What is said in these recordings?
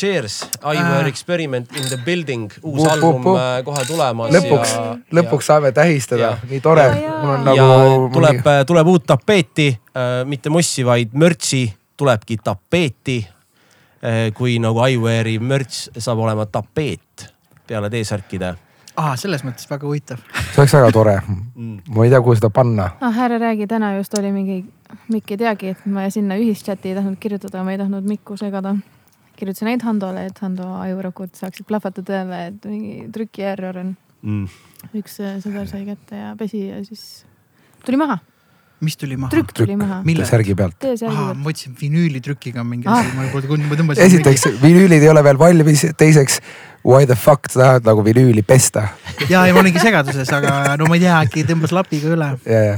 cheers, I were experiment in the building, uus puh, album puh. äh, kohe tulemas. lõpuks, lõpuks saame tähistada ja., nii tore. Ja, ja. ja nagu. tuleb, tuleb uut tapeeti, mitte mossi, vaid mürtsi, tulebki tapeeti. kui nagu iWare'i mürts saab olema tapeet peale T-särkide. aa, selles mõttes väga huvitav. see oleks väga tore. Mm. ma ei tea, kuhu seda panna. ah, ära räägi, täna just oli mingi, Mikk ei teagi, et ma sinna ühischati ei tahtnud kirjutada, ma ei tahtnud Mikku segada. Kirjutasin ainult Handole, et Hando ajurakud saaksid plahvatada jälle, et mingi trüki error on. Mm. üks äh, sõber sai kätte ja pesi ja siis tuli maha, mis tuli maha? trükk tuli Trükk. maha. mille? särgi pealt. Aa, ma mõtlesin vinüülitrükiga mingi Ah. asi, ma polnud kuulnud, ma tõmbasin. esiteks, vinüülid ei ole veel valmis, teiseks why the fuck sa tahad nagu vinüüli pesta ja, ja ma olingi segaduses, aga no ma ei tea, äkki tõmbas lapiga üle. ja, ja,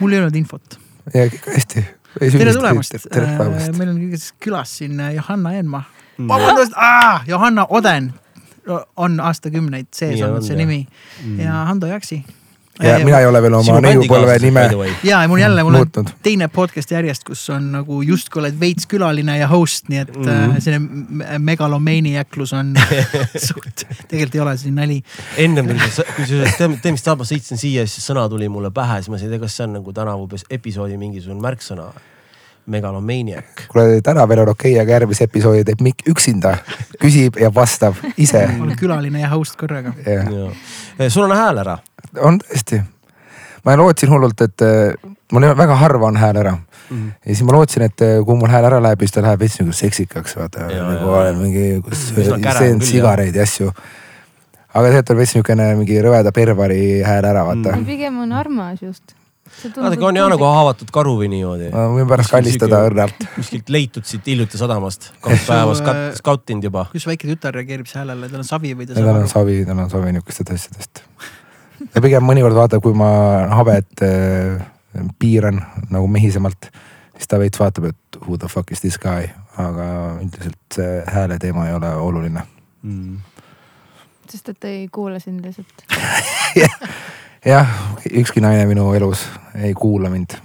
mul ei olnud infot. ja hästi. tere tulemast. Äh, meil on külas siin äh, Johanna Eenmaa. Mm. vabandust, Johanna Oden on aastakümneid sees on, olnud see nimi ja Hando Jaksi. ja mina ei ole veel oma neiupõlve nime ja, ja mul jälle, mul on muutnud. teine podcast järjest, kus on nagu justkui oled veits külaline ja host, nii et mm. -hmm. selline megalomeeniaklus on suht, tegelikult ei ole see nali. ennem kui sa, kui sa sellest teemist saab, ma sõitsin siia, siis sõna tuli mulle pähe, siis ma mõtlesin, et kas see on nagu tänavu episoodi mingisugune märksõna. megalomeeniak. kuule, täna veel on okei okay,, aga järgmise episoodi teeb Mikk üksinda, küsib ja vastab ise. olen külaline ja host korraga. sul on hääl ära. on tõesti. ma lootsin hullult, et äh, mul väga harva on hääl ära Mhm. ja siis ma lootsin, et äh, kui mul hääl ära läheb, siis ta läheb veits nagu seksikaks, vaata nagu olen mingi, kus on söön sigareid ja asju. aga tegelikult on veits niisugune mingi rõveda pervari hääl ära, vaata Mm. pigem on armas just. vaadake, on jah nagu haavatud karu või niimoodi. ma võin pärast kallistada õrnalt. kuskilt leitud siit hiljuti sadamast, kaks päeva skat- skautinud juba. kuidas väike tütar reageerib sellele, tal on savi või ta tal saab on aru? savi, tal on savi niisugustest asjadest. ja pigem mõnikord vaata, kui ma habet äh, piiran nagu mehisemalt, siis ta veits vaatab, et who the fuck is this guy, aga üldiselt see hääle teema ei ole oluline. Mm. sest et ei kuula sind lihtsalt. jah, ükski naine minu elus ei kuula mind.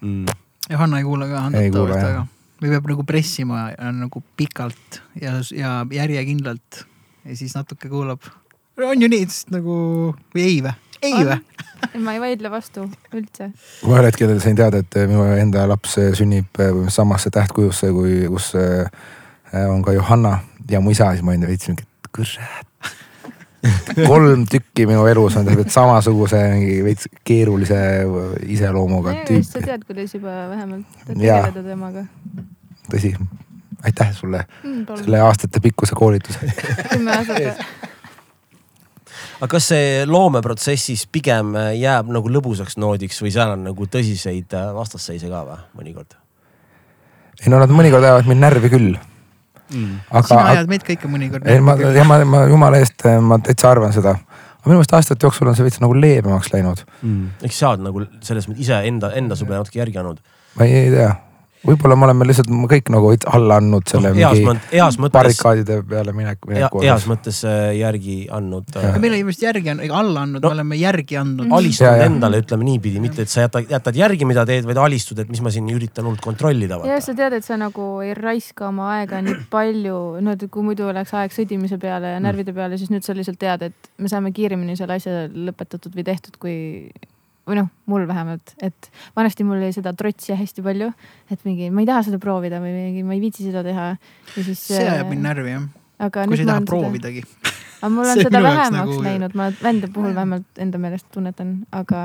Mm. Johanna ei kuula ka Ei kuula, jah. väga. või peab nagu pressima ja nagu pikalt ja, ja järjekindlalt ja siis natuke kuulab. on ju nii, sest nagu või ei vä? ei vä? ma ei vaidle vastu üldse. ma ühel hetkel sain teada, et minu enda laps sünnib äh, samasse tähtkujusse, kui, kus äh, on ka Johanna ja mu isa, siis ma olin veits mingi, et kurat. kolm tükki minu elus on täpselt samasuguse mingi veits keerulise iseloomuga sa tüüpi. tead, kuidas juba vähemalt tegeleda temaga. tõsi, aitäh sulle selle selle aastatepikkuse koolituse. kümme aastat. aga kas see loomeprotsessis pigem jääb nagu lõbusaks noodiks või seal on nagu tõsiseid äh, vastasseise ka või mõnikord ei no nad mõnikord ajavad mind närvi küll, mm.? aga sina, ajad meid ka ikka mõnikord. ei ma, ja ma, ma jumala eest, ma täitsa arvan seda. aga minu meelest aastate jooksul on see veits nagu leebemaks läinud. Mm. eks sa oled nagu selles mõttes ise enda, enda sulle natuke järgi andnud. ma ei, ei tea, võib-olla me oleme lihtsalt kõik nagu alla andnud selle No, mingi mõttes, heas mõttes, barrikaadide peale minek, mineku heas. mõttes äh, järgi andnud Jah. äh,. meil ei vist järgi on, ega alla andnud No. me oleme järgi andnud. alistunud Ja, ja. endale, ütleme niipidi, mitte et sa jätad, jätad järgi, mida teed, vaid alistud, et mis ma siin üritan hullult kontrollida. ja sa tead, et sa nagu ei raiska oma aega nii palju, no et kui muidu oleks aeg sõdimise peale ja närvide peale, siis nüüd sa lihtsalt tead, et me saame kiiremini selle asja lõpetatud või tehtud, kui või noh, mul vähemalt, et vanasti mul oli seda trotsi hästi palju, et mingi ma ei taha seda proovida või mingi ma ei viitsi seda teha. ja siis. see ajab mind närvi jah, aga kui sa ei taha olen seda, proovidagi. aga mul on seda vähemaks nagu- läinud, ma vände puhul vähemalt enda meelest tunnetan, aga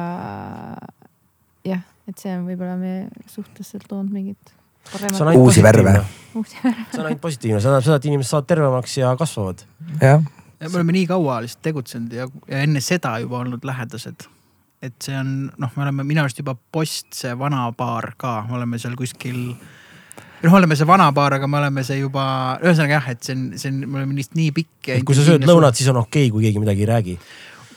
jah, et see on võib-olla meie suhtesse toonud mingit see on paremat uusi värve. see on ainult positiivne, see tähendab seda, et inimesed saavad tervemaks ja kasvavad. jah, me oleme nii kaua lihtsalt tegutsenud ja, ja enne seda juba olnud lähedased. Et see on noh, me oleme minu arust juba post see vana paar ka, me oleme seal kuskil. noh, me oleme see vana paar, aga me oleme see juba, ühesõnaga jah, et see on, see on, me oleme lihtsalt nii pikk. et kui sa sööd lõunat, siis on okei okay,, kui keegi midagi ei räägi.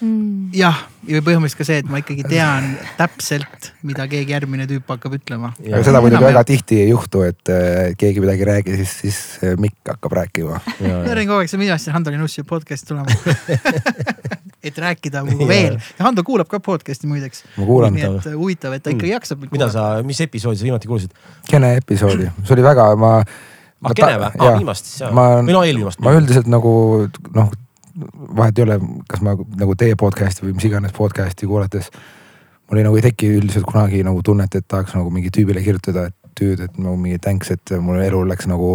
Mm. jah, ja põhimõtteliselt ka see, et ma ikkagi tean täpselt, mida keegi järgmine tüüp hakkab ütlema. aga seda muidugi väga tihti ei juhtu, et äh, keegi midagi ei räägi, siis, siis Mikk hakkab rääkima. ma olin kogu aeg, mina tahtsin Hando Linussi podcast'i tulema. et rääkida nagu veel ja Hando kuulab ka podcast'i muideks. ma kuulan nii et äh, huvitav, et ta ikkagi jaksab. mida sa, mis episoodi sa viimati kuulsid? kene episoodi, see oli väga, ma, ah Kene või? aa viimast siis jah. või no eelviimast. ma üldiselt nagu noh, vahet ei ole, kas ma nagu teie podcast'i või mis iganes podcast'i kuulates. mul ei nagu ei teki üldiselt kunagi nagu tunnet, et tahaks nagu mingi tüübile kirjutada, et dude, et nagu mingi thanks, et mul elu läks nagu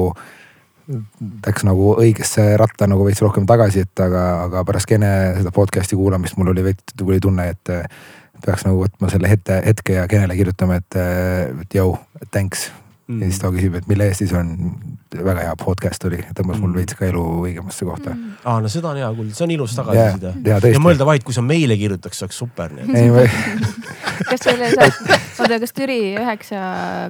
läks nagu õigesse ratta nagu veits rohkem tagasi, et aga, aga pärast Kene seda podcast'i kuulamist mul oli veits, tuli tunne, et peaks nagu võtma selle hetke, hetke ja Kenele kirjutama, et, et jõu, thanks mm.. ja siis ta küsib, et mille eest siis on, väga hea podcast oli, tõmbas mul mm. veits ka elu õigemasse kohta mm.. aa, no seda on hea kuulda, see on ilus tagasiside yeah,. Yeah, ja mõelda vaid, kui sa meile kirjutaks, see oleks super. ei, ma kas teile saab, oota, kas Türi üheksa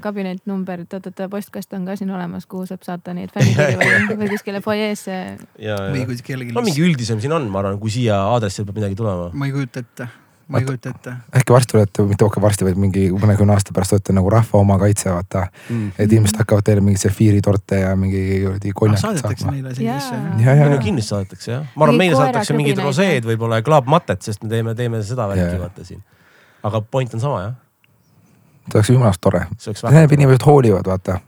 kabinetnumber, oot-oot, postkast on ka siin olemas, kuhu saab saata neid fännikirju või, või kuskile fuajeesse? või kui kellelgi. no mingi üldisem siin on, ma arvan, kui siia aadressile peab midagi tulema. ma ei kujuta ette ma ei kujuta ette. äkki varsti olete, mitte okei varsti, vaid mingi mõnekümne aasta pärast olete nagu rahva oma kaitse, vaata mm.. et inimesed hakkavad teile mingeid sefiiritorte ja mingi kuradi konjakit saatma. saadetakse neile selliseid asju? ja, ja, ja. kindlasti saadetakse jah. ma arvan, meile saadetakse mingid roseed võib-olla ja klaapmatet, sest me teeme, teeme seda värki vaata siin. Aga point on sama jah. see oleks jumalast tore. tähendab, inimesed hoolivad, vaata.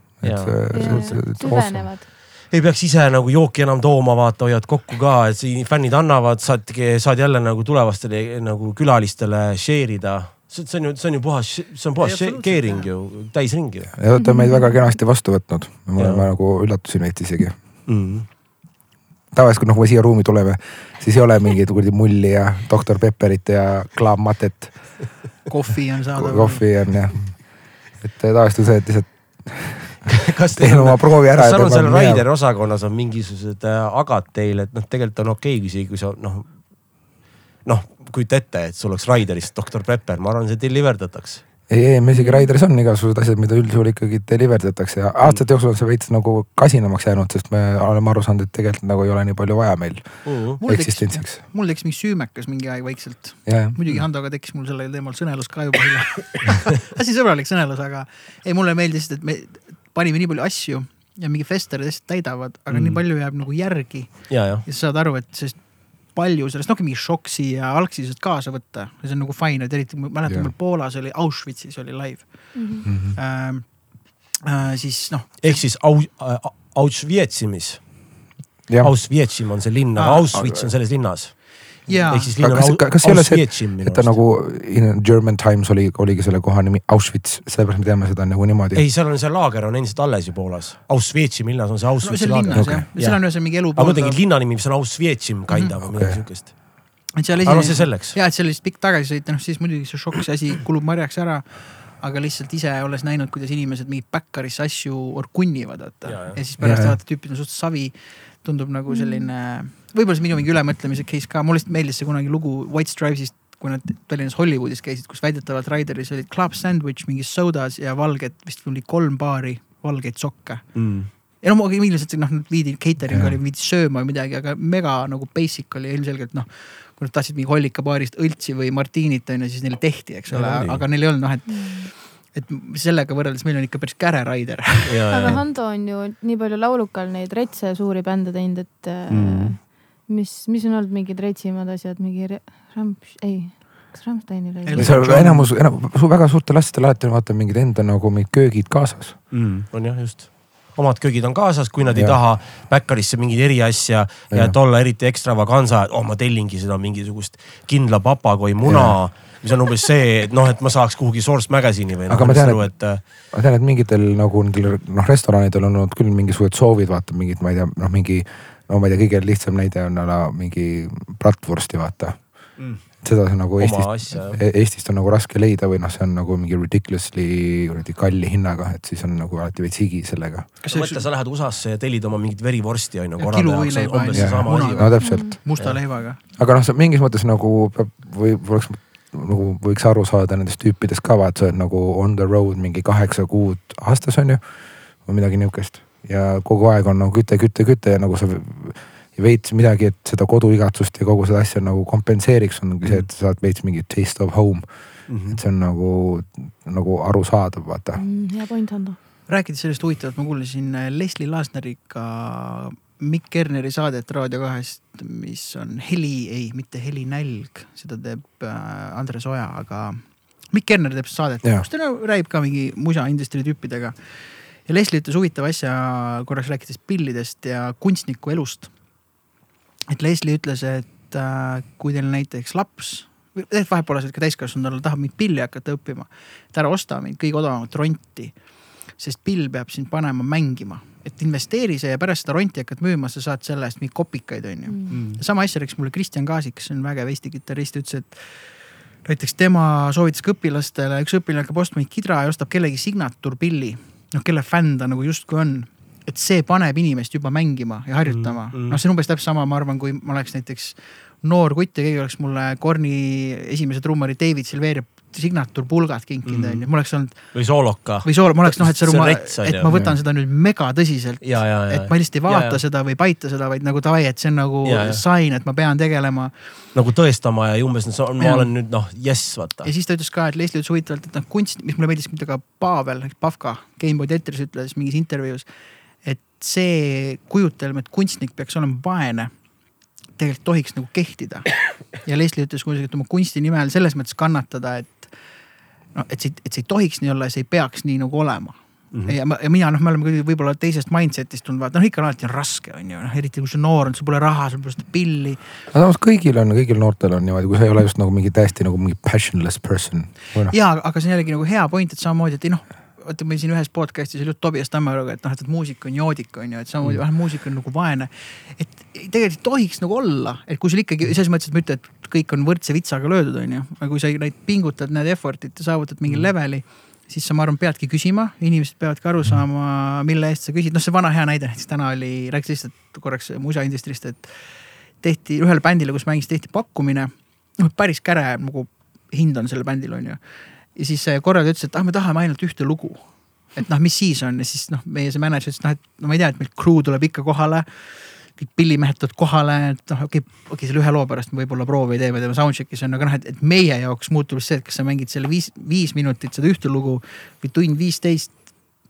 süvenevad. ei peaks ise nagu jooki enam tooma, vaata, hoiad kokku ka, et siin fännid annavad, saad, saad jälle nagu tulevastele nagu külalistele share ida. See, see on ju, see on ju puhas, see on puhas sharing ju, täisring ju. ja te olete meid väga kenasti vastu võtnud, me oleme nagu üllatusin veits isegi. Mm.. Tavaliselt, kui noh, me siia ruumi tuleme, siis ei ole mingit kuradi mulli ja doktor Pepperit ja klaapmatet. kohvi on saadaval. kohvi on jah, et tavaliselt on see, et lihtsalt kas teil ära. kas sul on seal Raideri osakonnas on mingisugused äh, agad teil, et noh, tegelikult on okei okay,, isegi kui sa noh, noh, kujuta ette, et sul oleks Raiderist doktor Pepper, ma arvan, see deliver dataks ei, ei, me isegi Raideris on igasugused asjad, mida üldjuhul ikkagi deliver datakse ja aastate jooksul on see veits nagu kasinamaks jäänud, sest me oleme aru saanud, et tegelikult nagu ei ole nii palju vaja meil mm. -hmm. eksistentsiks. mul tekkis mingi süümekas mingi aeg vaikselt. muidugi Handoga tekkis mul sellel teemal sõnelus ka juba hiljem hästi sõbralik sõnelus, aga ei, mulle meeldis, et me panime nii palju asju ja mingi festerid hästi täidavad, aga mm. nii palju jääb nagu järgi. ja, ja. ja sa saad aru, et sest palju sellest, noh mingi šoksi ja algsi saad kaasa võtta ja see on nagu fine, et eriti ma mäletan, mul Poolas oli, Auschwitzis oli live mm. -hmm. Ähm, äh, siis noh. ehk siis au, äh, Auschwitzimis. Auschwitzim on see linn, aga Auschwitz on selles linnas ehk siis linn on kas, kas ei ole see, et ta nagu in German Times oli, oligi selle koha nimi Auschwitz, sellepärast me teame seda nagu niimoodi. ei, seal on see laager on endiselt alles ju Poolas. Auschwitzim linnas on see Auschwitzi no, laager. Okay. seal on ühesõnaga mingi elu. aga ma mõtlengi linna nimi, mis on Auschwitzim kinda mm -hmm. või midagi siukest. et seal esimene. aga see selleks. ja, et seal lihtsalt pikk tagasisõit, noh siis muidugi see šokk, see asi kulub marjaks ära aga lihtsalt ise olles näinud, kuidas inimesed mingi backerisse asju orgunnivad, vaata. ja, ja siis pärast vaata tüüpid on suht savi tundub nagu selline, võib-olla see minu mingi ülemõtlemise case ka, mulle lihtsalt meeldis see kunagi lugu White Stripes'ist, kui nad Tallinnas Hollywoodis käisid, kus väidetavalt Raideris olid club sandwich, mingi sodas ja valged, vist oli kolm paari valgeid sokke. Mm. Ja no ilmselt noh, nad viidi catering oli, viidi sööma või midagi, aga mega nagu basic oli ilmselgelt noh. kui nad tahtsid mingi hollikabaarist õltsi või martiinit on ju, siis neile tehti, eks ole, aga neil ei olnud noh, et mm et sellega võrreldes meil on ikka päris käre Raider. aga Hando on ju nii palju laulukal neid retse suuri bände teinud, et mm. mis, mis on olnud mingid retsimad asjad, mingi Ramp, ei kas Rammsteinil oli? seal enamus, enamus, väga suurtel asjadel alati on vaata mingid enda nagu mingid köögid kaasas mm,. on jah, just omad köögid on kaasas, kui nad ja. ei taha Backerisse mingit eriasja ja, ja et olla eriti ekstravaganza, et oh ma tellingi seda mingisugust kindla papagoi muna ja mis on umbes see, et noh, et ma saaks kuhugi Source Magazine'i või. aga no, ma tean, et, et, ma tean, et mingitel nagu nendel noh, restoranidel on olnud küll mingisugused soovid, vaata mingid, ma ei tea, noh, mingi. no ma ei tea, kõige lihtsam näide on ala mingi bratwursti vaata mm seda on nagu Eestist, e-, Eestist on nagu raske leida või noh, see on nagu mingi ridiculously kuradi kalli hinnaga, et siis on nagu alati veits higi sellega. kas sa mõtle, sa lähed USA-sse ja tellid oma mingit verivorsti on ju. kiluvõileiba on ju. no täpselt. musta leivaga. aga noh, see mingis mõttes nagu peab või oleks nagu võiks aru saada nendest tüüpidest ka, vaat sa oled nagu on the road mingi kaheksa kuud aastas on ju. või midagi nihukest ja kogu aeg on nagu küte, küte, küte ja nagu sa veits midagi, et seda koduigatsust ja kogu seda asja nagu kompenseeriks, ongi see, et sa saad veits mingi taste of home mm. -hmm. et see on nagu, nagu arusaadav, vaata mm,. hea point, Hando. rääkides sellest huvitavalt, ma kuulasin Leslie Lasneriga Mikk Kerneri saadet Raadio kahest, mis on Heli, ei, mitte Helinälg, seda teeb äh, Andres Oja, aga Mikk Kerner teeb saadet, kus ta no, räägib ka mingi musa industry tüüpidega. ja Leslie ütles huvitava asja, korraks rääkides pillidest ja kunstniku elust. et Leslie ütles, et äh, kui teil näiteks laps, tegelikult vahepeal ka täiskasvanud olla, tahab mingit pilli hakata õppima. et ära osta mingit kõige odavamat ronti. sest pill peab sind panema mängima, et investeeri see ja pärast seda ronti hakkad müüma, sa saad selle eest mingeid kopikaid, on ju Mm. sama asja rääkis mulle Kristjan Kaasik, kes on vägev Eesti kitarrist, ütles, et näiteks tema soovitas ka õpilastele, üks õpilane hakkab ostma mingit kidra ja ostab kellegi signatuurpilli, noh kelle fänn ta nagu justkui on. et see paneb inimest juba mängima ja harjutama Mm, mm, mm. noh, see on umbes täpselt sama, ma arvan, kui ma oleks näiteks noor kutt ja keegi oleks mulle Korni esimese trummari David Silveria signatuurpulgad kinkinud Mm. onju, mul oleks olnud või sooloka. või sool, ma oleks noh, et see, on et ju. ma võtan seda nüüd mega tõsiselt et ma lihtsalt ei vaata Ja, ja. seda või ei paita seda, vaid nagu davai, et see on nagu Ja, ja. sign, et ma pean tegelema nagu tõestama ja umbes ma Jah. olen nüüd noh, jess vaata ja siis ta ütles ka, et Leslie ütles huvitavalt, et noh kunst, mis mulle meeldis, mida ka Pavel, Pavka Gameboy Tetris ütles mingis intervjuus. et see kujutelm, et kunstnik peaks olema vaene, tegelikult tohiks nagu kehtida. ja Leslie ütles kuidagi, et oma kunsti nimel selles mõttes kannatada, et noh, et see, et see ei tohiks nii olla ja see ei peaks nii nagu olema mm. -hmm. ja, ma- ja mina noh, me oleme kuidagi võib-olla teisest mindset'ist tulnud, vaata noh, ikka on alati on raske, on ju, noh eriti kui sa noor oled, sul pole raha, sul pole seda pilli aga samas kõigil on, kõigil noortel on niimoodi, kui sa ei ole just nagu mingi täiesti nagu mingi passionless person. noh, ja, aga see on jällegi nagu hea point, et samamoodi, et ei noh, vaata meil siin ühes podcast'is oli Tobias Tammearuga, et noh, et, muusik on joodik, on ju, et samamoodi Mm. muusik on nagu vaene. et tegelikult ei tohiks nagu olla, et kui sul ikkagi selles mõttes, et ma ütlen, et kõik on võrdse vitsaga löödud, on ju, aga kui sa neid pingutad, näed effort'it ja saavutad mingi Mm. leveli siis sa, ma arvan, peadki küsima, inimesed peavadki aru saama, mille eest sa küsid, noh, see vana hea näide näiteks täna oli, rääkis lihtsalt korraks muusikaindustrist, et tehti ühele bändile, kus mängis, tehti pakkumine. noh, päris käre nagu hind on sellel bändil, on ju. Ja siis korraldaja ütles, et ah, me tahame ainult ühte lugu. et noh, mis siis on ja siis noh, meie see mänedžer ütles, noh, et no ma ei tea, et meil crew tuleb ikka kohale. kõik pillimehed tulevad kohale, et noh, okei okay,, okei okay, selle ühe loo pärast me võib-olla proovi ei tee, me teeme soundcheck'i, see on, aga noh, et, et meie jaoks muutub see, et kas sa mängid selle viis, viis minutit seda ühte lugu või tund viisteist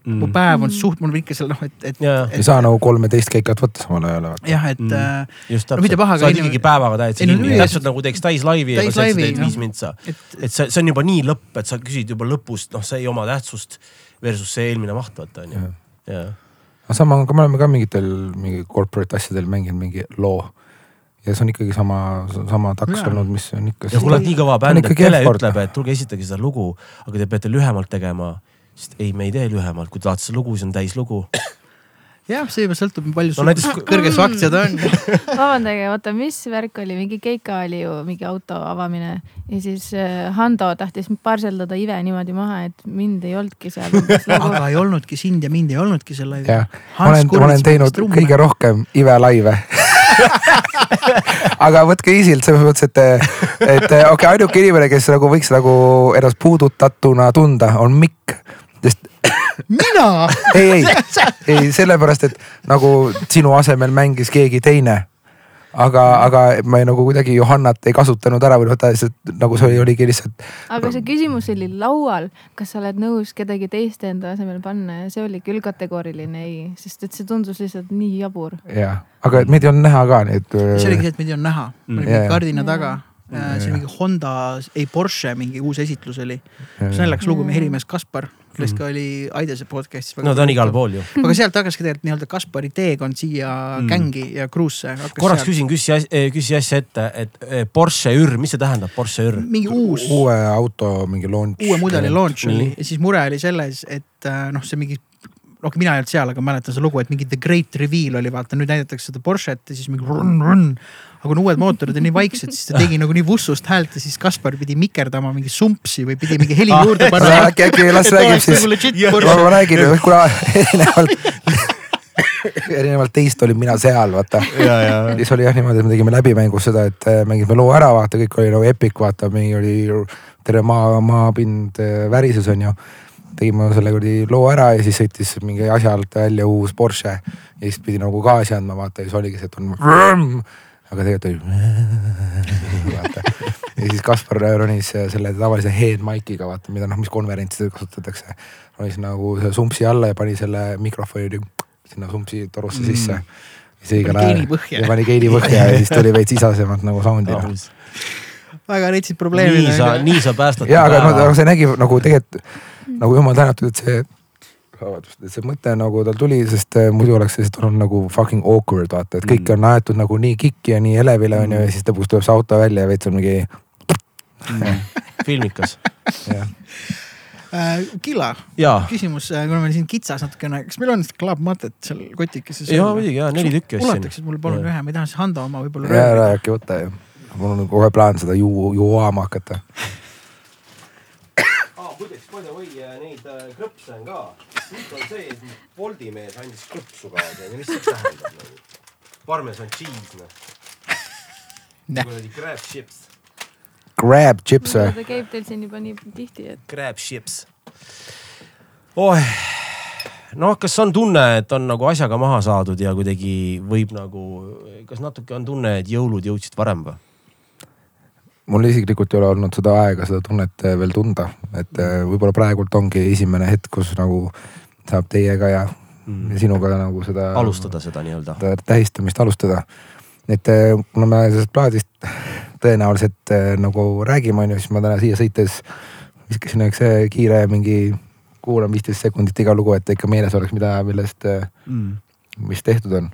mu mm. päev on suht, mul on ikka seal noh, et, et. ja, ei saa nagu kolmeteist keikat võtta samal ajal. jah, et Mm. mm. just no mitte paha, sa oled inimene- ikkagi päevaga täitsa kinni täpselt nagu teeks täislaivi aga sa teed viis mintsa et, et see see on juba nii lõpp et sa küsid juba lõpust noh see ei oma tähtsust versus see eelmine maht vaata on ju ja aga sama on ka, me oleme ka mingitel mingi corporate asjadel mänginud mingi loo. ja see on ikkagi sama, sama taks Jaa. olnud, mis on ikka. ja kui oled nii kõva bänd, et tele ütleb, et tulge esitage seda lugu, aga te peate lühemalt tegema. Sest ei, me ei tee lühemalt, kui te tahate seda lugu, siis on täislugu. jah, see juba sõltub, palju No sul näiteks- näiteks... kõrge su aktsiad on vabandage, oota, mis värk oli, mingi Keika oli ju mingi auto avamine ja siis äh, Hando tahtis parseldada Ive niimoodi maha, et mind ei olnudki seal nagu aga ei olnudki sind ja mind ei olnudki seal laivis. jah, ma olen, ma olen teinud kõige rohkem Ive laive aga võtke easy'lt selles mõttes, et, et okei okay,, ainuke inimene, kes nagu võiks nagu ennast puudutatuna tunda, on Mikk. Sest mina ei, ei, ei sellepärast, et nagu sinu asemel mängis keegi teine. aga, aga ma ei, nagu kuidagi Johannat ei kasutanud ära või noh, ta lihtsalt nagu see oli, oligi lihtsalt. aga see küsimus oli laual, kas sa oled nõus kedagi teist enda asemel panna ja see oli küll kategooriline ei, sest et see tundus lihtsalt nii jabur. jah, aga meid ei olnud näha ka, nii et. see oligi see, et meid ei olnud näha, me olime kardina taga. see oli mingi Honda, ei Porsche mingi uus esitlus oli. see on äh, naljakas lugu, meie helimees Kaspar, kellest ka oli Aidese podcast'is. no ta on igal. pool ju. aga sealt hakkaski tegelikult nii-öelda Kaspari teekond siia Mm. mm. gängi ja kruusse. korraks küsin, küsi, küsi asja ette, et eh, Porsche Ür, mis see tähendab, Porsche Ür? mingi uus, uue auto mingi launch. uue mudeli launch oli ja siis mure oli selles, et äh, noh, see mingi noh, mina ei olnud seal, aga mäletan seda lugu, et mingi the great reveal oli, vaata nüüd näidatakse seda Porsche't ja siis mingi run, run. aga kui uued mootorid on nii vaiksed, siis ta tegi nagu nii vussust häält ja siis Kaspar pidi mikerdama mingi sumpsi või pidi mingi heli juurde panema. äkki, äkki las räägib siis. ma, ma räägin, kuna erinevalt, erinevalt teist olin mina seal, vaata. ja, ja, siis oli jah niimoodi, et me tegime läbimängus seda, et äh, mängime loo ära, vaata, kõik oli nagu epic, vaata, mingi oli terve maa, maapind äh, värises, onju. Tegime selle kuradi loo ära ja siis sõitis mingi asja alt välja uus Porsche ja siis pidi nagu gaasi andma, vaata ja siis oligi see, et on. aga tegelikult oli. vaata ja siis Kaspar ronis selle tavalise head mic'iga, vaata, mida noh, mis konverentsidel kasutatakse. ronis nagu sumpsi alla ja pani selle mikrofoni sinna sumpsi torusse Mm. sisse. ajal geeni põhja. ja pani geeni põhja ja siis tuli veits isasemat nagu sound'i noh. Väga retsid probleemid. nii sa, nii sa päästad. ja aga aga see nägi nagu tegelikult nagu jumal tänatud, et see vabandust, et see mõte nagu tal tuli, sest äh, muidu oleks see lihtsalt olnud nagu fucking awkward vaata, et kõik Mm. on aetud nagu nii kikki ja nii elevile onju ja siis lõpuks tuleb see auto välja ja veits on mingi filmikas. jah. äh,. Killa, küsimus, kuna meil siin kitsas natukene, kas meil on seda Club Matet seal kotikeses? jaa muidugi jaa, neli tükki ulataksid mulle palun ühe, ma ei taha siis Hando oma võib-olla ja ära äkki võta ju. Mul on kohe plaan seda ju-, juama hakata. muideks, by the way, neid äh, krõpse on ka. nüüd on see, et Boldi mees andis krõpsu kaasa mis see tähendab nagu? parmesan cheese noh. Kuradi crab chips. Grab chips või? ta käib teil siin juba nii tihti, et Crab chips. oih, noh, kas on tunne, et on nagu asjaga maha saadud ja kuidagi võib nagu, kas natuke on tunne, et jõulud jõudsid varem või? Mul isiklikult ei ole olnud seda aega, seda tunnet äh, veel tunda, et äh, võib-olla praegult ongi esimene hetk, kus nagu saab teiega ja, ja sinuga nagu seda. alustada seda nii-öelda. tähistamist alustada. et eh, kuna me sellest plaadist tõenäoliselt eh, nagu räägime, onju, siis ma täna siia sõites viskasin eh, kiire mingi kuulan viisteist sekundit iga lugu, et ikka meeles oleks, mida, millest, mis tehtud on.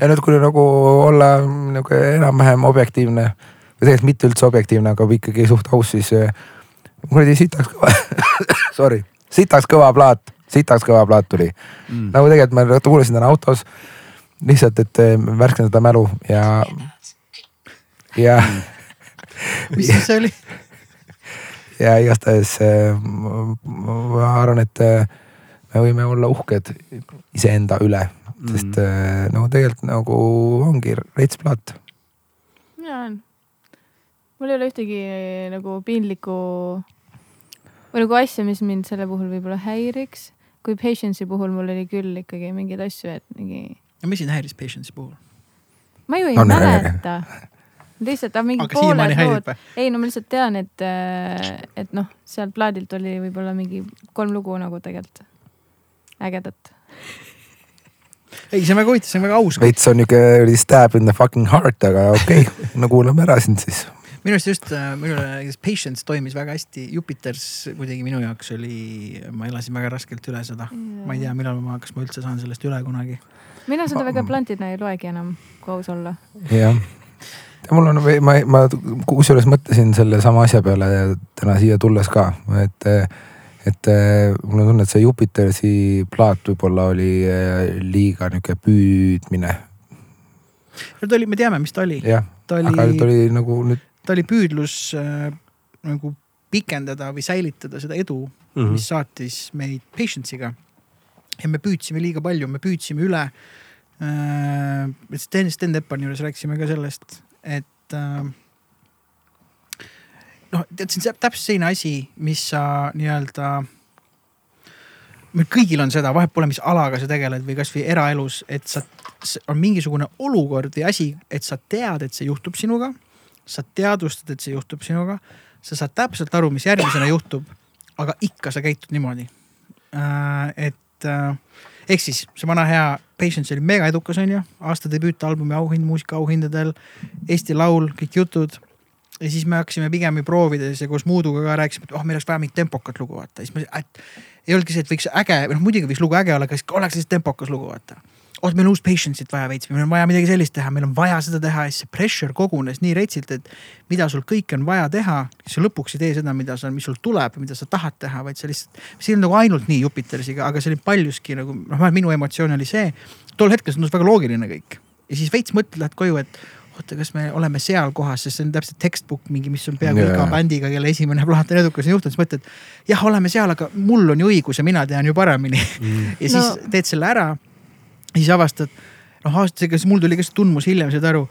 Ja nüüd, kui nagu olla nagu enam-vähem objektiivne või tegelikult mitte üldse objektiivne, aga ikkagi suht aus, siis kuradi sitaks kõva, sorry, sitaks kõva plaat, sitaks kõva plaat tuli mm.. nagu tegelikult ma kuulasin täna autos lihtsalt, et eh, värskendada mälu ja, ja, mis siis oli? ja igastahes eh, ma ma arvan, et eh, me võime olla uhked iseenda üle, sest eh, no tegelikult nagu ongi rets plaat. mina olen, mul ei ole ühtegi nagu piinlikku või nagu asja, mis mind selle puhul võib-olla häiriks. kui Patience'i puhul mul oli küll ikkagi mingeid asju, et mingi, mis sind häiris Patience'i puhul? ma ju ei On, no, on, on, on. mäleta. lihtsalt, aga mingi aga siiamaani pooled lood, ei no ma lihtsalt tean, et, et noh, sealt plaadilt oli võib-olla mingi kolm lugu nagu tegelikult ägedat. ei, see on väga huvitav, see on väga aus. veits on niuke oli stab in the fucking heart, aga okei okay, no kuulame ära sind siis. minu arust just äh, minule Patience toimis väga hästi, Jupiters kuidagi minu jaoks oli, ma elasin väga raskelt üle seda. ma ei tea, millal ma, kas ma üldse saan sellest üle kunagi. mina seda väga plantina ei loegi enam, kui aus olla. jah, mul on, ma, ma kusjuures mõtlesin sellesama asja peale täna siia tulles ka, et, et mul on tunne, et see Jupitersi plaat võib-olla oli eh, liiga niuke püüdmine, no ta oli, me teame, mis ta oli. ta aga ta oli, oli nagu nüüd ta oli püüdlus äh, nagu pikendada või säilitada seda edu mm. -hmm. mis saatis meid Patience'iga. ja me püüdsime liiga palju, me püüdsime üle äh,. Sten, Sten Teppani juures rääkisime ka sellest, et äh, noh, tead, on täpselt selline asi, mis sa nii-öelda meil kõigil on seda, vahet pole, mis alaga sa tegeled või kasvõi eraelus, et sa, on mingisugune olukord või asi, et sa tead, et see juhtub sinuga. sa teadvustad, et see juhtub sinuga, sa saad täpselt aru, mis järgmisena juhtub, aga ikka sa käitud niimoodi. et äh, ehk siis see vana hea Patience oli mega edukas, onju, aasta debüütalbumi auhind muusikaauhindadel, Eesti Laul, kõik jutud ja siis me hakkasime pigem ju proovides ja koos Mooduga ka rääkisime, et oh, meil oleks vaja mingit tempokat lugu vaata, siis me, et ei olnudki see, et võiks äge, noh muidugi võiks lugu äge olla, aga siis oleks lihtsalt tempokas lugu vaata. oh, meil on uus Patience'it vaja veits, meil on vaja midagi sellist teha, meil on vaja seda teha. Ja siis see pressure kogunes nii retsilt, et mida sul kõike on vaja teha, sa lõpuks ei tee seda, mida sa, mis sul tuleb, mida sa tahad teha, vaid sa lihtsalt, see ei olnud nagu ainult nii Jupitersiga, aga see oli paljuski nagu noh, minu emotsioon oli see, tol hetkel see tundus väga loogiline kõik. Ja siis veits mõtled, lähed koju, et oota, kas me oleme seal kohas, sest see on täpselt textbook mingi, mis on peaaegu Jaa. iga bändiga, kelle esimene plaat on edukas juhtunud, siis mõtled. jah, oleme seal, aga mul on ju õigus ja mina tean ju paremini mm. ja siis No. teed selle ära. siis avastad, noh aastatega, siis mul tuli ka see tundmus hiljem saad aru.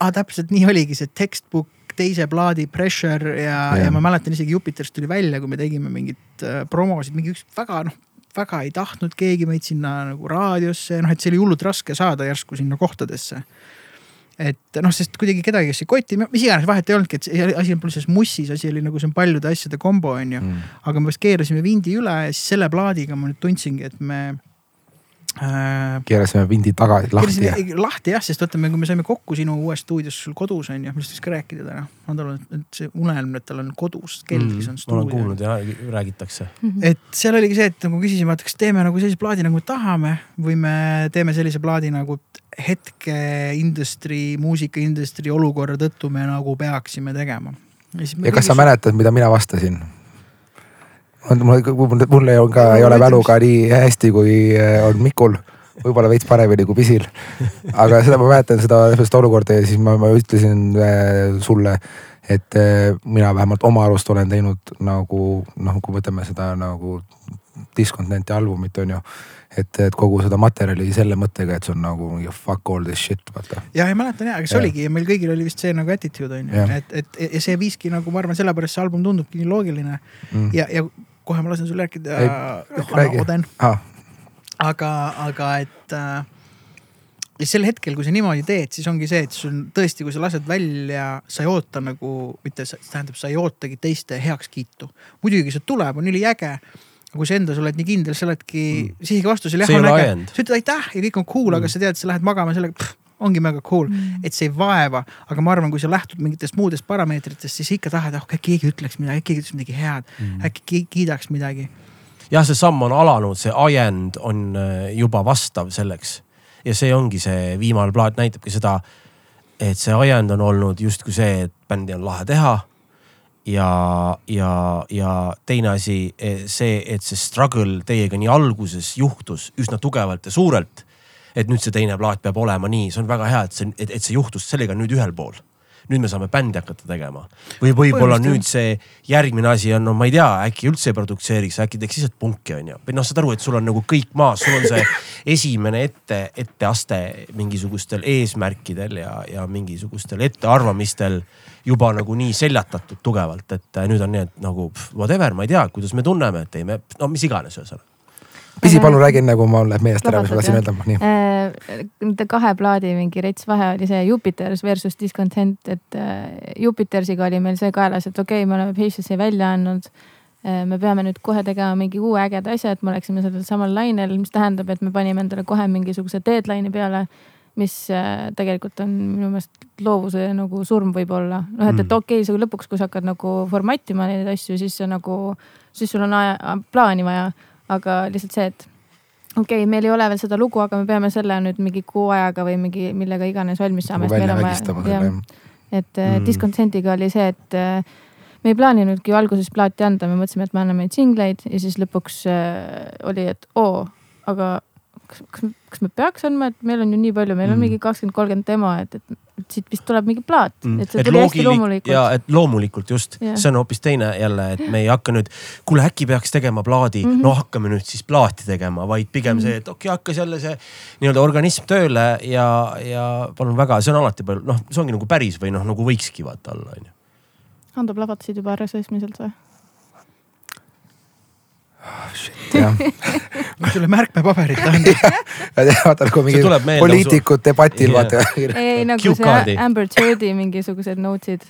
aa, täpselt nii oligi see textbook, teise plaadi pressure ja yeah., ja ma mäletan isegi Jupiterist tuli välja, kui me tegime mingit äh, promosid, mingi üks väga noh, väga ei tahtnud keegi meid sinna nagu raadiosse, noh et see oli hullult raske saada järsku sinna kohtadesse et noh, sest kuidagi kedagi, kes ei koti, mis iganes vahet ei olnudki, et see asi polnud selles mussis, asi oli nagu see on paljude asjade kombo on ju. mm. aga me vist keerasime vindi üle ja siis selle plaadiga ma nüüd tundsingi, et me keerasime vindi tagasi lahti lahti jah, sest vaata, kui me saime kokku sinu uues stuudios sul kodus on ju, millest võiks ka rääkida täna. Nadal on, et see unelm, et tal on kodus keldris on Mm, ma olen stuudio kuulnud ja räägitakse. et seal oligi see, et nagu küsisime, et kas teeme nagu sellise plaadi nagu me tahame või me teeme sellise plaadi nagu hetke industry, muusika industry olukorra tõttu me nagu peaksime tegema. ja kas sa? mäletad, mida mina vastasin? mul, mul, ei ole ka, ei ole mäluga nii hästi, kui äh, on Mikul. võib-olla veits paremini kui Pisil. aga seda ma mäletan, seda, seda olukorda ja siis ma, ma ütlesin äh, sulle, et äh, mina vähemalt oma arust olen teinud nagu noh, kui võtame seda nagu Discontenti albumit on ju. et, et kogu seda materjali selle mõttega, et see on nagu mingi fuck all this shit, vaata. jah, ei mäleta ja, aga see Jah. oligi ja meil kõigil oli vist see nagu attitude on ju et, et ja see viiski nagu ma arvan, sellepärast see album tundubki nii loogiline Mm. ja, ja kohe ma lasen sul rääkida Johanna räägi. Oden, aga, aga et äh, ja sel hetkel, kui sa niimoodi teed, siis ongi see, et sul tõesti, kui sa lased välja, sa ei oota nagu, mitte, tähendab, sa ei ootagi teiste heakskiitu. muidugi see tuleb, on üliäge. aga kui sa endas oled nii kindel, sa oledki mm., vastusel jah See ei ajend.. sa ütled aitäh ja kõik on cool mm., aga sa tead, sa lähed magama sellega, ongi mega cool mm., et see ei vaeva. aga ma arvan, kui sa lähtud mingitest muudest parameetritest, siis ikka tahad, oh äkki keegi ütleks midagi, äkki keegi ütleks midagi head mm., äkki kiidaks midagi. jah, see samm on alanud, see ajend on äh, juba vastav selleks. ja see ongi see viimane plaat näitabki seda, et see ajend on olnud justkui see, et bändi on lahe teha. ja, ja, ja teine asi eh, see, et see struggle teiega nii alguses juhtus üsna tugevalt ja suurelt. Et nüüd see teine plaat peab olema nii, see on väga hea, et see, et, et see juhtus sellega nüüd ühel pool nüüd me saame bändi hakata tegema või võib-olla nüüd see järgmine asi on, no ma ei tea, äkki üldse ei produtseeriks, äkki teeks lihtsalt punki on ju. või noh, saad aru, et sul on nagu kõik maas, sul on see esimene ette, etteaste mingisugustel eesmärkidel ja, ja mingisugustel ettearvamistel juba nagu nii seljatatud tugevalt, et äh, nüüd on nii, et nagu pff, whatever, ma ei tea, kuidas me tunneme, teeme, no mis iganes ühesõnaga. Pisi, palun räägi nagu mul läheb meelest ära, mis ma tahtsin öelda, nii. Äh, Nende kahe plaadi mingi rets vahe oli see Jupiters versus Discontent, et äh, Jupitersiga oli meil see kaelas, et okei okay,, me oleme Patience'i välja andnud. me peame nüüd kohe tegema mingi uue ägeda asja, et me oleksime sellel samal lainel, mis tähendab, et me panime endale kohe mingisuguse deadline'i peale mis äh, tegelikult on minu meelest loovuse nagu surm võib-olla. noh, et, et okei okay,, sa lõpuks, kui sa hakkad nagu formattima neid asju, siis sa nagu, siis sul on aja, plaani vaja. Aga lihtsalt see, et okei okay,, meil ei ole veel seda lugu, aga me peame selle nüüd mingi kuu ajaga või mingi millega iganes valmis saama. Et mm. Mm. Discontentiga oli see, et äh, me ei plaaninudki alguses plaati anda, me mõtlesime, et me anname neid singleid ja siis lõpuks äh, oli, et oo, aga kas, kas, kas me peaks andma, et meil on ju nii palju, meil on Mm. mingi kakskümmend, kolmkümmend demo, et, et siit vist tuleb mingi plaat mm., et see et tuli hästi loogilik- loomulikult ja. et loomulikult just Jah. see on hoopis teine jälle, et me ei hakka nüüd, kuule äkki peaks tegema plaadi mm. -hmm. no hakkame nüüd siis plaati tegema, vaid pigem mm -hmm. see, et okei okay,, hakkas jälle see nii-öelda organism tööle ja, ja palun väga, see on alati palju, noh, see ongi nagu päris või noh, nagu võikski vaata olla, onju. Hando plahvatasid juba RSS-miselt või? Jah, ma sulle märkmepaberit tahan. vaata nagu mingi See poliitikud debatil Jah. vaata. ei, nagu see Amber Turdi mingisugused notes'id,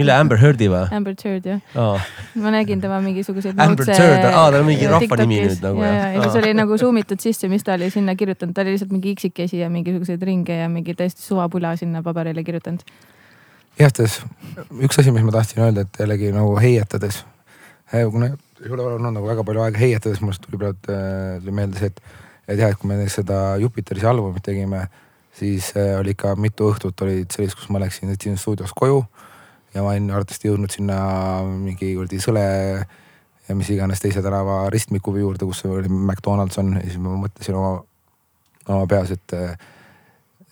mille Amber Heardi või Amber Turd jah, oh.? ma nägin tema mingisuguseid Amber Turd, aa, tal on mingi rahva nimi nüüd nagu, ja, jah? ja, ja Aa. oli nagu zoom itud sisse, mis ta oli sinna kirjutanud, ta oli lihtsalt mingi iksikesi ja mingisuguseid ringe ja mingi täiesti suvapula sinna paberile kirjutanud. Jahtes, üks asi, mis ma tahtsin öelda, et jällegi nagu heietades. kuna ei ole olnud nagu väga palju aega heietades, mul tuli praegu äh, tuli meelde see, et, et jah, et kui me seda Jupiterisi albumit tegime, siis äh, oli ikka mitu õhtut olid sellist, kus ma läksin, sõitsin stuudios koju ja ma olin arvatavasti jõudnud sinna mingi kuradi Sõle ja mis iganes teise tänava ristmiku juurde, kus oli McDonalds on ja siis ma mõtlesin oma, oma peas, et,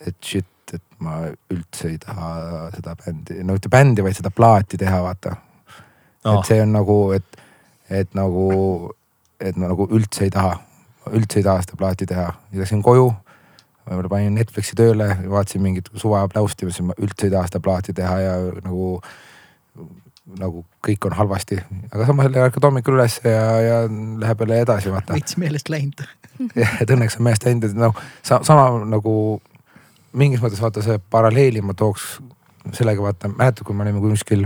et shit, et ma üldse ei taha seda bändi, no mitte bändi, vaid seda plaati teha, vaata Oh. et see on nagu, et, et nagu, et ma nagu üldse ei taha, üldse ei taha seda plaati teha. Läksin koju, võib-olla panin Netflixi tööle, vaatasin mingit suveaplausti, mõtlesin, ma üldse ei taha seda plaati teha ja nagu, nagu kõik on halvasti. aga samas jälle ärkad hommikul üles ja, ja läheb jälle edasi, vaata. veits meelest läinud. jah, et õnneks on meelest läinud, et noh sa,, sama nagu mingis mõttes vaata see paralleeli ma tooks sellega vaata, mäletad, kui me olime kuskil,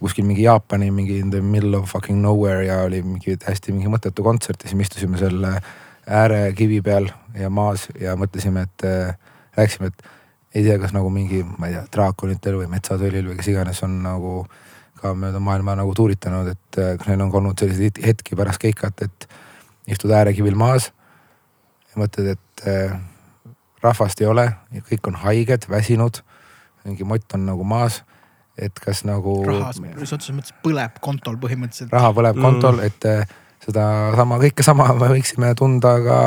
kuskil mingi Jaapani mingi in the middle of fucking nowhere ja oli mingi hästi mingi mõttetu kontsert ja siis me istusime seal äh, äärekivi peal ja maas ja mõtlesime, et äh, rääkisime, et ei tea, kas nagu mingi, ma ei tea, draakonitel või metsatõlil või kes iganes on nagu ka mööda maailma nagu tuuritanud, et äh, kas neil on ka olnud selliseid hetki pärast keikat, et istud äärekivil maas ja mõtled, et äh, rahvast ei ole kõik on haiged, väsinud. mingi mott on nagu maas, et kas nagu. raha otseses mõttes põleb kontol põhimõtteliselt. raha põleb Mm. kontol, et äh, sedasama, kõike sama me võiksime tunda ka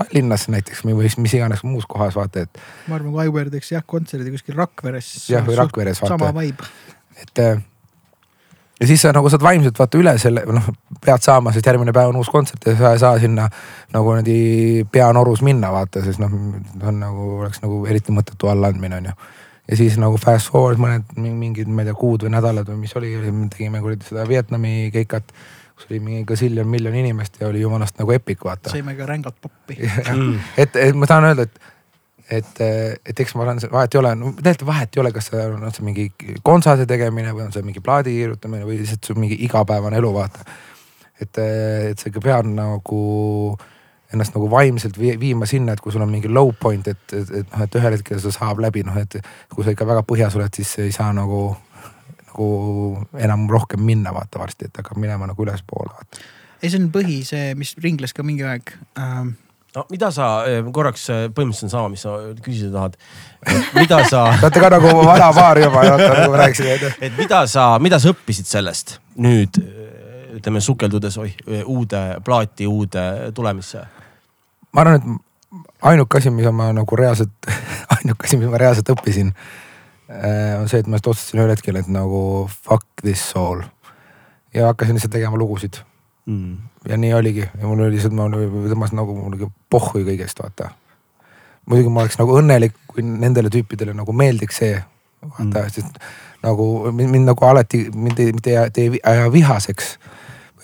Tallinnas näiteks või mis, mis iganes muus kohas vaata, et, ma arvan, kui Aivar teeks jah kontserdi kuskil Rakveres. Jah, või Rakveres, vaata. sama vibe. et. äh, ja siis sa nagu saad vaimselt vaata üle selle, noh pead saama, sest järgmine päev on uus kontsert ja sa ei saa sinna nagu niimoodi peanorus minna vaata, sest noh, see on nagu oleks nagu eriti mõttetu allaandmine on ju. Ja siis nagu fast forward mõned mingid, ma ei tea, kuud või nädalad või mis oli, tegime kuradi seda Vietnami keikat. kus oli mingi gaziljon miljon inimest ja oli jumalast nagu epic vaata. sõime ka rängalt poppi. Mm. et, et ma tahan öelda, et, et, et eks ma olen, vahet ei ole, no tegelikult vahet ei ole, kas see on, on see mingi kontserte tegemine või on see mingi plaadi kirjutamine või lihtsalt su mingi igapäevane elu, vaata. et, et sa ikka pead nagu ennast nagu vaimselt vii- viima sinna, et kui sul on mingi low point, et, et, et noh, et ühel hetkel see saab läbi, noh et kui sa ikka väga põhjas oled, siis ei saa nagu, nagu enam rohkem minna, vaata varsti, et hakkab minema nagu ülespoole, vaata. ei, see on põhi, see, mis ringles ka mingi aeg ähm, no mida sa eh, korraks, eh, põhimõtteliselt on sama, mis sa küsida tahad. mida sa Te olete ka nagu vana paar juba, nagu ma rääkisin, et et mida sa, mida sa õppisid sellest nüüd ütleme sukeldudes oih, uude plaati, uude tulemisse? Ma arvan, et ainuke asi, mida ma nagu reaalselt, ainuke asi, mis ma reaalselt õppisin. on see, et ma just otsustasin ühel hetkel, et nagu fuck this soul. ja hakkasin lihtsalt tegema lugusid Mm. ja nii oligi ja mul oli lihtsalt, ma tõmbasin nagu muidugi pohhui kõigest, vaata. muidugi ma oleks nagu õnnelik, kui nendele tüüpidele nagu meeldiks see, vaata mm., sest nagu mind, mind nagu alati, mind ei, mitte ei aja vihaseks.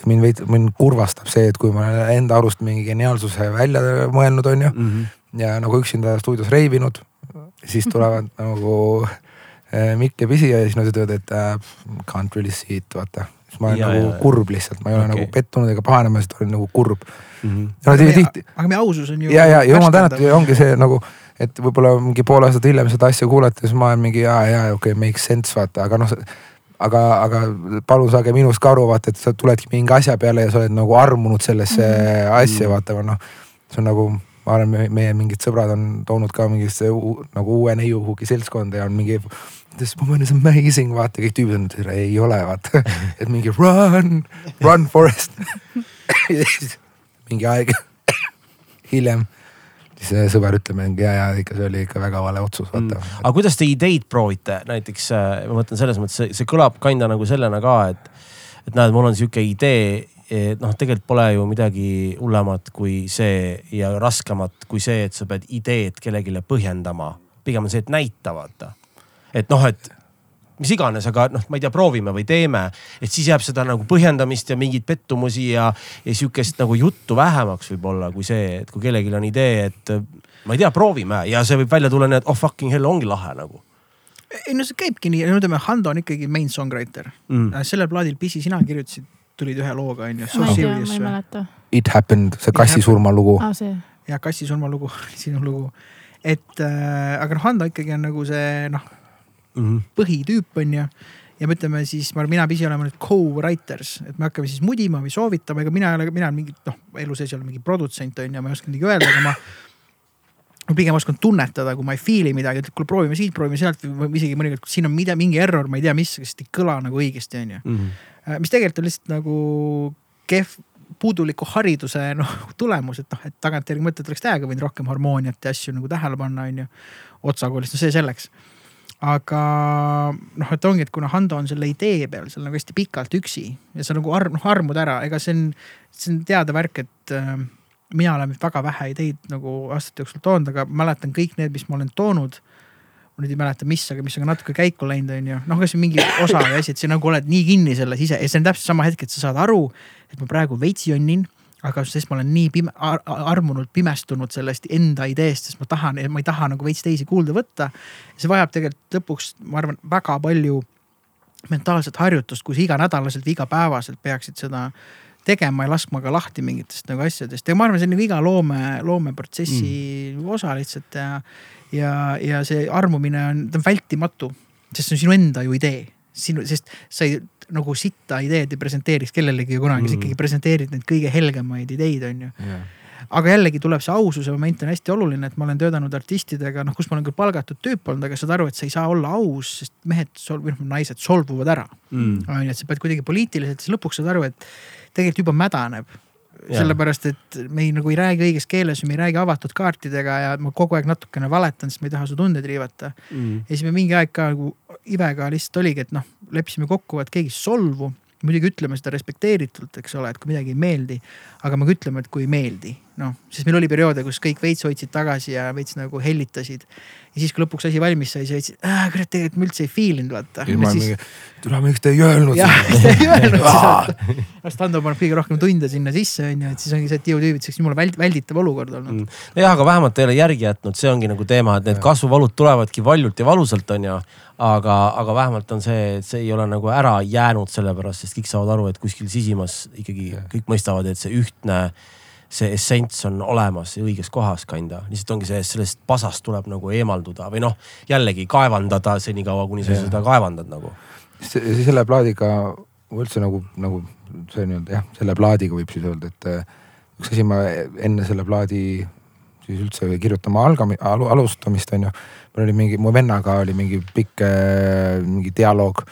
Mind veid, mind kurvastab see, et kui ma olen enda arust mingi geniaalsuse välja mõelnud, on ju Mm -hmm. ja nagu üksinda stuudios reivinud, siis tulevad nagu äh, Mikk ja Pisi ja siis nad ütlevad, et äh, can't really see it, vaata. siis ma olen Ja, nagu ja, ja. kurb lihtsalt, ma ei ole Okei. nagu pettunud ega pahanema, lihtsalt olen nagu kurb. Mm -hmm. nad aga, tihti, meie, aga meie ausus on ju. ja, ja jumal tänatud ja ongi see nagu, et võib-olla mingi pool aastat hiljem seda asja kuulates ma olen mingi ja, ja okei okay, makes sense vaata, aga noh. Aga, aga palun saage minust ka aru, vaata, et sa tuledki mingi asja peale ja sa oled nagu armunud sellesse mm. asja, vaata, noh. see on nagu, ma arvan, meie mingid sõbrad on toonud ka mingisse nagu uue neiuhugi seltskonda ja on mingi. This woman is amazing, vaata kõik tüübid on, ei ole, vaata, et mingi run, run forest mingi aeg hiljem siis sõber ütleb mingi ja, ja ikka see oli ikka väga vale otsus, vaata mm.. aga kuidas te ideid proovite näiteks, äh, ma mõtlen selles mõttes, see kõlab kinda nagu sellena ka, et, et näed, mul on sihuke idee, noh, tegelikult pole ju midagi hullemat kui see ja raskemat kui see, et sa pead ideed kellelegi põhjendama. pigem on see, et näita, vaata. et noh, et mis iganes, aga noh, ma ei tea, proovime või teeme, et siis jääb seda nagu põhjendamist ja mingeid pettumusi ja, ja sihukest nagu juttu vähemaks võib-olla kui see, et kui kellelgi on idee, et ma ei tea, proovime ja see võib välja tulla nii, et oh fucking hell ongi lahe nagu ei no see käibki nii, no ütleme, Hando on ikkagi main songwriter mm.. sellel plaadil Pisi, sina kirjutasid, tulid ühe looga on ju. ma ei tea, ma ei mäleta. It happened, see kassi surmalugu. aa, see. ja Kassi surmalugu, sinu lugu. et äh, aga noh, Hando ikkagi on nagu see noh, Mm -hmm. põhitüüp on ju. ja me ütleme siis, ma, mina, Pisi oleme nüüd co-writers, et me hakkame siis mudima või soovitama, ega mina ei ole, mina olen mingi noh, elu sees ei ole mingi produtsent on ju, ma ei oska midagi öelda, aga ma ma pigem oskan tunnetada, kui ma ei feel'i midagi, et kuule proovime siit, proovime sealt või isegi mõnikord, siin on mida, mingi error, ma ei tea, mis, sest ei kõla nagu õigesti, on ju. -hmm. Äh, mis tegelikult on lihtsalt nagu kehv, puuduliku hariduse noh tulemus, et noh, et tagantjärgi mõtled, oleks täiega võinud rohkem harmooniat ja asju nagu tähele panna, on ju. otsakoolist, no see selleks. Aga noh, et ongi, et kuna Hando on selle idee peal seal nagu hästi pikalt üksi ja sa nagu arm-, noh armud ära, ega see on, see on teada värk, et äh, mina olen väga vähe ideid nagu aastate jooksul toonud, aga mäletan kõik need, mis ma olen toonud ma nüüd ei mäleta, mis, aga mis on ka natuke käiku läinud, on ju. noh, kasvõi mingi osa või asi, et sa nagu oled nii kinni selles ise ja see on täpselt sama hetk, et sa saad aru, et ma praegu veits jonnin. Aga sest ma olen nii pime- ar,, armunud, pimestunud sellest enda ideest, sest ma tahan, ma ei taha nagu veits teisi kuulda võtta. see vajab tegelikult lõpuks, ma arvan, väga palju mentaalset harjutust, kui sa iganädalaselt või igapäevaselt peaksid seda tegema ja laskma ka lahti mingitest nagu asjadest ja ma arvan, see on nagu iga loome, loomeprotsessi mm. osa lihtsalt ja. ja, ja see armumine on, ta on vältimatu, sest see on sinu enda ju idee, sinu, sest sa ei nagu sitta ideed ei presenteeriks kellelegi kunagi mm., sa ikkagi presenteerid neid kõige helgemaid ideid, on ju. Yeah aga jällegi tuleb see aususe moment on hästi oluline, et ma olen töötanud artistidega, noh, kus ma olen küll palgatud tüüp olnud, aga saad aru, et sa ei saa olla aus, sest mehed või noh naised solvuvad ära. Mm.. on ju, et sa pead kuidagi poliitiliselt, siis lõpuks saad aru, et tegelikult juba mädaneb. Sellepärast, et me ei, nagu ei räägi õiges keeles, me ei räägi avatud kaartidega ja ma kogu aeg natukene valetan, sest ma ei taha su tundeid riivata. Mm.. ja siis me mingi aeg ka nagu Ivega lihtsalt oligi, et noh, leppisime kokku, et keegi ei solvu. muidugi ütleme seda respekteeritult, eks ole, et kui midagi ei meeldi, aga me ka ütleme, et kui ei meeldi noh, sest meil oli perioode, kus kõik veits hoidsid tagasi ja veits nagu hellitasid. ja siis, kui lõpuks asi valmis sai, siis veits, kurat, tegelikult ma üldse ei feel inud vaata. tule miks te ei öelnud. jah, miks te ei öelnud siis. las Tando paneb kõige rohkem tunde sinna sisse, on ju, et siis ongi see, et tiiutüübid, see oleks jumala väld, välditav olukord olnud mm.. jah, aga vähemalt ei ole järgi jätnud, see ongi nagu teema, et need kasvuvalud tulevadki valjult ja valusalt, on ju aga, aga vähemalt on see, et see ei ole nagu ära jäänud sellepärast, sest kõik saavad aru, et kuskil sisimas ikkagi kõik mõistavad, et see ühtne see essents on olemas õiges kohas kinda, lihtsalt ongi see, sellest pasast tuleb nagu eemalduda või noh, jällegi kaevandada senikaua, kuni sa ja. seda kaevandad nagu. selle plaadiga üldse nagu, nagu see nii-öelda jah, selle plaadiga võib siis öelda, et äh, üks asi ma enne selle plaadi siis üldse kirjutama algami- al,, alustamist on ju. mul oli mingi, mu vennaga oli mingi pikk äh, mingi dialoog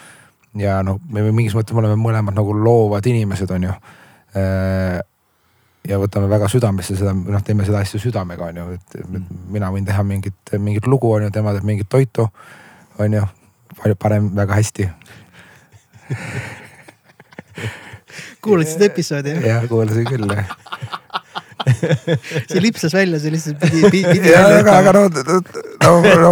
ja noh, me mingis mõttes me oleme mõlemad nagu loovad inimesed, on ju äh, ja võtame väga südamesse seda, noh, teeme seda asja südamega, on ju, et mina võin teha mingit, mingit lugu, on ju, tema teeb mingit toitu, on ju, palju parem, väga hästi kuulasid seda episoodi jah? jah, kuulasin küll jah see lipsas välja, see lihtsalt pidi, pidi, pidi. aga, aga no, no, no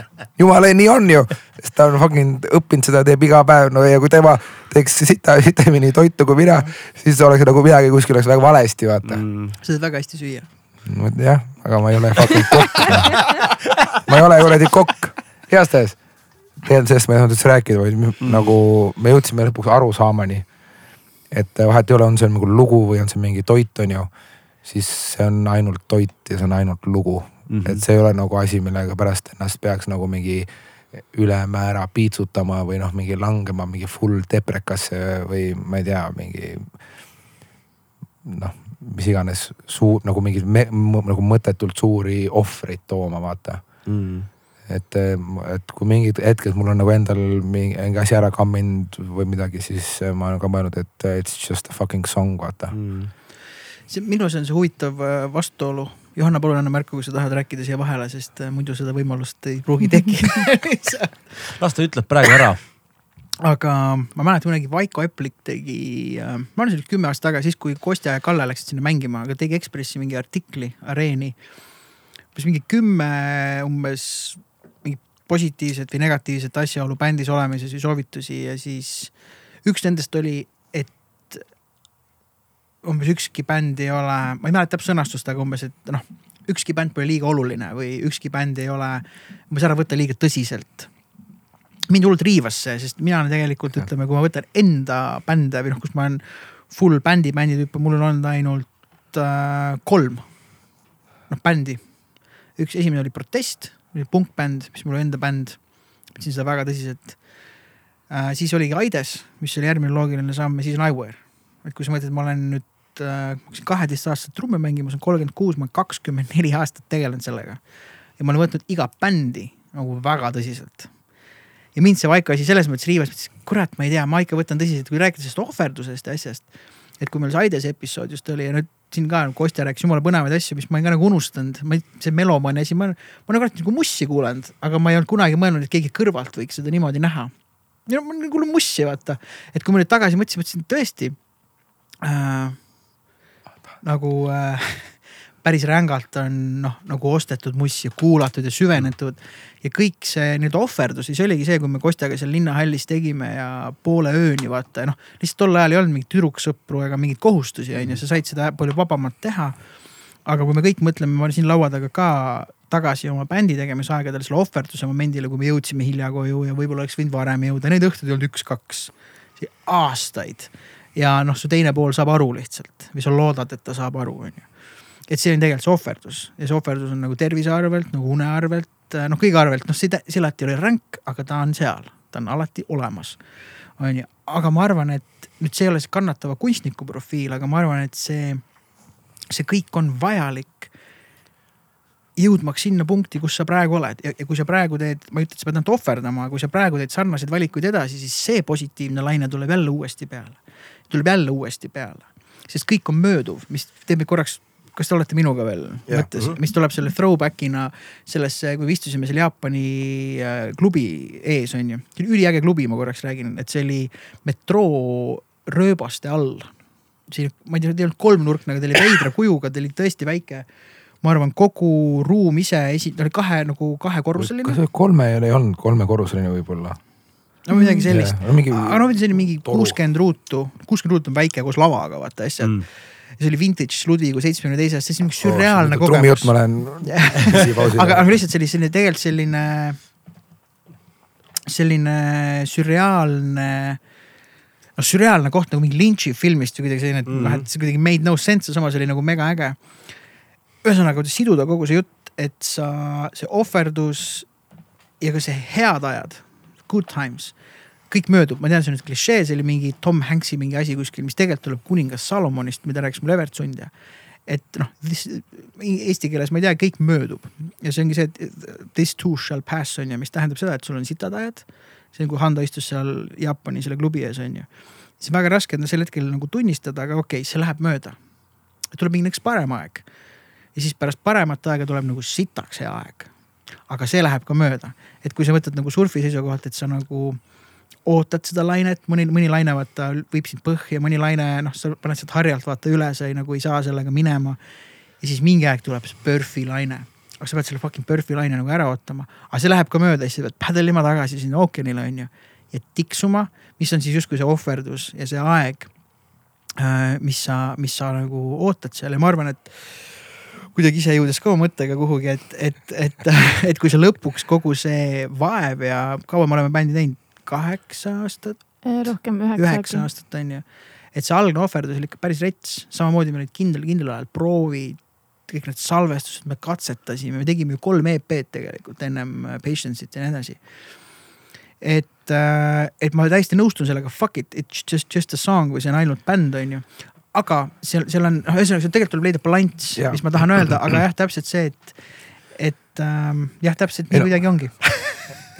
jumala nii on ju, sest ta on fucking õppinud seda, teeb iga päev, no ja kui tema teeks sita, sitemini toitu kui mina, siis oleks nagu midagi kuskil oleks väga valesti, vaata mm.. sa saad väga hästi süüa. jah, aga ma ei ole fucking kokk ma ei ole kuradi kokk, heas tähes. tegelikult sellest ma ei tahtnud üldse rääkida, vaid mm. nagu me jõudsime lõpuks arusaamani. et vahet ei ole, on see nagu lugu või on see mingi toit, on ju. siis see on ainult toit ja see on ainult lugu mm. -hmm. et see ei ole nagu asi, millega pärast ennast peaks nagu mingi ülemäära piitsutama või noh, mingi langema mingi full deprekasse või ma ei tea, mingi noh, mis iganes suur nagu mingeid nagu mõttetult suuri ohvreid tooma, vaata mm. et, et kui mingid hetked mul on nagu endal mingi, mingi asi ära kamminud või midagi, siis ma olen ka mõelnud, et it's just a fucking song, vaata mm. see minu arust on see huvitav äh, vastuolu Johanna, palun anna märku, kui sa tahad rääkida siia vahele, sest äh, muidu seda võimalust ei pruugi tekkida las ta ütleb praegu ära. aga ma mäletan kunagi Vaiko Eplik tegi, äh, ma arvan, see oli kümme aastat tagasi, siis kui Kostja ja Kalle läksid sinna mängima, aga tegi Ekspressi mingi artikli Areeni. umbes mingi kümme umbes mingit positiivset või negatiivset asjaolu bändis olemises või soovitusi ja siis üks nendest oli umbes ükski bänd ei ole, ma ei mäleta täpset sõnastust, aga umbes, et noh, ükski bänd pole liiga oluline või ükski bänd ei ole umbes ära võtta liiga tõsiselt. mind hullult riivas see, sest mina tegelikult ütleme, kui ma võtan enda bände või noh, kus ma olen full bändi, bändi tüüpe, mul on olnud ainult äh, kolm noh bändi. üks esimene oli Protest, oli punkbänd, mis mul enda bänd, võtsin seda väga tõsiselt äh,. siis oligi Aides, mis oli järgmine loogiline samm ja siis on Iware et kui sa mõtled, ma olen nüüd äh,, ma hakkasin kaheteist aastat trumme mängima, ma olen kolmkümmend kuus, ma olen kakskümmend neli aastat tegelenud sellega. ja ma olen võtnud iga bändi nagu väga tõsiselt. ja mind see Vaiko asi selles mõttes riivas, mõtlesin, kurat, ma ei tea, ma ikka võtan tõsiselt, kui rääkida sellest ohverdusest ja asjast. et kui meil see Aides episood just oli ja nüüd siin ka Kostja rääkis jumala põnevaid asju, mis ma olen ka nagu unustanud, ma ei, see melomaani asi, ma, ma olen alati nagu mussi kuulanud, aga ma ei olnud kunagi mõelnud, et keegi kõrvalt võiks seda niimoodi näha. ja ma kuulan mussi, vaata, et kui ma nüüd tagasi mõtlesin, mõtlesin tõesti äh, nagu äh, päris rängalt on noh, nagu ostetud mussi ja kuulatud ja süvenetud. ja kõik see nii-öelda ohverdus, siis oligi see, kui me Kostjaga seal linnahallis tegime ja poole ööni vaata noh, lihtsalt tol ajal ei olnud mingit tüdruksõpru ega mingeid kohustusi on ju, sa said seda palju vabamalt teha. aga kui me kõik mõtleme, ma olen siin laua taga ka tagasi oma bändi tegemise aegadel selle ohverduse momendile, kui me jõudsime hilja koju ja võib-olla oleks võinud varem jõuda, neid õhtuid ei olnud üks-kaks aastaid. Ja noh, su teine pool saab aru lihtsalt või sa loodad, et ta saab aru, on ju. et see on tegelikult see ohverdus ja see ohverdus on nagu tervise arvelt, nagu une arvelt, noh kõige arvelt, noh see, see alati ei ole ränk, aga ta on seal, ta on alati olemas. on ju, aga ma arvan, et nüüd see ei ole see kannatava kunstniku profiil, aga ma arvan, et see, see kõik on vajalik jõudmaks sinna punkti, kus sa praegu oled ja, ja kui sa praegu teed, ma ei ütle, et sa pead nad ohverdama, kui sa praegu teed sarnaseid valikuid edasi, siis see positiivne laine tuleb jälle uuesti peale. Tuleb jälle uuesti peale, sest kõik on mööduv, mis teeb korraks kas te olete minuga veel yeah. mõttes, Mhm. mis tuleb selle throwback'ina sellesse, kui me istusime seal Jaapani äh, klubi ees, on ju. üliäge klubi, ma korraks räägin, et see oli metroo rööbaste all. siin, ma ei tea, ta ei olnud kolmnurkne, aga ta oli veidra kujuga, ta oli tõesti väike. ma arvan, kogu ruum ise esi-, ta oli kahe nagu kahekorruseline. kas see kolme ei olnud, kolmekorruseline võib-olla? No midagi sellist Jaa, no mingi- aga no selline mingi toru. kuuskümmend ruutu, kuuskümmend ruutu on väike koos lavaga, vaata asjad Mm. mm. ja see oli vintage Ludvigu seitsmekümne teisest, see on mingi sürreaalne oh, trummijutt ma kogemus. lähen aga, aga lihtsalt selline, tegelikult selline, selline sürreaalne noh, sürreaalne koht nagu mingi Lynch'i filmist või kuidagi selline, et noh, et see kuidagi made no sense ja samas oli nagu mega äge. ühesõnaga, siduda kogu see jutt, et sa, see ohverdus ja ka see head ajad, good times, kõik möödub, ma tean, see on nüüd klišee, see oli mingi Tom Hanks'i mingi asi kuskil, mis tegelikult tuleb kuningas Salomonist, mida rääkis mulle Evert Sundja. et noh, eesti keeles ma ei tea, kõik möödub ja see ongi see, et this too shall pass on ju, mis tähendab seda, et sul on sitad ajad. see on, kui Hando istus seal Jaapani selle klubi ees on ju. siis väga raske on sel hetkel nagu tunnistada, aga okei okay,, see läheb mööda. tuleb mingi üks parem aeg. ja siis pärast paremat aega tuleb nagu sitaks hea aeg. aga see läheb ka mööda, et kui sa võtad nagu surfi seisukohalt, et sa nagu ootad seda lainet, mõni, mõni laine vaata viib sind põhja, mõni laine, noh, sa paned sealt harjalt vaata üle, sa ei nagu ei saa sellega minema. ja siis mingi aeg tuleb see PERFi laine. aga sa pead selle fucking PERFi laine nagu ära ootama. aga see läheb ka mööda, siis sa pead pädelima tagasi sinna ookeanile onju. ja tiksuma, mis on siis justkui see ohverdus ja see aeg. mis sa, mis sa nagu ootad seal ja ma arvan, et kuidagi ise jõudes ka mõttega kuhugi, et, et, et, et kui sa lõpuks kogu see vaev ja kaua me oleme bändi teinud, kaheksa aastat, rohkem üheksa. üheksa aastat on ju. et see algne ohverdus oli ikka päris rets, samamoodi me olid kindlal, kindlal ajal proovid, kõik need salvestused, me katsetasime, me tegime ju kolm EP-d tegelikult ennem Patience'it ja nii edasi. et, et ma täiesti nõustun sellega, fuck it, it's just, just a song või see on ainult bänd, on ju. aga seal, seal on, noh, ühesõnaga seal tegelikult tuleb leida balanss, mis ma tahan öelda, aga jah, täpselt see, et, et ähm, jah, täpselt nii kuidagi ongi.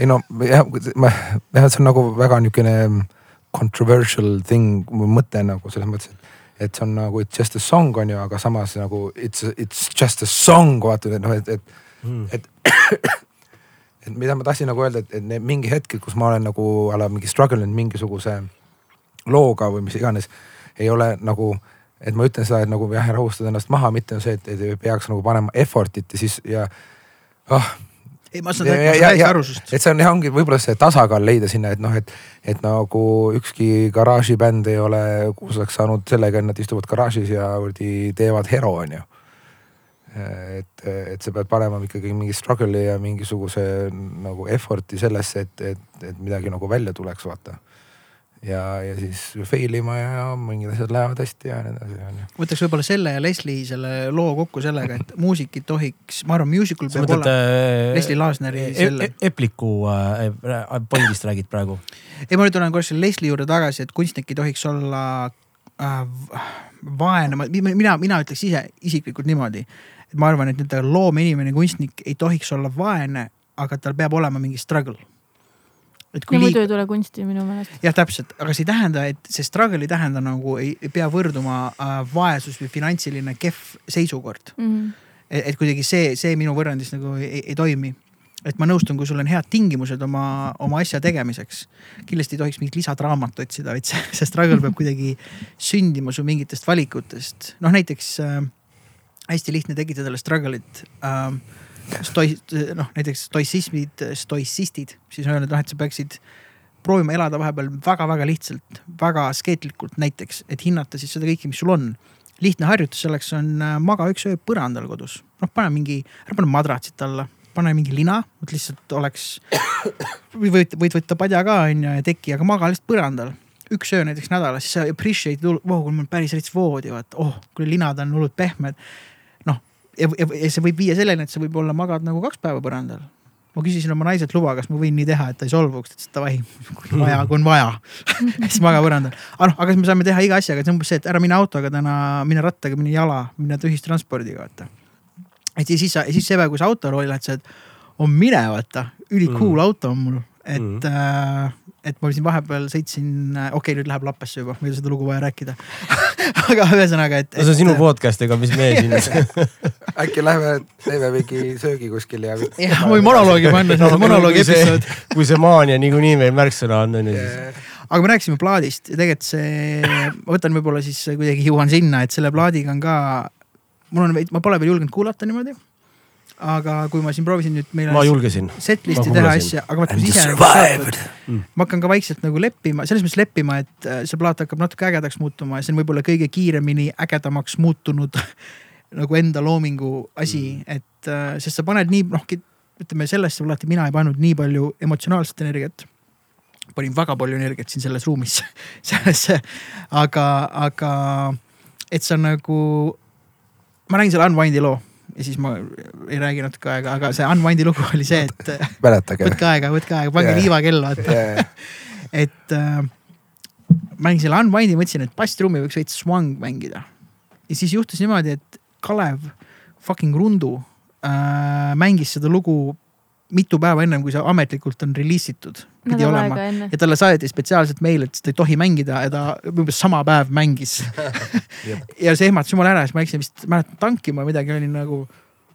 ei no jah, ma, jah, see on nagu väga niisugune controversial thing, mõte nagu selles mõttes, et, et see on nagu it's just a song on ju, aga samas nagu it's, it's just a song, vaata, et noh, et, et Mm. et, et mida ma tahtsin nagu öelda, et, et need mingi hetkel, kus ma olen nagu a la mingi struggle inud mingisuguse looga või mis iganes, ei ole nagu, et ma ütlen seda, et nagu jah, rahustada ennast maha, mitte see, et, ei peaks nagu panema effort'it ja siis ja ah, ei, ma saan täiesti aru sinust. et see on jah, ongi võib-olla see tasakaal leida sinna, et noh, et, et nagu ükski garaažibänd ei ole kuulsaks saanud sellega, et nad istuvad garaažis ja kuradi teevad hero, on ju. et, et sa pead panema ikkagi mingi struggle'i ja mingisuguse nagu effort'i sellesse, et, et, et midagi nagu välja tuleks, vaata. Ja, ja siis fail ima ja mingid asjad lähevad hästi ja nii edasi, on ju. võtaks võib-olla selle ja Leslie selle loo kokku sellega, et muusik ei tohiks, ma arvan, musical peab mõtled olema. Leslie Laasneri e selle- e Epliku äh, Bondist räägid praegu? ei, ma nüüd tulen korraks selle Leslie juurde tagasi, et kunstnik ei tohiks olla äh, vaene, ma, mina, mina ütleks ise isiklikult niimoodi. et ma arvan, et nii-öelda loomeinimene, kunstnik ei tohiks olla vaene, aga tal peab olema mingi struggle. Et kui no muidu liig- ei tule kunsti minu meelest. jah, täpselt, aga see ei tähenda, et see struggle ei tähenda nagu ei, ei pea võrduma äh, vaesus või finantsiline kehv seisukord. Mm -hmm. et, et kuidagi see, see minu võrrandis nagu ei, ei toimi. et ma nõustun, kui sul on head tingimused oma, oma asja tegemiseks. kindlasti ei tohiks mingit lisadraamat otsida, vaid see, see struggle peab kuidagi sündima su mingitest valikutest. noh, näiteks äh, hästi lihtne tekitada talle struggle'it äh, stoi-, noh näiteks stoissismid, stoissistid, siis on öelnud, noh, et sa peaksid proovima elada vahepeal väga-väga lihtsalt, väga askeetlikult näiteks, et hinnata siis seda kõike, mis sul on. lihtne harjutus selleks on äh, maga üks öö põrandal kodus, noh pane mingi, ära pane madratsit alla, pane mingi lina, et lihtsalt oleks. või võid, võid võtta padja ka on ju ja teki, aga maga lihtsalt põrandal. üks öö näiteks nädalas, siis sa appreciate'id, vau, kui mul päris rets voodi, vaata, oh, kui linad on hullult pehmed. Ja, ja, ja see võib viia selleni, et sa võib-olla magad nagu kaks päeva põrandal ma küsisin oma naiselt luba, kas ma võin nii teha, et ta ei solvuks, ta ütles davai, kui on vaja, kui on vaja siis maga põrandal. aga noh, aga siis me saame teha iga asjaga, see on umbes see, et ära mine autoga täna, mine rattaga, mine jala, mine ühistranspordiga, vaata. et ja siis siis see päev, kui sa autorooli lähed, sa oled, on mine vaata, ülikool mm. auto on mul, et mm. äh, et ma siin vahepeal sõitsin, okei okay,, nüüd läheb Lappesse juba, meil seda lugu vaja rääkida aga ühesõnaga, et, et.... no see on sinu podcast, ega mis meie siin äkki lähme teeme mingi söögi kuskil ja. jah, või monoloogi panna no,, monoloogi episood. kui see maania niikuinii meil märksõna on, on ju siis. aga me rääkisime plaadist ja tegelikult see, ma võtan võib-olla siis kuidagi jõuan sinna, et selle plaadiga on ka, mul on, ma pole veel julgenud kuulata niimoodi aga kui ma siin proovisin nüüd meile. ma julgesin. Setlist'i teha asja, aga vaata kui ise nagu ma hakkan ka vaikselt nagu leppima, selles mõttes leppima, et äh, see plaat hakkab natuke ägedaks muutuma ja see on võib-olla kõige kiiremini ägedamaks muutunud nagu enda loomingu asi mm., et äh, sest sa paned nii noh, ütleme sellesse plaati mina ei pannud nii palju emotsionaalset energiat panin väga palju energiat siin selles ruumis sellesse, aga, aga et sa nagu, ma nägin selle Unwind'i loo ja siis ma ei räägi natuke aega, aga see Unwind'i lugu oli see, et. mäletage. võtke aega, võtke aega, pange yeah. liivakell vaata yeah. et äh, mängin selle Unwind'i, mõtlesin, et basstrummi võiks veits swang mängida. ja siis juhtus niimoodi, et Kalev fucking Rundu äh, mängis seda lugu mitu päeva ennem, kui see ametlikult on reliisitud. pidi olema ja talle saadeti spetsiaalselt meil, et ta ei tohi mängida ja ta umbes sama päev mängis ja see ehmatas jumala ära, siis ma läksin vist, mäletan tankima või midagi, olin nagu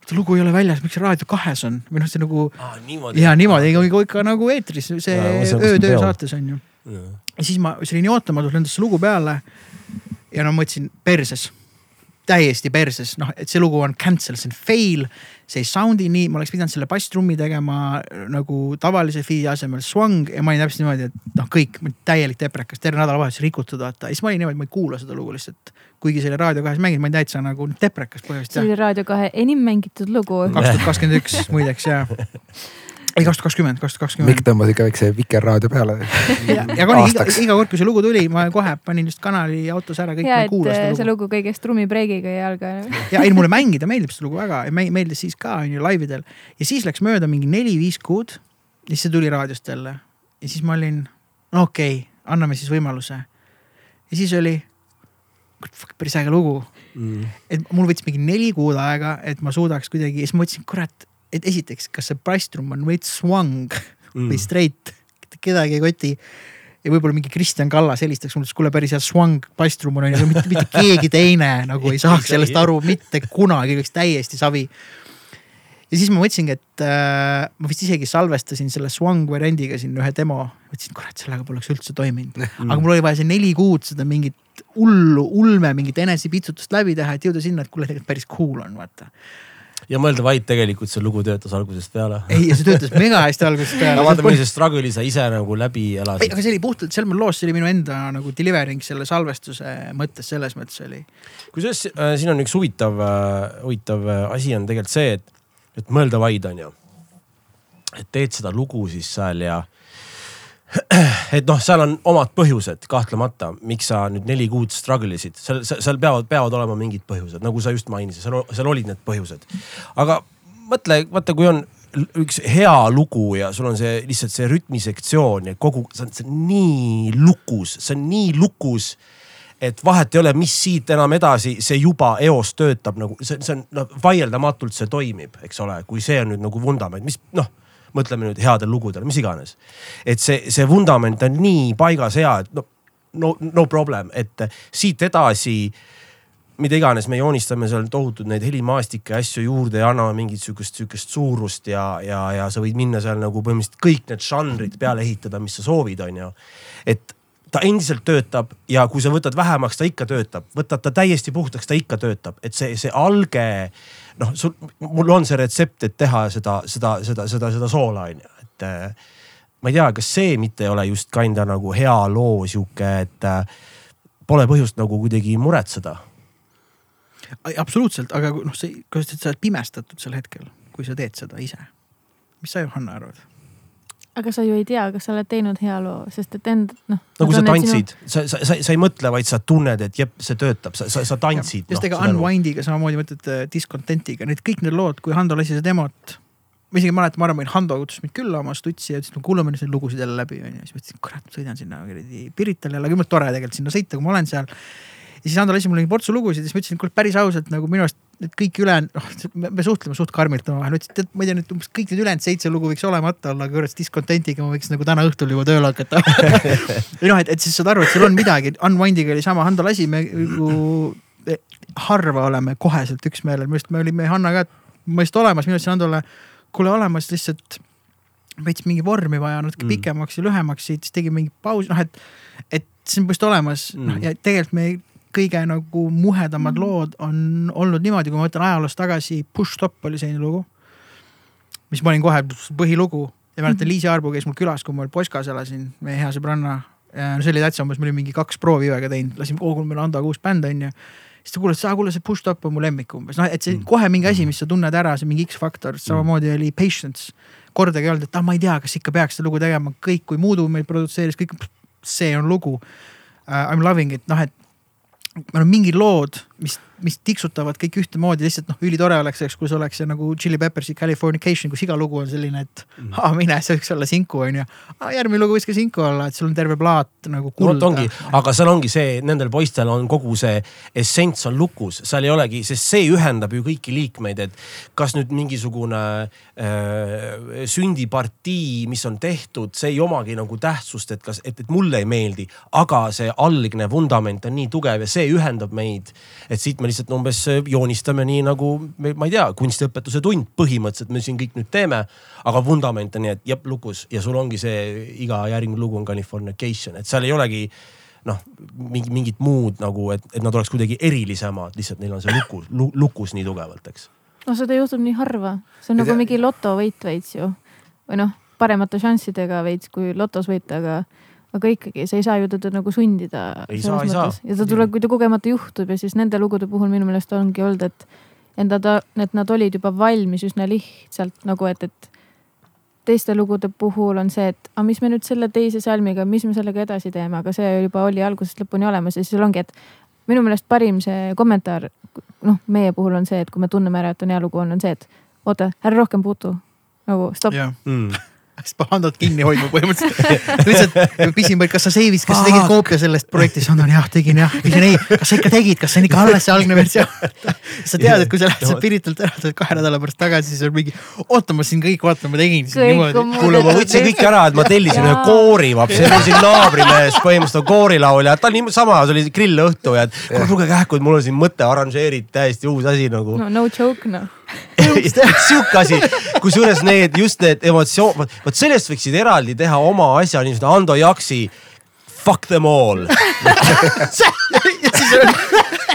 see lugu ei ole väljas, miks see Raadio kahes on või noh, see nagu ah,. ja niimoodi, ikka, ikka nagu eetris, see öötöö saates on ju. ja siis ma, see oli nii ootamatult lendas see lugu peale. ja no mõtlesin perses täiesti perses, noh, et see lugu on cancel, see on fail. see ei sound'i nii, ma oleks pidanud selle basstrummi tegema nagu tavalise feed'i asemel swang ja ma olin täpselt niimoodi, et noh, kõik täielik teprekas, terve nädalavahetus rikutud, vaata. ja siis ma olin niimoodi, ma ei kuula seda lugu lihtsalt. kuigi see oli Raadio kahes mänginud, ma olin täitsa nagu teprekas põhimõtteliselt. see oli Raadio kahe enim mängitud lugu. kaks tuhat kakskümmend üks muideks ja ei, kaks tuhat kakskümmend, kaks tuhat kakskümmend. Mikk tõmbas ikka väikse Vikerraadio peale. ja, ja koni, iga, iga kord, kui see lugu tuli, ma kohe panin just kanali autos ära, kõik ja, kuulas seda lugu. see lugu kõigest trummipreigiga jäi jalga. ja ei, mulle mängida meeldib seda lugu väga ja meeldis siis ka on ju laividel. ja siis läks mööda mingi neli-viis kuud. ja siis see tuli raadiost jälle. ja siis ma olin, no okei okay,, anname siis võimaluse. ja siis oli päris äge lugu mm.. et mul võttis mingi neli kuud aega, et ma suudaks kuidagi ja siis ma mõtlesin, kurat et esiteks, kas see bassdrum on veits swang mm. või straight, kedagi ei koti. ja võib-olla mingi Kristjan Kallas helistaks mulle, et kuule päris hea swang bassdrum on, aga mitte, mitte keegi teine nagu ei saaks sellest aru mitte kunagi, oleks täiesti savi. Ja siis ma mõtlesingi, et äh, ma vist isegi salvestasin selle Swang variandiga siin ühe demo. mõtlesin, kurat, sellega poleks üldse toiminud. Mm.. aga mul oli vaja see neli kuud seda mingit hullu, ulme, mingit enesepitsutust läbi teha, et jõuda sinna, et kuule, tegelikult päris cool on, vaata ja mõelda vaid tegelikult see lugu töötas algusest peale. ei, see töötas mega hästi algusest peale. no vaata, millise struggle'i sa ise nagu läbi elasid. aga see oli puhtalt, seal loos, see oli minu enda nagu delivering selle salvestuse mõttes, selles mõttes oli. kusjuures äh, siin on üks huvitav äh,, huvitav äh, asi on tegelikult see, et, et mõelda vaid on ju. et teed seda lugu siis seal ja et noh, seal on omad põhjused kahtlemata, miks sa nüüd neli kuud struggle isid, seal, seal peavad, peavad olema mingid põhjused, nagu sa just mainisid, seal, seal olid need põhjused. aga mõtle, vaata, kui on üks hea lugu ja sul on see lihtsalt see rütmisektsioon ja kogu, see on, nii lukus, see on nii lukus et vahet ei ole, mis siit enam edasi, see juba eos töötab nagu see, see on noh, vaieldamatult see toimib, eks ole, kui see on nüüd nagu vundament, mis noh mõtleme nüüd headel lugudel, mis iganes. et see, see vundament on nii paigas hea, et no, no, no problem, et siit edasi mida iganes, me joonistame seal tohutud neid helimaastikke ja asju juurde ja anname mingit sihukest, sihukest suurust ja, ja, ja sa võid minna seal nagu põhimõtteliselt kõik need žanrid peale ehitada, mis sa soovid, on ju. et ta endiselt töötab ja kui sa võtad vähemaks, ta ikka töötab, võtad ta täiesti puhtaks, ta ikka töötab, et see, see alge noh, sul, mul on see retsept, et teha seda, seda, seda, seda, seda soola on ju, et äh, ma ei tea, kas see mitte ei ole just kinda nagu hea loo sihuke, et äh, pole põhjust nagu kuidagi muretseda. absoluutselt, aga noh, see, kas sa oled pimestatud sel hetkel, kui sa teed seda ise? mis sa, Johanna, arvad? Aga sa ju ei tea, kas sa oled teinud hea loo, sest et end noh. no kui sa tantsid sinu..., sa, sa, sa, sa ei mõtle, vaid sa tunned, et jep, see töötab, sa, sa, sa tantsid. just no, ega Unwind'iga samamoodi mõtled äh, Discontentiga, need kõik need lood, kui Hando lasi seda demot. ma isegi mäletan, ma arvan, Hando kutsus mind külla oma stutsi ja ütles, et no kuulame nüüd neid lugusid jälle läbi onju. siis mõtlesin, kurat, sõidan sinna kuradi Piritale jälle, küll tore tegelikult sinna sõita, kui ma olen seal. ja siis Hando lasi mulle portsu lugusid ja siis ma ütlesin, et kuule päris ausalt nagu minu arust need kõik ülejäänud, noh, me suhtleme suht karmilt omavahel, ütlesin, et ma ei tea nüüd umbes kõik need ülejäänud seitse lugu võiks olemata olla, aga kurat discontent'iga ma võiks nagu täna õhtul juba tööle hakata. Või noh, et, et siis saad aru, et seal on midagi, Unwind'iga oli sama, Hando lasi, me nagu harva oleme koheselt üksmeelel, minu arust me olime Hannaga mõist olemas, mina ütlesin Handole, kuule olemas lihtsalt veits mingi vormi vaja natuke mm. pikemaks ja lühemaks, siis tegime mingi pausi, noh et, et see on põhimõtteliselt olemas. Mm., noh ja tegelikult me kõige nagu muhedamad mm. lood on olnud niimoodi, kui ma võtan ajaloos tagasi, Push Stop oli selline lugu. mis ma olin kohe põhilugu ja mäletan, Liisi Arbu käis mul külas, kui ma Poskas elasin, meie hea sõbranna. no see oli täitsa umbes, me olime mingi kaks proovi Ivega teinud, lasime, oo kuule meil on Andoga uus bänd on ju siis ta kuulas, kuule see Push Stop on mu lemmik umbes, noh, et see mm. kohe mingi asi, mis sa tunned ära, see mingi X-faktor, samamoodi oli Patience. kordagi ei olnud, et ah, ma ei tea, kas ikka peaks seda lugu tegema, kõik, kui Muudu meil produtseeris, kõik, see on lugu uh,. I m loving it, noh, et meil on mingid lood, mis, mis tiksutavad kõik ühtemoodi, lihtsalt noh, ülitore oleks, eks, kui see oleks see nagu Chili Peppersi Californication, kus iga lugu on selline, et mm. aa mine, see võiks olla sinku on ju. järgmine lugu võiks ka sinku olla, et sul on terve plaat nagu kulda no,. aga seal ongi see, nendel poistel on kogu see essents on lukus, seal ei olegi, sest see ühendab ju kõiki liikmeid, et kas nüüd mingisugune äh, sündipartii, mis on tehtud, see ei omagi nagu tähtsust, et kas, et, et mulle ei meeldi, aga see algne vundament on nii tugev ja see see ühendab meid. et siit me lihtsalt umbes joonistame nii nagu, ma ei tea, kunstiõpetuse tund põhimõtteliselt me siin kõik nüüd teeme. aga vundament on nii, et jep lukus ja sul ongi see iga järgmine lugu on Californication, et seal ei olegi noh, mingi mingit muud nagu, et, et nad oleks kuidagi erilisemad, lihtsalt neil on see lukus lu,, lukus nii tugevalt, eks. no seda juhtub nii harva, see on nagu mingi lotovõit veits ju või noh, paremate šanssidega veits kui lotos võita, aga aga ikkagi, sa ei saa ju teda nagu sundida. ei saa, ei saa. ja ta tuleb, kui ta kogemata juhtub ja siis nende lugude puhul minu meelest ongi olnud, et enda ta, et nad olid juba valmis üsna lihtsalt nagu, et, et teiste lugude puhul on see, et aga mis me nüüd selle teise salmiga, mis me sellega edasi teeme, aga see juba oli algusest lõpuni olemas ja siis ongi, et minu meelest parim see kommentaar, noh, meie puhul on see, et kui me tunneme ära, et on hea lugu on, on see, et oota, ära rohkem puutu. nagu stopp yeah.. Mm siis peab Handot kinni hoidma põhimõtteliselt lihtsalt pisin, kas sa seivid, kas sa tegid koopia sellest projektist, Hando, jah, tegin jah. küsin ei, kas sa ikka tegid, kas see on ikka alles see algne versioon? sa tead, et kui sa lähed sealt Piritalt ära, tuled kahe nädala pärast tagasi, siis on mingi, oota, ma siin kõik vaatan, ma tegin siin niimoodi. kuule, ma võtsin kõik ära, et ma tellisin ühe koorivapsi, see oli siin naabrimees, põhimõtteliselt koorilaulja, ta oli sama, see oli grillõhtu ja et kuule, lugege kähku, et mul on siin mõte arranžeeritud, täiesti uus asi nagu. no no joke noh sihuke asi, kusjuures need just need emotsioon, vot sellest võiksid eraldi teha oma asja, niisugune Ando Jaksi fuck them all. Ja siis on,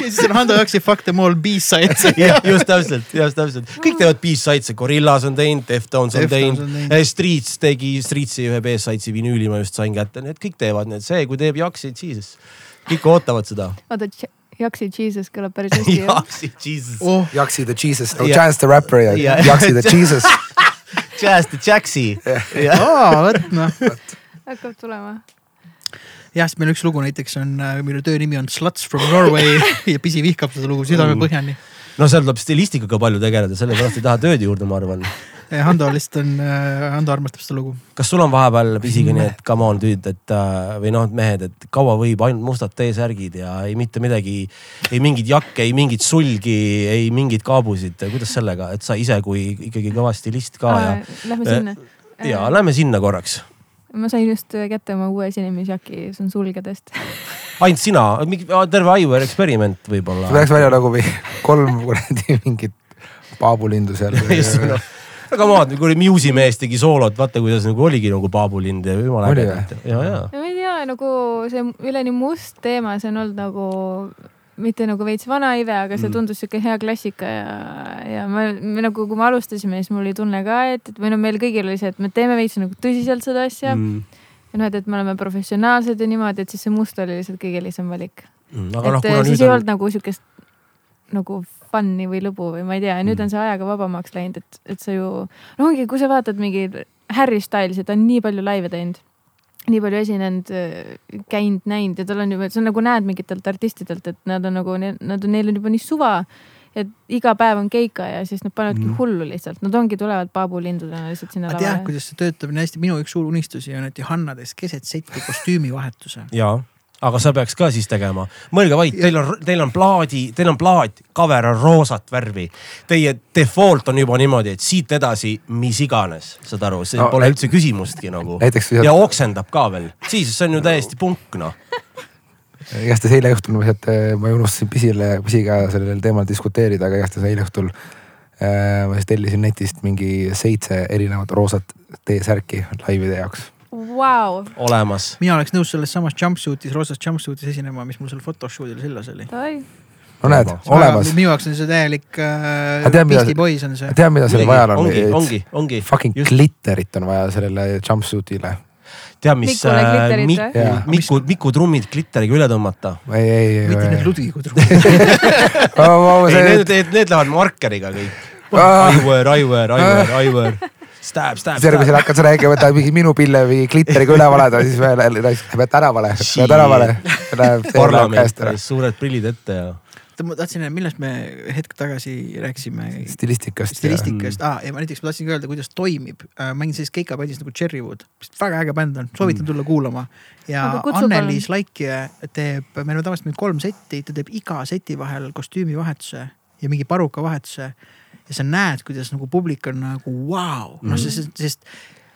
ja siis on Hando Jaksi fuck them all B-sides. Just täpselt, just täpselt, kõik teevad B-sides'e, Gorillas on teinud, Deftones on teinud, eh, Streets tegi, Streetsi ühe B-side'i vinüüli ma just sain kätte, need kõik teevad, et see, kui teeb Jaksi, jesus, kõik ootavad seda. oota, Jaksi Jesus kõlab päris hästi Jaksi Jesus. Oh.. Jaksi the Jesus. Oh,, Chance the rapper ja yeah. Jaksi the Jesus. Chance the Jaksi. aa, vot noh. hakkab tulema. Jah, sest meil üks lugu näiteks on, äh, mille töö nimi on Sluts from Norway ja Pisi vihkab seda lugu südamepõhjani. no seal tuleb stilistikaga palju tegeleda, sellepärast ei taha tööd juurde, ma arvan Hando lihtsalt on, äh, Hando armastab seda lugu. kas sul on vahepeal pisiga nii, et come on tüüd, et äh, või noh, mehed, et kaua võib ainult mustad T-särgid ja ei mitte midagi, ei mingeid jakke, ei mingit sulgi, ei mingeid kaabusid, kuidas sellega, et sa ise kui ikkagi kõva stilist ka ja. Lähme sinna. ja lähme sinna korraks ma sain just kätte oma uue esinemisjaki, see on sulgedest ainult sina, terve Aivar eksperiment võib-olla. Läks välja nagu kolm kuradi mingit paabulindu seal aga vaata, kui Muse'i mees tegi soolot, vaata kuidas nagu oligi nagu paabulind ja jumala äge. ja, ja. ma ei tea, nagu see üleni must teema, see on olnud nagu mitte nagu veits vana ive, aga see mm. tundus sihuke hea klassika ja, ja me, me nagu, kui me alustasime, siis mul oli tunne ka, et, et või no meil kõigil oli see, et me teeme veits nagu tõsiselt seda asja mm. ja noh, et, et me oleme professionaalsed ja niimoodi, et siis see must oli lihtsalt kõige lihtsam valik mm,. et no, siis ei on... olnud nagu sihukest nagu fun'i või lõbu või ma ei tea ja nüüd mm. on see ajaga vabamaks läinud, et, et sa ju, no ongi, kui sa vaatad mingeid Harry Styles ja ta on nii palju laive teinud nii palju esinenud, käinud, näinud ja tal on juba, sa nagu näed mingitelt artistidelt, et nad on nagu, nad on, neil on juba nii suva. et iga päev on keika ja siis nad panevadki mm. hullu lihtsalt, nad ongi, tulevad paabulindudena lihtsalt sinna lavale. tead, kuidas see töötab nii hästi, minu üks suur unistusi on, et Johanna tees keset setti kostüümivahetuse. jaa aga sa peaks ka siis tegema, mõelge vaid, teil on, teil on plaadi, teil on plaat, cover on roosat värvi. Teie default on juba niimoodi, et siit edasi mis iganes, saad aru, see no, pole üldse küsimustki nagu. ja oksendab ka veel, siis see on ju täiesti punk noh igastahes eile õhtul ma sealt, ma unustasin pisile, pisiga sellel teemal diskuteerida, aga igastahes eile õhtul äh, ma siis tellisin netist mingi seitse erinevat roosat T-särki laivide jaoks wow.. olemas. mina oleks nõus selles samas jumpsuit'is, roosas jumpsuit'is esinema, mis mul seal photoshoot'il sillas oli. no näed, olemas. minu jaoks on see täielik äh, Beastie Boys on see. tead, mida sellel vaja on? ongi, ongi, ongi. Fucking Just. glitterit on vaja sellele jumpsuit'ile tead, mis äh, Miku, Miku, Miku trummid glitteriga üle tõmmata. ei, ei, ei. mitte need Ludvigu trummid ei, need, need, need lähevad markeriga kõik. Aivar, Aivar, Aivar, Aivar Stab, stab, stab. järgmisel hakkad sa rääkima, et mingi minu pille või glitteriga üle valada, siis veel lähed tänavale, lähed tänavale. parlament, suured prillid ette ja ma tahtsin, millest me hetk tagasi rääkisime. stilistikast. stilistikast, aa ja ma näiteks ma tahtsin ka öelda, kuidas toimib äh,. mängin sellises keikabändis nagu Cherrywood, väga äge bänd on, soovitan mm. tulla kuulama. ja Anneliis Laikje teeb, meil on tavaliselt nüüd kolm setti, ta teeb iga seti vahel kostüümivahetuse ja mingi parukavahetuse ja sa näed, kuidas nagu publik on nagu vau wow. noh sest, sest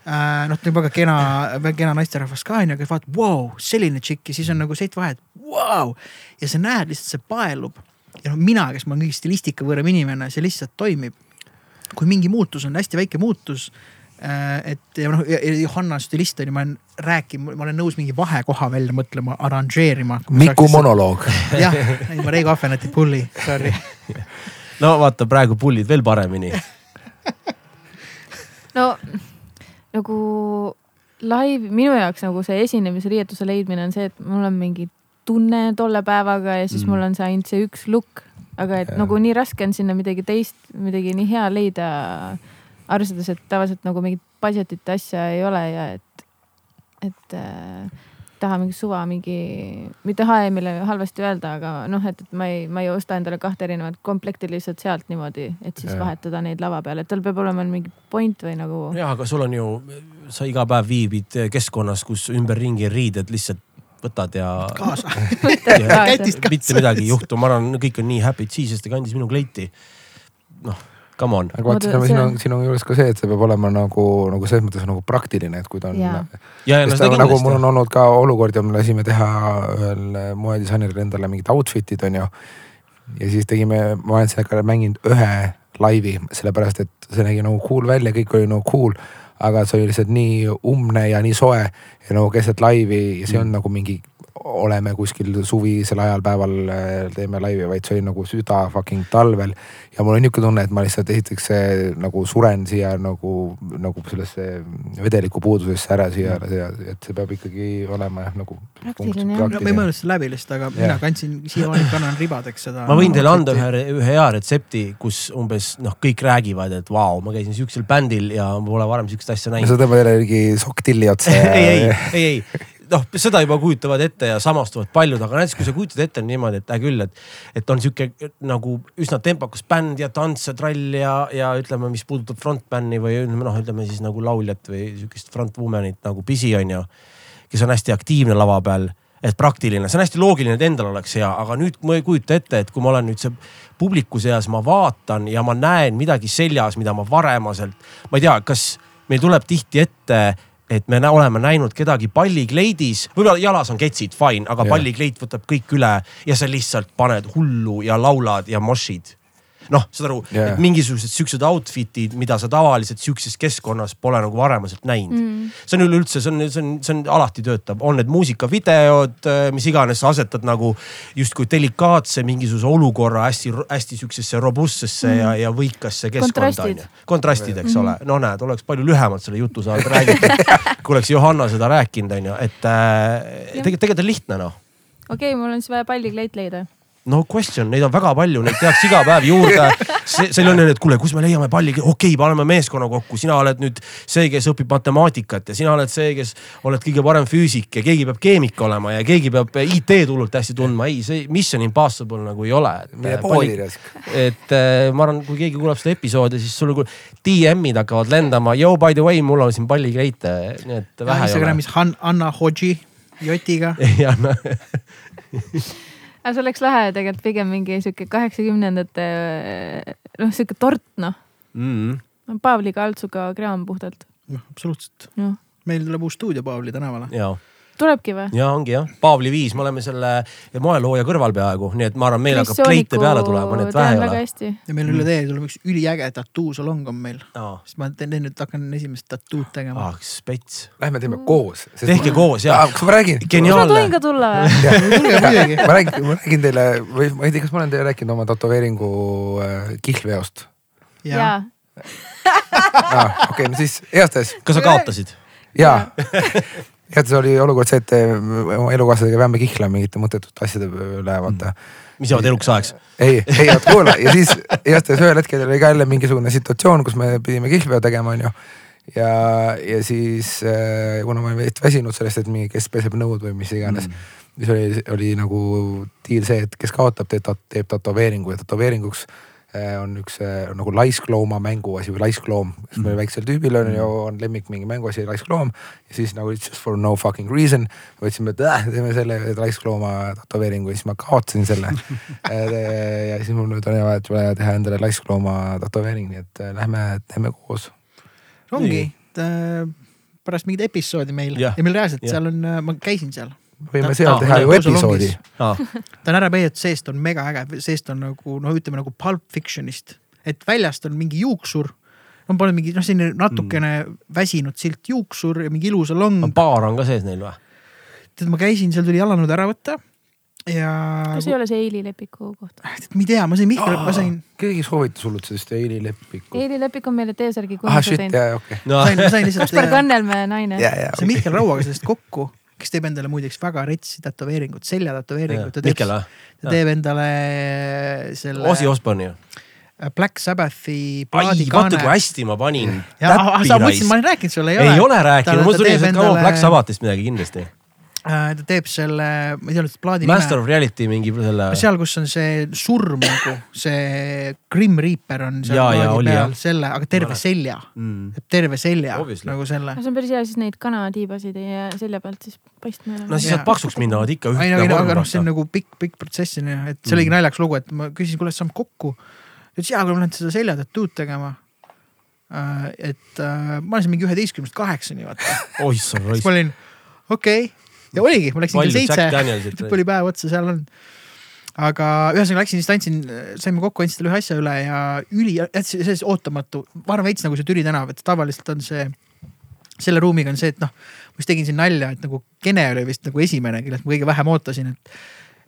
äh, noh, ta on väga kena, väga kena naisterahvas ka onju, aga vaatad, vau, selline tšikk ja siis on nagu seit vahet, vau. ja sa näed lihtsalt, see paelub ja noh, mina, kes ma olen kõige stilistika võõram inimene, see lihtsalt toimib. kui mingi muutus on hästi väike muutus äh, et ja noh, Johanna stilist on ju, ma olen rääkinud, ma olen nõus mingi vahekoha välja mõtlema, arranžeerima. Miku monoloog. jah, ma Reigo Ahvenati pulli, sorry no vaata praegu pullid veel paremini. no nagu live, minu jaoks nagu see esinemisriietuse leidmine on see, et mul on mingi tunne tolle päevaga ja siis mm. mul on see ainult see üks look. aga et ja. nagu nii raske on sinna midagi teist, midagi nii hea leida. arvestades, et tavaliselt nagu mingit budget'it asja ei ole ja et, et äh, taha mingi suva mingi, mitte HM-ile halvasti öelda, aga noh, et, et ma ei, ma ei osta endale kahte erinevat komplekti lihtsalt sealt niimoodi, et siis ja. vahetada neid lava peal, et tal peab olema mingi point või nagu. ja, aga sul on ju, sa iga päev viibid keskkonnas, kus ümberringi riided lihtsalt võtad ja. kaasa mitte midagi ei juhtu, ma arvan, kõik on nii happy'd siis, sest ta kandis minu kleiti. noh come on. aga vaata, siin on, siin on juures ka see, et see peab olema nagu, nagu selles mõttes nagu praktiline, et kui ta on. No, nagu mul on olnud ka olukordi, me lasime teha ühel moedisaineril endale mingid outfit'id on ju. ja siis tegime, ma olen sellega mänginud ühe laivi, sellepärast et see nägi nagu cool välja, kõik oli nagu cool aga see oli lihtsalt nii umbne ja nii soe ja nagu keset laivi ja see on mm. nagu mingi oleme kuskil suvisel ajal päeval äh, teeme laivi, vaid see oli nagu süda fucking talvel. ja mul on niisugune tunne, et ma lihtsalt esiteks nagu suren siia nagu, nagu sellesse vedeliku puudusesse ära siia mm., et see peab ikkagi olema jah nagu. praktiline jah. ma ei mõelnud seda läbi lihtsalt, aga yeah. mina kandsin, siiamaani kannan ribadeks seda. ma võin teile anda ühe, ühe hea retsepti, kus umbes noh, kõik räägivad, et vau, ma käisin siuksel bändil ja ma pole varem siukest asja näinud. sa tõmbad jälle mingi sokktilli otsa ei, ei, ei, ei noh, seda juba kujutavad ette ja samastuvad paljud, aga näiteks kui sa kujutad ette niimoodi, et hea küll, et, et on sihuke nagu üsna tempokas bänd ja tants ja trall ja, ja ütleme, mis puudutab frontbändi või ütleme noh, ütleme siis nagu lauljat või sihukest frontwoman'it nagu Pisi on ju. kes on hästi aktiivne lava peal, et praktiline, see on hästi loogiline, et endal oleks hea, aga nüüd ma ei kujuta ette, et kui ma olen nüüd see publiku seas, ma vaatan ja ma näen midagi seljas, mida ma varemaselt, ma ei tea, kas meil tuleb tihti ette et me oleme näinud kedagi pallikleidis, võib-olla jalas on ketsid, fine, aga pallikleit võtab kõik üle ja sa lihtsalt paned hullu ja laulad ja mosh'id noh, saad aru yeah., et mingisugused siuksed outfit'id, mida sa tavaliselt siukses keskkonnas pole nagu varemaselt näinud mm.. see on üleüldse, see on, see on, see on alati töötab, on need muusikavideod, äh, mis iganes, sa asetad nagu justkui delikaatse mingisuguse olukorra hästi-hästi siuksesse robustsesse mm. ja, ja võikasse keskkonda onju. kontrastid, eks mm. ole, no näed, oleks palju lühemalt selle jutu saanud räägitud kui oleks Johanna seda rääkinud, onju, et äh, tegelikult, tegelikult on lihtne noh. okei okay,, mul on siis vaja pallikleit leida no question, neid on väga palju, neid tehakse iga päev juurde. seal on, et kuule, kus me leiame palli, okei okay,, paneme meeskonna kokku, sina oled nüüd see, kes õpib matemaatikat ja sina oled see, kes oled kõige parem füüsik ja keegi peab keemik olema ja keegi peab IT-d hullult hästi tundma. ei, see mission impossible nagu ei ole. et äh, ma arvan, kui keegi kuulab seda episoodi, siis sul kuule- DM-id hakkavad lendama. Yo by the way, mul on siin pallikleite, nii et vähe ei ole. Instagramis Han-, Anna Hodži Jotiga. ja noh, aga see oleks lahe tegelikult pigem mingi sihuke kaheksakümnendate noh, sihuke tort noh. mm, Paavli Kaltsuga kraam puhtalt. noh, absoluutselt. noh, meil tuleb uus stuudio Paavli tänavale. ja, tulebki või? ja ongi jah, Paavli viis, me oleme selle moelooja kõrval peaaegu, nii et ma arvan, meil hakkab kleite peale tulema, nii et vähe ei ole. ja meil üle tee tuleb üks üliäge tattoo-salong on meil. aa, siis ma teen nüüd, hakkan esimest tattoo'd tegema. ah, spets. Lähme teeme koos. tehke koos ja, kas ma räägin? kas ma tohin ka tulla või? muidugi. ma räägin, ma räägin teile või ma ei tea, kas ma olen teile rääkinud oma tätoveeringu äh, kihlveost ja jaa. ah,. okei no siis igastahes kas sa kaotasid? ja, igatahes oli olukord see, et äh, oma elukaaslasega peame kihlama mingite mõttetute asjade üle, vaata mis jäävad eluks ajaks? ei, ei oota kuula ja siis igatahes ühel hetkel oli ka jälle mingisugune situatsioon, kus me pidime kihlveo tegema, onju. ja, ja siis äh, kuna ma olin veits väsinud sellest, et mingi, kes peseb nõud või mis iganes mm.. siis oli, oli nagu diil see, et kes kaotab, teeb, teeb tätoveeringu ja tätoveeringuks on üks äh, nagu laisklooma mänguasi või laiskloom, sest meil väiksel tüübil on ju, on lemmik mingi mänguasi laiskloom. ja siis nagu just for no fucking reason võtsime, et äh, teeme selle laisklooma tätoveeringu ja siis ma kaotasin selle ja siis mul nüüd on vaja, vaja teha endale laisklooma tätoveering, nii et äh, lähme teeme koos. ongi, pärast mingit episoodi meil Jah, ja meil reaalselt jah. seal on, ma käisin seal. Võime Ta- seal teha ju episoodi ta on ära peidetud, seest on mega äge, seest on nagu noh, ütleme nagu Pulp Fictionist, et väljast on mingi juuksur. on pannud mingi noh, selline natukene mm. väsinud silt juuksur ja mingi ilus salong. baar on ka sees neil või? tead, ma käisin, seal tuli jalanõud ära võtta ja. kas ei ole see Eili Lepiku koht? ma ei tea, ma sain Mihkel, ma sain, keegi soovitas hullult sellist Eili Lepikut. Eili Lepik on meile T-särgi ah kunnase shit, teinud. okei. no sain, ma sain lihtsalt Kaspar. Kannelmäe naine. ja, ja see Mihkel Rauaga sellest kokku, kes teeb endale muideks väga retsi tätoveeringut, selja tätoveeringut. ta teeb, ta teeb endale selle Ozzy Osbourne'i ju. Black Sabbathi ai, vaata kui plaadikaane. hästi ma panin. sa mõtlesid, ma olen rääkinud sulle, ei ole rääkinud, Ta- mul ta tuli lihtsalt endale- Black Sabbathist midagi kindlasti. Ta teeb selle, ma ei tea nüüd plaadi Master nime. of Reality mingi selle. seal, kus on see surm nagu, see Grim Reaper on seal jaa, plaadi oli, peal selle, aga terve selja, Mm. terve selja Obviously. nagu selle. see on päris hea, siis neid kanatiibasid ei jää selja pealt siis paistma enam no siis nad paksuks minnavad ikka ei no, ei no, aga noh, see on. nagu pikk, pikk protsess on ju, et see oligi naljakas lugu, et ma küsisin, kuule, saame kokku. ta ütles, jaa, aga ma lähen seda selja tattoo'd tegema. et äh, ma olen siin mingi üheteistkümnest kaheksani, vaata. oih sa siis raisk ma. olin, okei okay. Ja oligi, ma läksin kell seitse, oli päev otsa, seal on. aga ühesõnaga läksin, siis andsin, saime kokku, andsin talle ühe asja üle ja üli, see ootamatu, ma arvan veits nagu see Türi tänav, et tavaliselt on see, selle ruumiga on see, et noh, ma just tegin siin nalja, et nagu Kene oli vist nagu esimene, kellest ma kõige vähem ootasin, et.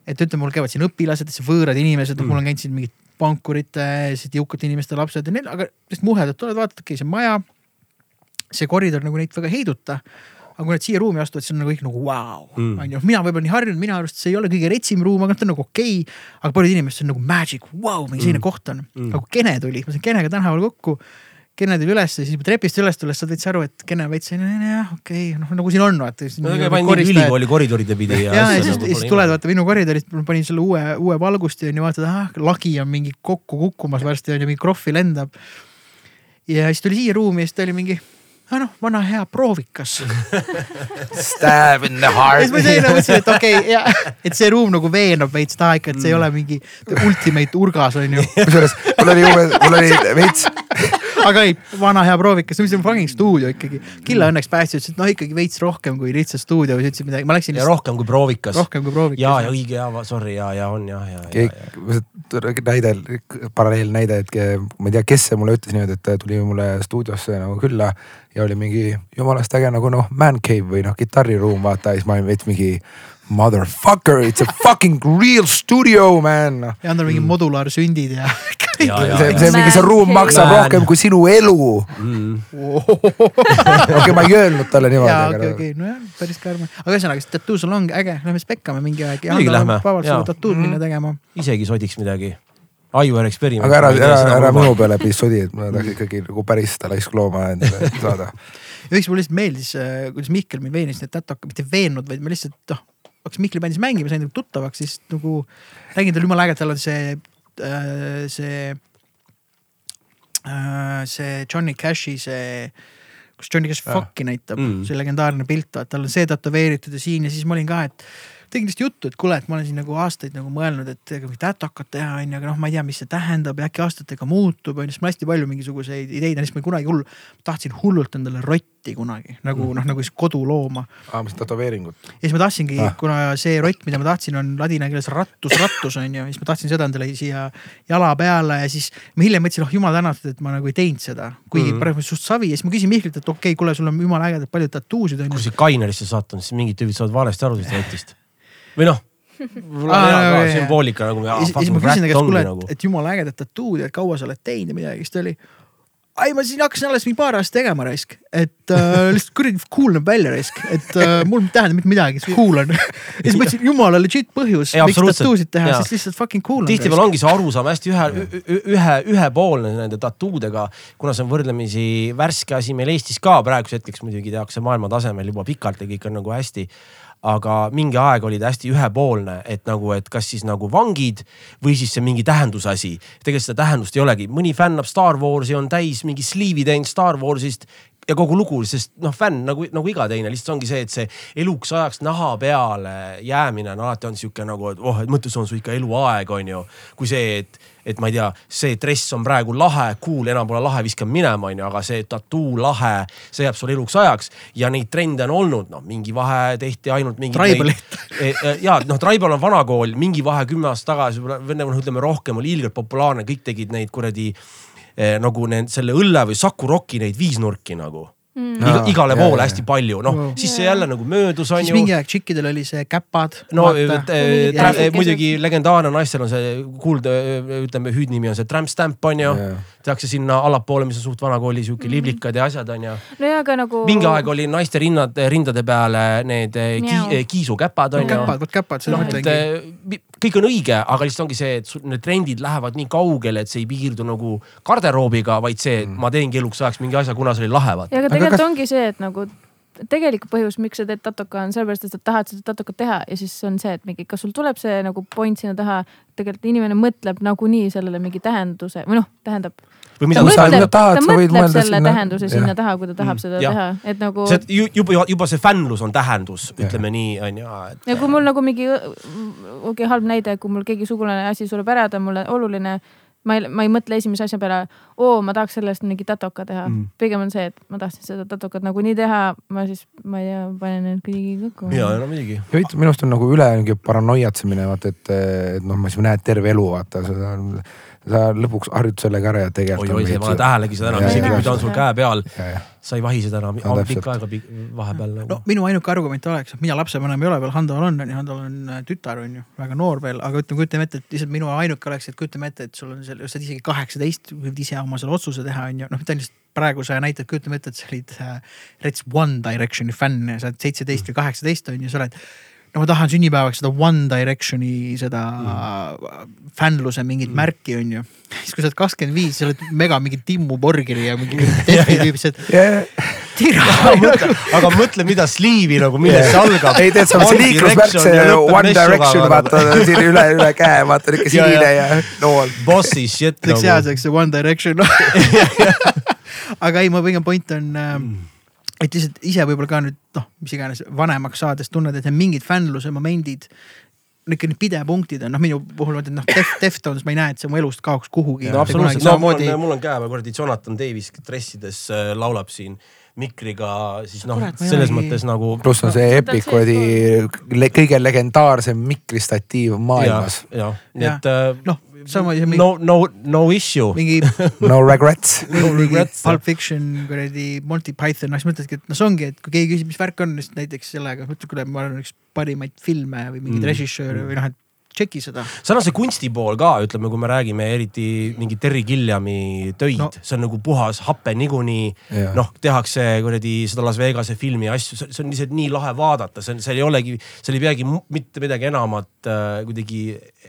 et ütleme, mul käivad siin õpilased, võõrad inimesed mm., mul on käinud siin mingid pankurite, jõukate inimeste lapsed ja neil, aga lihtsalt muhedad tulevad, vaatad, okei, see on maja. see koridor nagu neid väga ei heiduta aga kui nad siia ruumi astuvad, siis on nagu kõik nagu vau, Mm. onju, mina võib-olla nii harjunud, minu arust see ei ole kõige retsim ruum, aga ta on nagu okei okay.. aga paljud inimesed, see on nagu magic, vau, mingi selline Mm. koht on Mm. aga kui Kene tuli, ma sain Kenega tänaval kokku. Kene tuli ülesse, siis trepist üles tulles saad veits aru, et Kene veits selline jah, okei okay., noh nagu siin on vaata. panin ülikooli koridoride pidi ja. ja, siis, siis tuled vaata minu koridorist, panin selle uue, uue valgusti onju, vaatad, ah lagi on mingi kokku kukkumas varsti onju, mingi krohvi lendab. ja siis tuli siia ruumi ja siis ta oli mingi, noh, vana hea proovikas. Stab in the ja heart. Siis ma teine mõtlesin, et okei okay,, et see ruum nagu veenab veits taha ikka, et see ei ole mingi ultimate urgas onju. kusjuures mul oli uue, mul oli veits, aga ei, vana hea proovikas, see on fucking stuudio ikkagi. Killa õnneks päästja ütles, et noh ikkagi veits rohkem kui lihtsalt stuudio, siis ütlesid midagi, ma läksin ja rohkem kui proovikas. rohkem kui proovikas. ja, ja õige ja sorry ja, ja on ja, ja, ja, näide, paralleelnäide, et ma ei tea, kes see mulle ütles niimoodi, et tuli mulle stuudiosse nagu külla ja oli mingi jumalast äge nagu noh, man cave või noh, kitarriruum vaata ja siis ma olin veits mingi motherfucker, it's a fucking real studio man ja on tal mingi modulaarsündid ja Ja, ja, see, see mingi see ruum maksab Man. rohkem kui sinu elu. okei, ma ei öelnud talle niimoodi, jaa, okei, aga okei, nojah, päris karm. aga ühesõnaga, see tattoo salong, äge, lähme spekkame mingi aeg. Muidugi lähme, vabalt seda tattood minna tegema. isegi sodiks midagi. Aivar eksperiment. aga ära, ära, ära minu peale please sodi, et ma tahaks ikkagi nagu päris seda laisklooma endale saada. ja üks mulle lihtsalt meeldis, kuidas Mihkel mind veenis neid tätoka, mitte veennud, vaid ma lihtsalt noh, hakkasin Mihkli bändis mängima, sain nagu tuttavaks, siis nagu räägin talle jumala äge, tal on see, see, see Johnny Cashi see, kus Johnny Cash fuck'i näitab mm., see legendaarne pilt, vaata tal on see tätoveeritud ja siin ja siis ma olin ka, et tegin lihtsalt juttu, et kuule, et ma olen siin nagu aastaid nagu mõelnud, et ega mingit tätokat teha onju, aga noh, ma ei tea, mis see tähendab ja äkki aastatega muutub onju, sest mul hästi palju mingisuguseid ideid on, siis ma kunagi hull, tahtsin hullult endale rotti kunagi nagu Mm. noh, nagu siis kodulooma. aa, mis tätoveeringut? ja siis ma tahtsingi Ah. kuna see rott, mida ma tahtsin, on ladina keeles rattus, rattus on ju, siis ma tahtsin seda endale siia jala peale ja siis ma hiljem mõtlesin, oh jumal tänatud, et ma nagu ei teinud seda. kuigi mm. praegu suht savi ja siis ma küsin Mihklilt, et okei okay,, kuule, sul on jumala ägedad paljud tattuusid on kui sa Kainerisse sattunud, siis mingid tüübid saavad valesti aru sellest rotist. Või noh, mul on Aa, hea ka sümboolika nagu. ja siis ma küsin ta käest, kuule, et, et jumala ägedad tattood ja et kaua sa oled teinud ja midagi, siis ta oli. ai, ma siin hakkasin alles mingi paar aastat tegema raisk, et äh, lihtsalt kuradi cool näeb välja raisk, et äh, mul ei tähenda mitte midagi, see cool on. ja siis mõtlesin, jumala legit põhjus, miks tattoosid teha, sest lihtsalt fucking cool on. tihtipeale ongi see arusaam hästi ühe, ühe, ühepoolne nende tattoodega, kuna see on võrdlemisi värske asi meil Eestis ka praeguseks hetkeks muidugi tehakse maailma tasemel juba pikalt ja kõik on nagu hästi aga mingi aeg oli ta hästi ühepoolne, et nagu, et kas siis nagu vangid või siis see mingi tähendusasi. tegelikult seda tähendust ei olegi, mõni fännab Star Warsi, on täis mingi sliivi teinud Star Warsist ja kogu lugu, sest noh, fänn nagu, nagu iga teine, lihtsalt ongi see, et see eluks ajaks naha peale jäämine on alati on sihuke nagu, et oh, et mõtle, see on su ikka eluaeg, on ju. kui see, et, et ma ei tea, see dress on praegu lahe, cool, enam pole lahe, viskan minema, on ju, aga see tattoo lahe, see jääb sul eluks ajaks ja neid trende on olnud, noh, mingi vahe tehti ainult mingi. Tribalit. ja noh, Tribal on vana kool, mingi vahe kümme aastat tagasi, või noh, ütleme rohkem oli ilgelt populaarne, kõik tegid neid kuradi eh, nagu need selle õlle või Saku Rocki neid viisnurki nagu Mm. Iga, igale jaa, poole jaa. hästi palju, noh Wow. siis see jälle nagu möödus on siis ju mingi aeg tšikkidel oli see käpad. no muidugi legendaarne naistel on see kuulda, ütleme hüüdnimi on see tramp stamp on ju Jaa.. Tehakse sinna allapoole, mis on suht vana kooli sihuke liblikad ja asjad on ju. no ja aga nagu. mingi aeg oli naiste rinnad, rindade peale need eh, ki, kiisukäpad on ju. käpad, vot käpad, seda et mõtlengi. eh, kõik on õige, aga lihtsalt ongi see, et need trendid lähevad nii kaugele, et see ei piirdu nagu garderoobiga, vaid see, et ma teengi eluks ajaks mingi asja, kuna see oli lahe vaata. ja aga Aga tegelikult kas- ongi see, et nagu tegelik põhjus, miks sa teed tatoka, on sellepärast, et sa tahad seda tatokat teha ja siis on see, et mingi, kas sul tuleb see nagu point sinna taha. tegelikult inimene mõtleb nagunii sellele mingi tähenduse või noh, tähendab. Või ta mida sa mõtleb, tahad, ta sa võid mõtleb mõelda selle sinna- tähenduse sinna taha, kui ta tahab seda jah. teha, et nagu. see juba, juba see fännlus on tähendus, ütleme nii, on ju, ja kui mul nagu mingi, okei okay, halb näide, kui mul keegi sugulane asi sureb ära, ta on mulle oluline. ma ei, ma ei mõtle esimese asja peale, oo, ma tahaks sellest mingi tatoka teha Mm. mm.. pigem on see, et ma tahtsin seda tatokat nagunii teha, ma siis, ma ei tea, panen need kõigi kokku. ja, no muidugi. ja minu arust on nagu üle mingi paranoiatsemine, vaata, et, et noh, ma siis näed terve elu, vaata, sa, sa lõpuks harjud sellega ära ja tegelikult. oi, oi, sa ei pane tähelegi seda enam, isegi kui ta on sul käe peal, sa ei vahi seda enam. No pikka aega vahepeal no nagu. minu ainuke argument oleks, et mina lapsevanem ei ole veel, Handol on, on ju, Handol on äh, tütar, on ju, väga noor veel, aga ütleme, kujutame ette, et lihtsalt minu ainuke oleks, et kujutame ette, et sul on seal, sa oled isegi kaheksateist, võid ise oma selle otsuse teha, on ju, noh, ainult praegu sa näitad, kujutame ette, et sa olid äh, Reds One Directioni fänn ja sa oled seitseteist või kaheksateist on ju, sa oled no ma tahan sünnipäevaks seda One Directioni seda mm. fännluse mingit mm. märki on ju. siis kui sa oled kakskümmend viis, sa oled mega mingi Timmu Borgeri ja mingi Defi tüüp, sa oled tira. aga mõtle, mida sliivi nagu, millest see algab. ei tead, see on see liiklusmärk, see One Direction, vaata siin üle, üle käe, vaata ja. sinine ja nool. Bossi shit läks nagu. heaseks see One Direction aga ei, mu pigem point on äh, et lihtsalt ise võib-olla ka nüüd noh, mis iganes vanemaks saades tunned, et need mingid fännluse momendid. ikka need pidepunktid on, noh minu puhul ma ütlen, noh Def-, Deftones ma ei näe, et see mu elust kaoks kuhugi. no absoluutselt, no mul on, mul on käe peal kuradi Jonathan Davis dressides äh, laulab siin mikriga, siis noh ei selles olegi- mõttes nagu. pluss on see Epic kuradi le, kõige legendaarsem mikristatiiv maailmas. jah, nii et äh, noh, sama no, no, no issue. mingi no regrets. No mingi regrets. Pulp Fiction kuradi Monty Python, noh siis mõtledki, et noh, see ongi, et kui keegi küsib, mis värk on, siis näiteks sellega, mõtled, kuule, ma olen üks parimaid filme või mingeid mm. režissööre või noh, et tšeki seda. seal on see kunsti pool ka, ütleme, kui me räägime eriti mingi Terry Gilliami töid No. see on nagu puhas hape niikuinii noh, tehakse kuradi seda Las Vegase filmi asju, see on lihtsalt nii lahe vaadata, see on, seal ei olegi, seal ei peagi mitte midagi enamat äh, kuidagi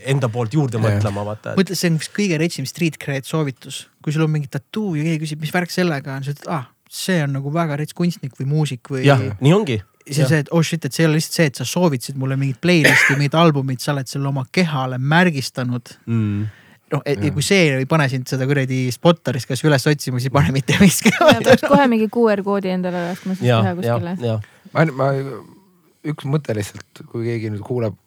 enda poolt juurde Jah. mõtlema, vaata. mõtle, see on üks kõige retsim street cred soovitus, kui sul on mingi tattoo ja keegi küsib, mis värk sellega on, sa ütled, ah, see on nagu väga rets kunstnik või muusik või. jah, nii ongi. See on see, et oh shit, et see ei ole lihtsalt see, et sa soovitasid mulle mingit playlist'i, mingit albumit, sa oled selle oma kehale märgistanud. Mm. noh, et ja kui see ei pane sind seda kuradi Spotteris kas üles otsima, siis ei pane mitte miski. peaks kohe mingi QR koodi endale laskma siis ja kuskile., ja. ma, ma, üks mõte lihtsalt, kui keegi nüüd kuuleb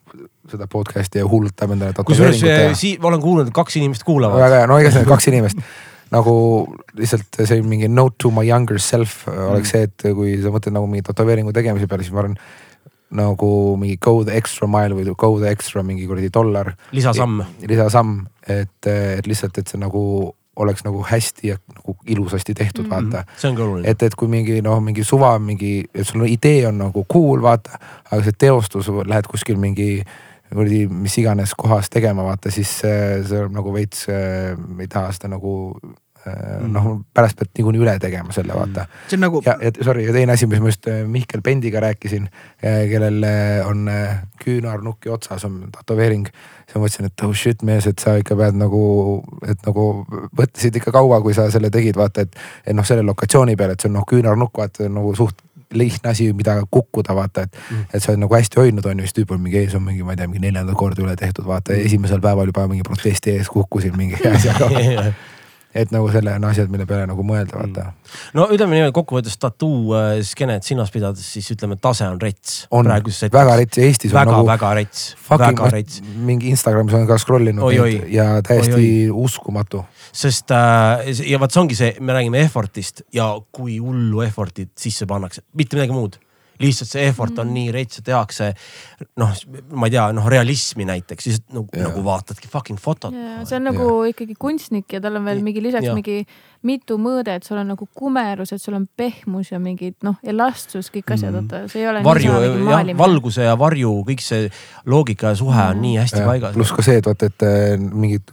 seda podcast'i ja hullutab endale kusjuures tätoveeringut teha. sii-, ma olen kuulnud, et kaks inimest kuulavad. väga hea, no igatahes kaks inimest nagu lihtsalt see mingi note to my younger self äh, oleks see, et kui sa mõtled nagu mingi tätoveeringu tegemise peale, siis ma arvan nagu mingi go the extra mile või go the extra mingi kuradi dollar. lisasamm. lisasamm, et, et lihtsalt, et see nagu oleks nagu hästi ja nagu ilusasti tehtud mm, -hmm. vaata. see on ka oluline. et, et kui mingi noh, mingi suva mingi, et sul on idee on nagu cool, vaata, aga see teostus, lähed kuskil mingi kuradi mis iganes kohas tegema, vaata siis see, see on nagu veits, ei taha seda nagu äh, noh, pärast pead niikuinii üle tegema selle, vaata. see on nagu, ja, ja sorry, ja teine asi, mis ma just äh, Mihkel Pendiga rääkisin, kellel äh, on äh, küünarnuki otsas on tätoveering. siis ma mõtlesin, et oh shit mees, et sa ikka pead nagu, et nagu võttisid ikka kaua, kui sa selle tegid, vaata, et. et noh, selle lokatsiooni peal, et see on noh, küünarnukk, vaata nagu suht lihtne asi, mida kukkuda, vaata, et mm.. et sa oled nagu hästi hoidnud, on ju, siis tüüp on mingi ees on mingi, ma ei tea, mingi neljandat korda üle tehtud, vaata mm. esimesel päeval juba mingi protesti ees kukkusin mingi asjaga. Et nagu selle on asjad, mille peale nagu mõelda, vaata. no ütleme niimoodi kokkuvõttes tattoo äh, skeenet silmas pidades, siis ütleme, tase on rets. on väga rets ja Eestis on väga nagu väga rets, fucking väga rets, mingi Instagramis olen ka scroll inud Oi, oi. ja täiesti Oi, uskumatu. sest äh, ja vot see ongi see, me räägime effort'ist ja kui hullu effort'it sisse pannakse, mitte midagi muud lihtsalt see effort on nii rets, et tehakse noh, ma ei tea, noh realismi näiteks, siis nagu, Jaa. nagu vaatadki fucking fotot. see on nagu ikkagi kunstnik ja tal on veel mingi lisaks Jah. mingi mitu mõõdet, sul on nagu kumerus, et sul on pehmus ja mingid noh, elastsus, kõik asjad, vaata, see ei ole varju mingi jah, valguse ja varju, kõik see loogika ja suhe on nii hästi paigas. pluss ka see, et vaata, et äh, mingid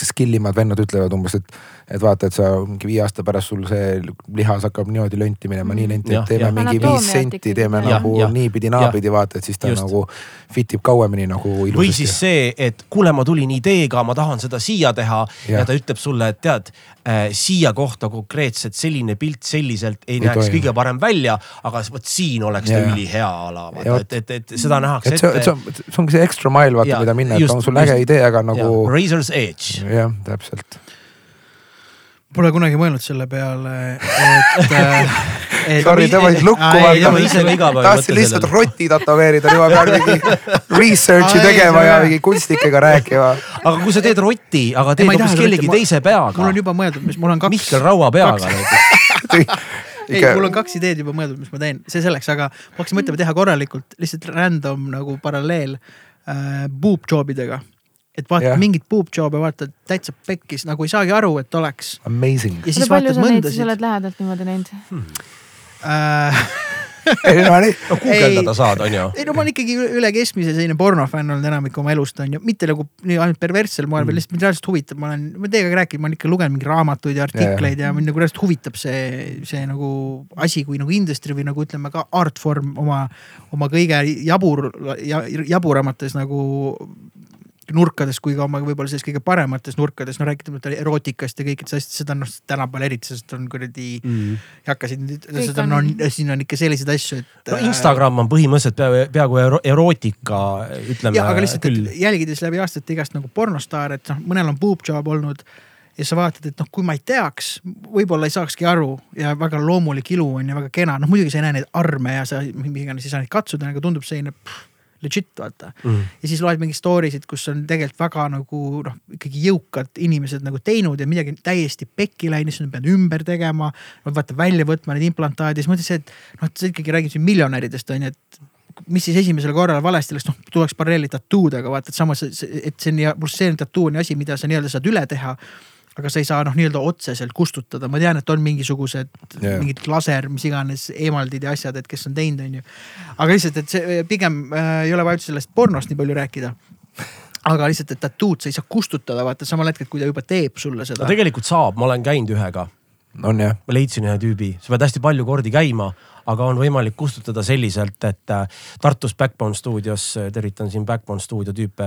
skill imad vennad ütlevad umbes, et, et vaata, et sa mingi viie aasta pärast sul see lihas hakkab niimoodi lonti minema mm., nii lenti, Jah, et teeme jah. mingi viis senti, teeme Jah, nagu jah. niipidi-naapidi, vaata, et siis ta Just. Nagu fit ib kauemini nagu ilusasti. või siis see, et kuule, ma tulin ideega, ma tahan seda siia teha ja, ja ta ütleb sulle, et tead äh,, siia kohta konkreetselt selline pilt selliselt ei, Ei näeks toimi. kõige parem välja, aga vot siin oleks ta Jah. ülihea ala, Ja vot- et, et, et seda nähakse et see, et see ette. on, see ongi see extra mile, vaata, mida minna, et on sul äge idee, aga nagu Razor's Edge. jah, täpselt. Pole kunagi mõelnud selle peale, et äh, lukku, Aa, ei, päev ei tahtsin lihtsalt rotti tätoveerida, nüüd ma pean mingi research'i tegema ja mingi kunstnikega rääkima. aga kui sa teed rotti, aga teed hoopis kellegi teise peaga mul on, juba mõeldud, mis mul on kaks. Mihkel Raua peaga näiteks. ei, mul on kaks ideed juba mõeldud, mis ma teen, see selleks, aga ma hakkasin mõtlema teha korralikult lihtsalt random nagu paralleel äh, boob job idega. Et vaatad Jah. yeah. mingit boob job'e, vaatad täitsa pekkis, nagu ei saagi aru, et oleks. Amazing. ja siis kui palju vaatad sa neid siis mõndasid oled lähedalt niimoodi näinud? äh,. ei no nii, no guugeldada saad, on ju. ei no ma olen ikkagi üle- üle keskmise selline pornofänn olnud enamik oma elust on ju, mitte nagu nii ainult perverssel moel mm., vaid lihtsalt mind reaalselt huvitab, ma olen, ma teiega rääkinud, ma olen ikka lugenud mingeid raamatuid ja artikleid ja, ja mind nagu reaalselt huvitab see, see nagu asi kui nagu industry või nagu ütleme ka artform oma, oma kõige jabur ja,, jaburamates nagu nurkades kui ka oma võib-olla selles kõige paremates nurkades, no rääkida erootikast ja kõikidest asjadest, seda on noh tänapäeval eriti, sest on kuradi mm., ei hakka siin, seda on, on- on, siin on ikka selliseid asju, et. äh, no Instagram on põhimõtteliselt peaaegu, peaaegu ero- erootika, ütleme ja aga lihtsalt, jälgides läbi aastate igast nagu pornostaare, et noh, mõnel on boob job olnud ja sa vaatad, et noh, kui ma ei teaks, võib-olla ei saakski aru ja väga loomulik ilu on ja väga kena, noh muidugi sa ei näe neid arme ja sa, mis iganes ei saa neid katsuda, aga tundub selline pff, legit vaata mm.. ja siis loed mingeid story sid, kus on tegelikult väga nagu noh, ikkagi jõukad inimesed nagu teinud ja midagi täiesti pekki läinud, siis nad peavad ümber tegema. Nad vaata välja võtma need implantaadid, siis mõtlesin, et noh, sa ikkagi räägid siin miljonäridest on ju, et mis siis esimesel korral valesti läks, noh tuleks paralleeli tattoo'dega vaata, et samas, et see on ja pluss see on tattoo on ju asi, mida sa nii-öelda saad üle teha aga sa ei saa noh, nii-öelda otseselt kustutada, ma tean, et on mingisugused yeah. mingid laser, mis iganes eemaldid ja asjad, et kes on teinud, on ju. aga lihtsalt, et see pigem äh, ei ole vaja üldse sellest pornost nii palju rääkida. aga lihtsalt, et tattoo'd sa ei saa kustutada, vaata samal hetkel, kui ta juba teeb sulle seda. tegelikult saab, ma olen käinud ühega, on jah, ma leidsin ühe tüübi, sa pead hästi palju kordi käima, aga on võimalik kustutada selliselt, et äh, Tartus Backbone stuudios, tervitan siin Backbone stuudio tüüpe,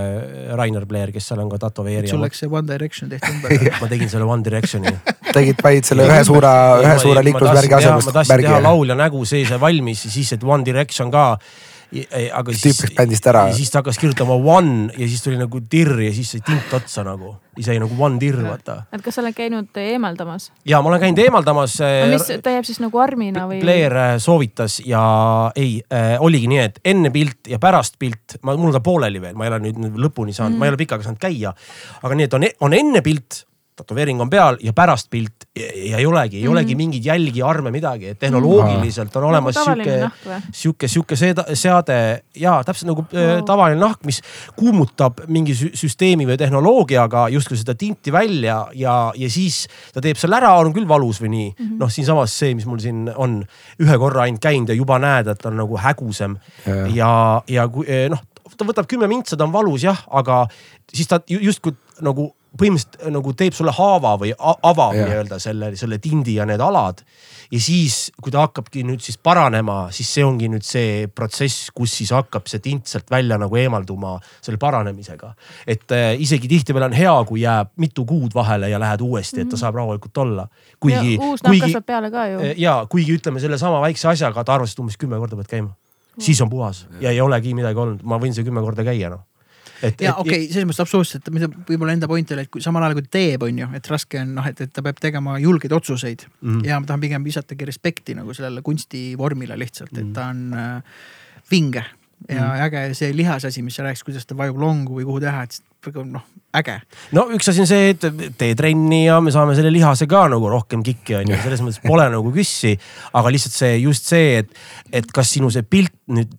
Rainer Pleer, kes seal on ka sul tätoveerija. läks see One Direction tehti ümber. ma tegin selle One Directioni. tegid panid selle ühe suure, ühe suure liiklusmärgi ma asemel tahtsin teha laulja nägu, see sai valmis ja siis, et One Direction ka. Aga Tüüp läks bändist ära. ja siis ta hakkas kirjutama One ja siis tuli nagu tirr ja siis sai tint otsa nagu. siis sai nagu One tirr, vaata. et kas sa oled käinud eemaldamas? ja ma olen käinud eemaldamas. mis, ta jääb siis nagu armina või? Blair äh, soovitas ja ei äh,, oligi nii, et enne pilt ja pärast pilt, ma, mul on ta pooleli veel, ma ei ole nüüd nüüd lõpuni saanud mm., ma ei ole pikka aega saanud käia. aga nii, et on, on enne pilt, tätoveering on peal ja pärast pilt ja, ei olegi, ei mm. olegi mingeid jälgi, arme, midagi, et tehnoloogiliselt on olemas Nagu sihuke sihuke, sihuke seade ja täpselt nagu wow. Wow. tavaline nahk, mis kuumutab mingi sü- süsteemi või tehnoloogiaga justkui seda tinti välja ja, ja siis ta teeb selle ära, on küll valus või nii mm -hmm.. noh, siinsamas see, mis mul siin on ühe korra ainult käinud ja juba näed, et on nagu hägusam Jah. ja, ja kui eh, noh, ta võtab kümme mintsa, ta on valus jah, aga siis ta ju- justkui nagu põhimõtteliselt nagu teeb sulle haava või avab nii-öelda selle, selle tindi ja need alad. ja siis, kui ta hakkabki nüüd siis paranema, siis see ongi nüüd see protsess, kus siis hakkab see tint sealt välja nagu eemalduma selle paranemisega. et äh, isegi tihtipeale on hea, kui jääb mitu kuud vahele ja lähed uuesti, et ta saab rahulikult olla. kuigi, Mhm. uus nahk kuigi kasvab peale ka ju. ja kuigi ütleme sellesama väikse asjaga, ta arvas, et umbes kümme korda pead käima. siis on puhas ja ei olegi midagi olnud, ma võin see kümme korda käia noh. et, ja okei okay,, selles mõttes absoluutselt, mida võib-olla enda point oli, et kui samal ajal kui ta teeb, on ju, et raske on noh, et, et ta peab tegema julgeid otsuseid mm. Mhm. ja ma tahan pigem visatagi respekti nagu sellele kunstivormile lihtsalt, Mhm. et ta on äh, vinge ja mm. äge see lihas asi, mis sa rääkisid, kuidas ta vajub longu või kuhu teha, et noh, äge. no üks asi on see, et tee trenni ja me saame selle lihase ka nagu rohkem kikki on ju, selles mõttes pole nagu küssi. aga lihtsalt see just see, et, et kas sinu see pilt nüüd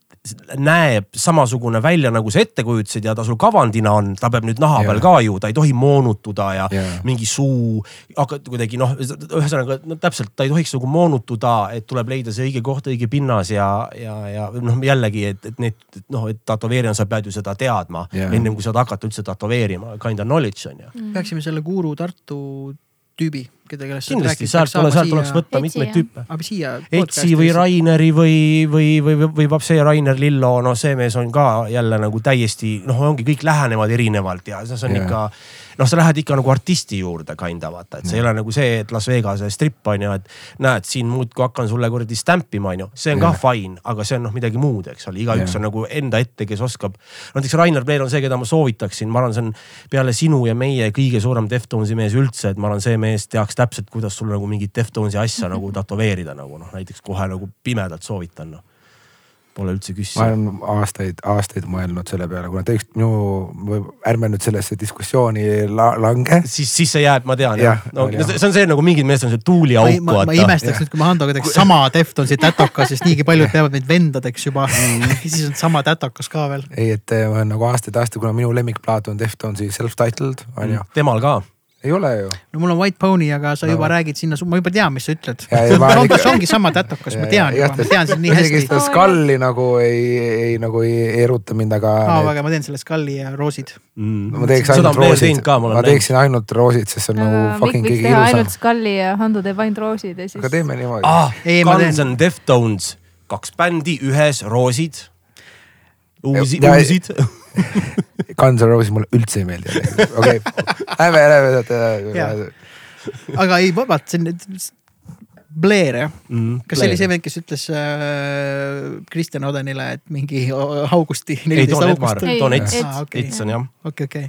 näeb samasugune välja, nagu sa ette kujutasid ja ta sul kavandina on, ta peab nüüd naha Jaa. peal ka ju, ta ei tohi moonutuda ja Jaa. mingi suu hakkad kuidagi noh, ühesõnaga no, täpselt ta ei tohiks nagu moonutuda, et tuleb leida see õige koht, õige pinnas ja, ja, ja noh, jällegi, et, et need noh, et tätoveerijana sa pead ju seda teadma Jaa. ennem kui saad hakata üldse tätoveerima, kind of knowledge on ju peaksime selle Guru Tartu tüübi, keda, kellest kindlasti sealt peaks tule, saama sealt tuleks siia- võtta mitmeid tüüpe. aga siia. Etsi või. Raineri või, või, või, või, või Vapse Rainer Lillo, no see mees on ka jälle nagu täiesti noh, ongi kõik lähenevad erinevalt ja see on Jah. ikka. noh, sa lähed ikka nagu artisti juurde kinda vaata, et see ei ole nagu see, et Las Vegase stripp on ju, et näed siin muudkui hakkan sulle kuradi stampima on ju, see on ka Jah. fine, aga see on noh midagi muud, eks ole, igaüks Jah. on nagu enda ette, kes oskab. näiteks Rainer Pleer on see, keda ma soovitaksin, ma arvan, see on peale sinu ja meie kõige suurem Deftonsi mees üldse, et ma arvan, see mees teaks täpselt, kuidas sulle nagu mingit Deftonsi asja nagu tätoveerida nagu noh, näiteks kohe nagu pimedalt soovitan noh. Pole üldse küssi ma. olen aastaid, aastaid mõelnud selle peale, kuna te just minu, ärme nüüd sellesse diskussiooni la, lange. siis, siis see jääb, ma tean jah Jah, no, jah. see on see nagu mingid meestel on see tuuliauk ma, ma, imestaks nüüd, kui me Handoga teeks sama Deftonsi tätoka, sest niigi paljud peavad meid vendadeks juba Mm. siis on sama tätokas ka veel. ei, et eh, ma olen nagu aastaid-aastaid, kuna minu lemmikplaat on Deftonsi self-titled on ju, temal ka. Ei ole ju. no mul on White Pony, aga sa No. juba räägid sinna, ma juba tean, mis sa ütled. Ja, ja ma- Handos ongi sama tätokas, ma tean juba, ma tean sind nii isegi hästi. seda skalli nagu ei, ei nagu ei eruta mind, aga aa, aga ma teen selle skalli ja roosid. ma teeks ainult roosid ma teeksin ainult roosid, sest see on nagu fucking kõige teha ainult ilusam. Scully ja Hando teeb ainult roosid ja siis aga. teeme niimoodi ah, Ei, ma Guns and Deftones, kaks bändi ühes, roosid. uusi, Ja- uusid. Guns N Roses mulle üldse ei meeldi, okei, lähme, lähme Jaa.. aga ei, vabalt, nüüd Blair jah? Mm, kas see oli see vend, kes ütles äh, Kristjan Odenile, et mingi augusti, ei, neliteist Don Edmar august, Ei, Don Ets Ets. On jah. okei, okei.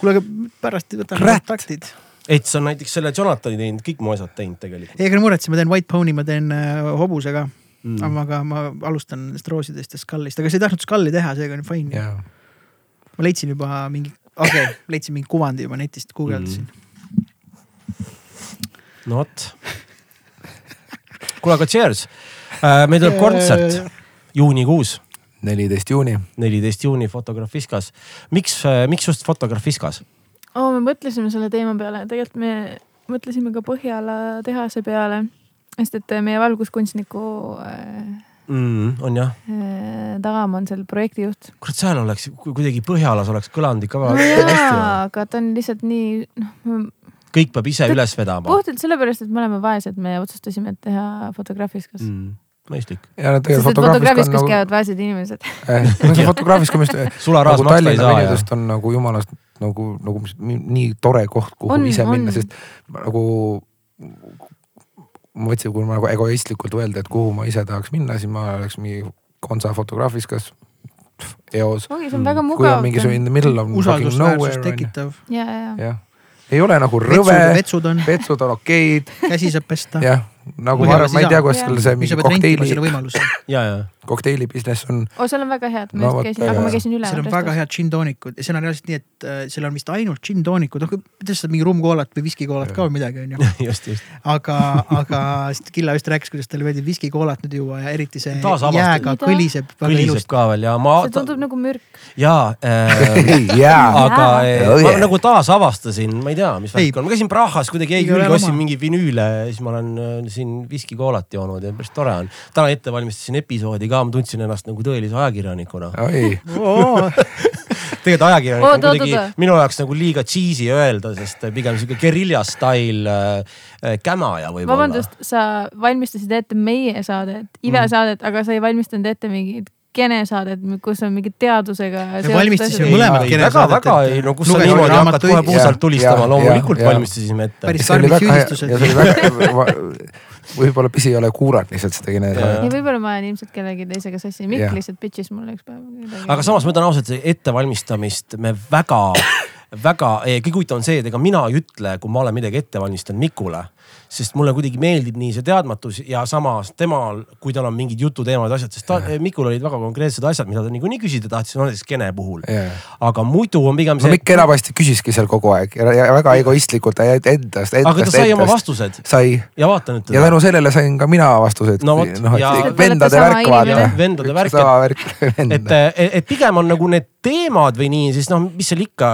kuule, aga pärast võtame kontaktid. Ets on näiteks selle Jonathani teinud, kõik mu asjad teinud tegelikult. ei, aga ei muretse, ma teen White Pony, ma teen äh, hobuse ka Mm. aga ma alustan nendest roosidest ja skallist, aga sa ei tahtnud skalli teha, seega on fine. jaa, ma leidsin juba mingi, okei okay,, leidsin mingi kuvandi juba netist, guugeldasin mm.. no vot. kuule, aga cheers. meil tuleb kontsert juunikuus, neliteist juuni. neliteist juuni Fotograaf Fiskas. miks, miks just Fotograaf Fiskas? oo, me mõtlesime selle teema peale, tegelikult me mõtlesime ka Põhjala tehase peale, sest et meie valguskunstniku äh, Mm, on jah, äh, Taam on seal projektijuht. kurat, seal oleks, kuidagi Põhjalas oleks kõlanud ikka no väga hästi jaa, aga ta on lihtsalt nii, noh, kõik peab ise üles vedama puhtalt sellepärast, et me oleme vaesed, me otsustasime et teha Fotografiskas mm.. mm,. mõistlik. ja nad sest tegelikult Fotografiskas on käivad vaesed inimesed. nagu, Fotografiskas sularahas nagu maksta ei Tallinna saa ja venidest on nagu jumalast nagu, nagu nii tore koht, kuhu On, ise on. minna, sest nagu ma mõtlesin, kui ma nagu egoistlikult öelda, et kuhu ma ise tahaks minna, siis ma oleks mingi Gonza Fotografiskas, eos. ongi, see on väga kui mugav on. mingisugune in the middle of ju, tekitav. ja, ja, jah. ei ole nagu rõve, vetsud on, vetsud on okeid, käsi saab pesta. jah. Nagu ma arvan, ma ei tea, kuidas seal see mingi kokteili, võimaluse. ja, ja kokteili business on, oo, seal on väga head, ma just käisin, aga jaa. ma käisin üle. seal on väga head džinn-toonikud ja seal on reaalselt nii, et äh, seal on vist ainult džinn-toonikud, noh, kuidas sa mingi rummkoolat või viskikoolat ka või midagi onju. just, just. aga, aga Killa just rääkis, kuidas talle meeldib viskikoolat nüüd juua ja eriti see jääga kõliseb väga kõliseb ka veel ja ma see, tundub nagu mürk. ja äh, jaa, aga Jaa. Oh ma nagu taasavastasin, ma ei tea, mis värk on, ma käisin Prahas, kuidagi jäi külge, ostsin mingi vinüüle ja siis ma olen äh, siin viskikoolat joonud ja päris tore on. täna ette valmistasin episoodi ka, ma tundsin ennast nagu tõelise ajakirjanikuna. tegelikult ajakirjanik on kuidagi minu jaoks nagu liiga cheesy öelda, sest pigem sihuke guerilla style äh, äh, kämaja võib-olla. vabandust, sa valmistasid ette meie saadet, Ive Mm. saadet, aga sa ei valmistanud ette mingit kene saadet, kus on mingi teadusega. Me valmistasime mõlemad ei, kene väga, väga no kus sa niimoodi hakkad kohe puusalt tulistama loomulikult valmistasime ette. Päris karmid süüdistused. võib-olla Pisi ei ole kuulanud lihtsalt seda kene ja võib-olla ma olen ilmselt kellegi teisega sassi, Mikk lihtsalt pitch'is mulle üks päev. aga samas ma ütlen ausalt, ettevalmistamist me väga, väga, kõige huvitavam on see, et ega mina ei ütle, kui ma olen midagi ette valmistanud Mikule. Sest mulle kuidagi meeldib nii see teadmatus ja samas temal, kui tal on mingid jututeemad, asjad, sest ta, Mikul olid väga konkreetsed asjad, mida ta niikuinii küsida tahtis, no näiteks Kene puhul. Jaa. aga muidu on pigem no see. Mikk enamasti küsiski seal kogu aeg ja, ja väga egoistlikult endast, endast, aga ta sai oma endast. vastused sai ja vaata nüüd ja tänu sellele sain ka mina vastused. No vot, ja- vendade värk vaata. Vendade värk, värk. et, et pigem on nagu need teemad või nii, siis noh, mis seal ikka,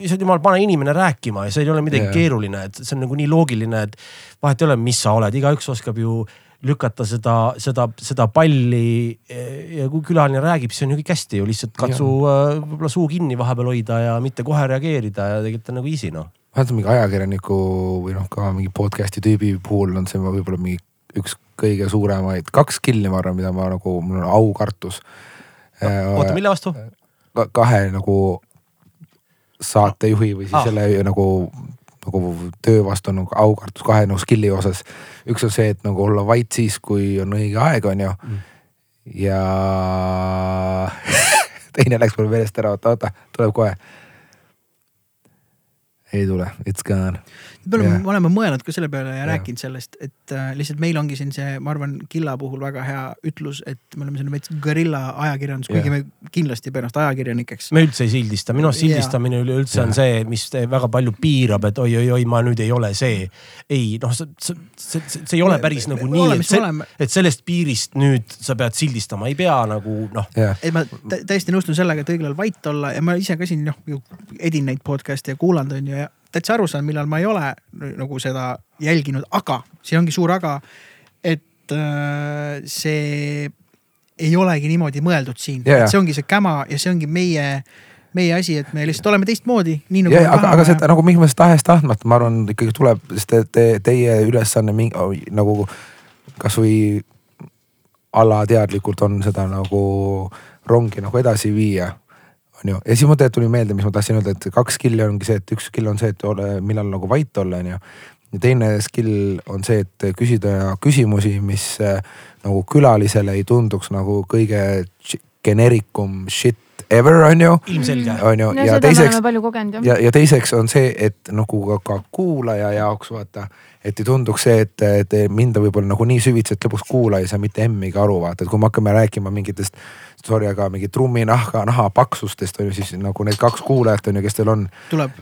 issand jumal, pane inimene rääkima ja see ei ole midagi yeah. keeruline, et see on nagu nii loogiline, et vahet ei ole, mis sa oled, igaüks oskab ju lükata seda, seda, seda palli ja kui külaline räägib, siis on ju kõik hästi ju lihtsalt katsu äh, võib-olla suu kinni vahepeal hoida ja mitte kohe reageerida ja tegelikult on nagu easy noh. vaata mingi ajakirjaniku või noh, ka mingi podcast'i tüübi puhul on see võib-olla mingi üks kõige suuremaid, kaks skill'i ma arvan, mida ma nagu, mul on aukartus. oota, mille vastu? Kahe nagu saatejuhi või siis Ah. selle nagu, nagu töö vastu on nagu aukartus kahe nagu skill'i osas. üks on see, et nagu olla vait siis, kui on õige aeg, on ju Mm. ja teine läks mul meelest ära, oota, oota, tuleb kohe. ei tule, it's gone. Me oleme me oleme mõelnud ka selle peale ja Jah. rääkinud sellest, et äh, lihtsalt meil ongi siin see, ma arvan, Killa puhul väga hea ütlus, et me oleme selline veits gorilla ajakirjandus, kuigi Jah. me kindlasti ei pea ennast ajakirjanikeks. me üldse ei sildista, minu arust sildistamine üleüldse on see, mis te- väga palju piirab, et oi-oi-oi, ma nüüd ei ole see. ei noh, see, see, see, see ei ole päris nagu me nii, et see me et sellest piirist nüüd sa pead sildistama, ei pea nagu noh. jah, et ma tä- täiesti nõustun sellega, et õigel ajal vait olla ja ma ise ka siin noh, edin neid podcast'e ja kuulanud on ju ja täitsa aru saan, millal ma ei ole nagu seda jälginud, aga siin ongi suur aga, et äh, see ei olegi niimoodi mõeldud siin jaa. see ongi see käma ja see ongi meie, meie asi, et me lihtsalt oleme teistmoodi, nii nagu aga, aga seda nagu mingis mõttes tahes-tahtmata, ma arvan, ikkagi tuleb, sest te, te, teie ülesanne mingi nagu kasvõi alateadlikult on seda nagu rongi nagu edasi viia on ju, ja siis mul tegelikult tuli meelde, mis ma tahtsin öelda, et kaks skill'i ongi see, et üks skill on see, et ole, millal nagu vait olla, on ju. ja teine skill on see, et küsida küsimusi, mis äh, nagu külalisele ei tunduks nagu kõige geneerikum shit ever, on ju. ilmselge. on ju, no ja teiseks ja, ja teiseks on see, et nagu ka, ka kuulaja jaoks vaata, et ei tunduks see, et, et minda võib-olla nagu nii süvitsi, et lõpuks kuulaja ei saa mitte emmigi aru, vaata, et kui me hakkame rääkima mingitest, sorry, aga mingi trumminahka, naha paksustest on ju siis nagu need kaks kuulajat on ju, kes teil on, tuleb,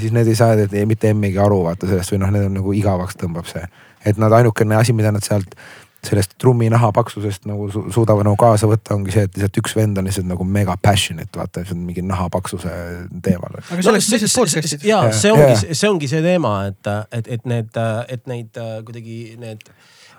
siis need ei saa et ei, mitte emmigi aru vaata sellest või noh, need on nagu igavaks tõmbab see. et nad ainukene asi, mida nad sealt sellest trumminaha paksusest nagu su suudavad nagu kaasa võtta, ongi see, et lihtsalt üks vend on lihtsalt nagu mega passionate, vaata, see on mingi nahapaksuse teemal. aga selleks no, sellised podcast'id. ja see ongi see ongi see teema, et, et, et need, et neid äh, kuidagi need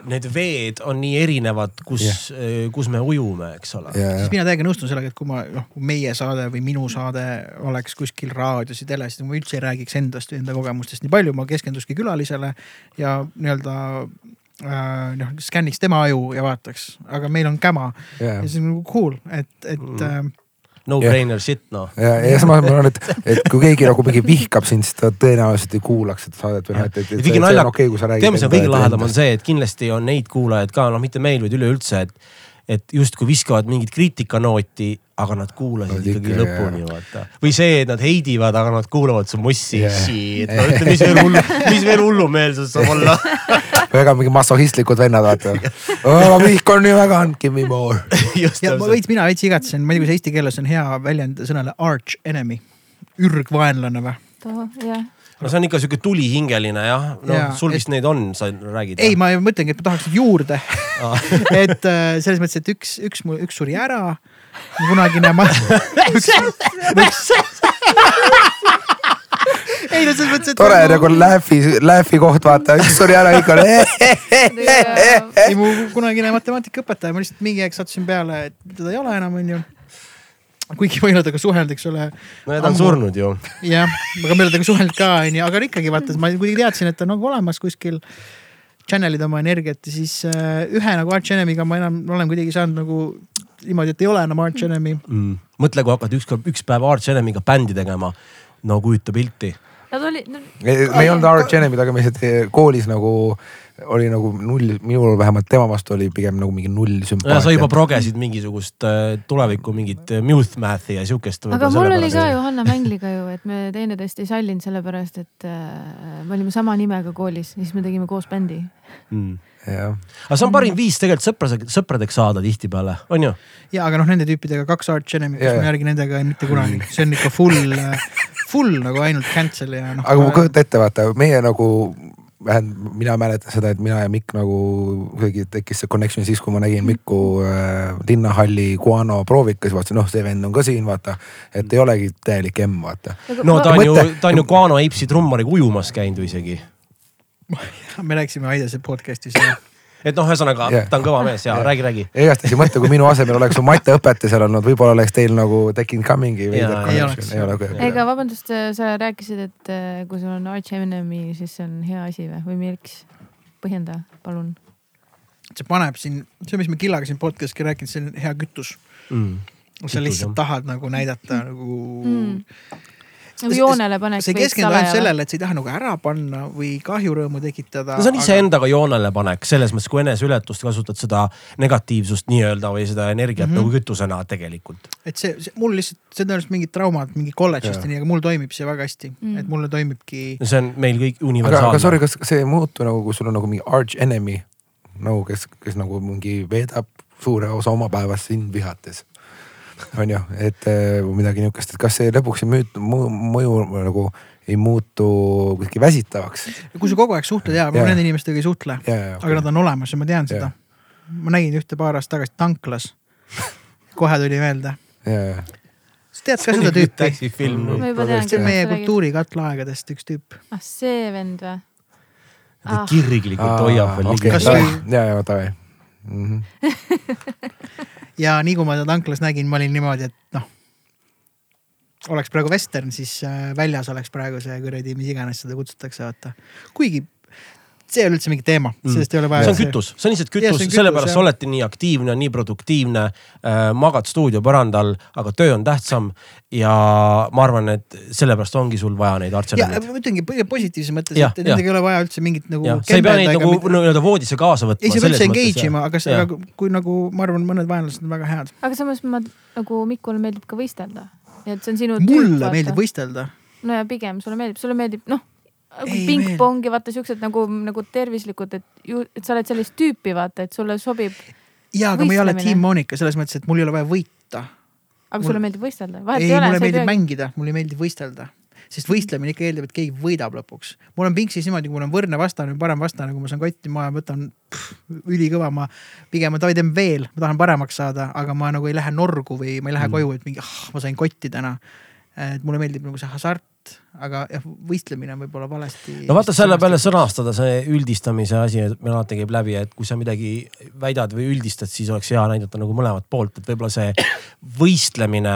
need veed on nii erinevad, kus yeah., kus me ujume, eks ole. ja, siis mina täiega nõustun sellega, et kui ma noh, kui meie saade või minu saade oleks kuskil raadios ja teles, siis ma üldse ei räägiks endast või enda kogemustest nii palju, ma keskendukski külalisele ja nii-öelda äh, noh skänniks tema aju ja vaataks, aga meil on käma ja ja, see on nagu cool, et, et Mm. No-brainer shit noh. ja, ja samas ma arvan, et, et kui keegi nagu mingi vihkab sind, siis ta tõenäoliselt ei kuulaks seda saadet või noh, et, et, et see, on okei, kui sa räägid. tead, mis on kõige lahedam, on see, et kindlasti on neid kuulajaid ka, noh, mitte meil, vaid üleüldse, et, et justkui viskavad mingit kriitikanooti, aga nad kuulasid Nad ikkagi ikka, lõpuni, vaata. või see, et nad heidivad, aga nad kuulavad su mossi Yeah. yeah.. no ütle, mis veel hullu, mis veel hullumeelsus saab olla. väga mingi massohistlikud vennad, vaata. ma vihkan nii väga, give me more. ja ma veits, mina veits igatsen, ma ei tea, kuidas eesti keeles on hea väljend sõnale arch enemy, ürgvaenlane või? jah, no see on ikka sihuke tulihingeline jah, noh Jaa, sul et- vist neid on, sa räägid. ei, ma mõtlengi, et ma tahaks juurde et äh, selles mõttes, et üks, üks, üks suri ära. kunagine ma. ei no selles mõttes, et. tore nagu lähvi, lähvi koht, vaata, üks oli ära, kõik on. ei, mu kunagine matemaatikaõpetaja, ma lihtsalt mingi aeg sattusin peale, et teda ei ole enam, onju. Kuigi ma ei ole temaga suhelnud, eks ole. no ja ta on surnud ju. jah, aga me ei ole temaga suhelnud ka, onju, aga ikkagi vaata, ma kuidagi teadsin, et ta on nagu olemas kuskil. Channel'id oma energiat ja siis äh, ühe nagu Arch Enemy'ga ma enam olen kuidagi saanud nagu niimoodi, et ei ole enam Arch Enemy. mm.. mõtle, kui hakkad ükskord, üks päev Arch Enemiga bändi tegema. no kujuta pilti. nad olid no,, me ei olnud Arch Enemy'd, aga me lihtsalt koolis nagu oli nagu null, minul vähemalt tema vastu oli pigem nagu mingi null ja sa juba sümpaatia. progesid mingisugust äh, tulevikku mingit äh, Muth Math'i ja siukest. aga mul oli ka. Johanna Mängliga ju, et me teineteist ei sallinud sellepärast, et äh, me olime sama nimega koolis ja siis me tegime koos bändi. Mm. aga see on parim viis tegelikult sõpradeks, sõpradeks saada tihtipeale, on ju? ja, aga noh, nende tüüpidega kaks Arch Enemy't, Ja, kes ma järgi nendega ei mitte kunagi, see on ikka full, full nagu ainult cancel ja noh. aga ma kujuta ette, vaata meie nagu vähemalt mina mäletan seda, et mina ja Mikk nagu kuidagi tekkis see connection siis, kui ma nägin Mikku äh, linnahalli Guano proovikas, vaatasin, noh, see vend on ka siin, vaata. et ei olegi täielik M, vaata. no ta on ju ta on ju Guano Apesi trummariga ujumas käinud ju isegi. me rääkisime Aidase podcast'is ja et noh, ühesõnaga Jah. ta on kõva mees ja Jah. räägi, räägi. igastahes ei mõtle, kui minu asemel oleks su mateõpetaja seal olnud, võib-olla oleks teil nagu tekkinud ka mingi veider connection ega vabandust, sa rääkisid, et äh, kui sul on Arch Enemy, siis see on hea asi või, või miks? põhjenda, palun. see paneb siin, see, mis me Killaga siin podcast'i rääkinud, see on hea kütus. Mm. sa lihtsalt jah. tahad nagu näidata nagu Mm. Joonele panek. sa ei keskendu ainult sellele, et sa ei taha nagu ära panna või kahjurõõmu tekitada. no see on iseendaga joonele panek, selles mõttes, kui eneseületust kasutad seda negatiivsust nii-öelda või seda energiat mm. -hmm. nagu kütusena tegelikult. et see, see, mul lihtsalt, see on tõenäoliselt mingid traumad mingi kolledžist ja nii, aga mul toimib see väga hästi Mm. mm., et mulle toimibki. see on meil kõik aga, aga sorry, universaalne. kas see ei muutu nagu, kui sul on nagu mingi arch enemy nagu, kes, kes nagu mingi veedab suure osa oma päevast sind vihates. On ju, et eh, midagi niukest, et kas see lõpuks ei müüt-, mõju nagu ei muutu kuidagi väsitavaks. kui sa kogu aeg suhtled ja, ma nende inimestega ei suhtle, ja, aga nad on olemas ja ma tean seda ma nägin ühte paar aastat tagasi tanklas. kohe tuli meelde. sa tead ka seda tüüpi? see on meie sa räägid? kultuurikatlaegadest üks tüüp. ah, see vend või? ta kirglikult hoiab veel ligi Kas või- ja, ja davai. Ja nii kui ma teda tanklas nägin, ma olin niimoodi, et noh. oleks praegu vestern, siis äh, väljas oleks praegu see kuradi, mis iganes seda kutsutakse, vaata. kuigi see ei ole üldse mingi teema, sellest ei ole vaja. see on kütus, see on lihtsalt see kütus on, sellepärast kütus, sa oledki nii aktiivne, nii produktiivne äh,. magad stuudio põrandal, aga töö on tähtsam ja ma arvan, et sellepärast ongi sul vaja neid ja artsereid. ma ütlengi kõige positiivses mõttes, et nendega ei ole vaja üldse mingit nagu. sa ei pea neid nagu nii-öelda voodisse kaasa võtma. ei, sa pead üldse engage ima, aga nagu, kui nagu ma arvan, mõned vaenlased on väga head. aga samas ma nagu Mikule meeldib ka võistelda. et see on sinu. mulle meeldib. võistelda. no ja pigem sulle meeldib, sulle meeldib noh, pingpongi vaata siuksed nagu, nagu tervislikud, et ju, et sa oled sellist tüüpi vaata, et sulle sobib, ja, aga ma ei ole. Team Monika selles mõttes, et mul ei ole vaja võita. aga Mul- sulle meeldib võistelda. ei, mulle meeldib pea. mängida, mulle ei meeldi võistelda. sest võistlemine ikka eeldab, et keegi võidab lõpuks. mul on Pinksis niimoodi, kui mul on võrdne vastane või parem vastane, kui ma saan kotti, ma võtan pff, ülikõva, ma pigem ma davai teen veel, ma tahan paremaks saada, aga ma nagu ei lähe norgu või ma ei lähe Mm. koju, et mingi ah, ma sain kotti täna. et mulle meeldib nagu see hasart aga jah, võistlemine on võib-olla valesti. no vaata selle peale. sõnastada see üldistamise asi, et meil alati käib läbi, et kui sa midagi väidad või üldistad, siis oleks hea näidata nagu mõlemat poolt, et võib-olla see võistlemine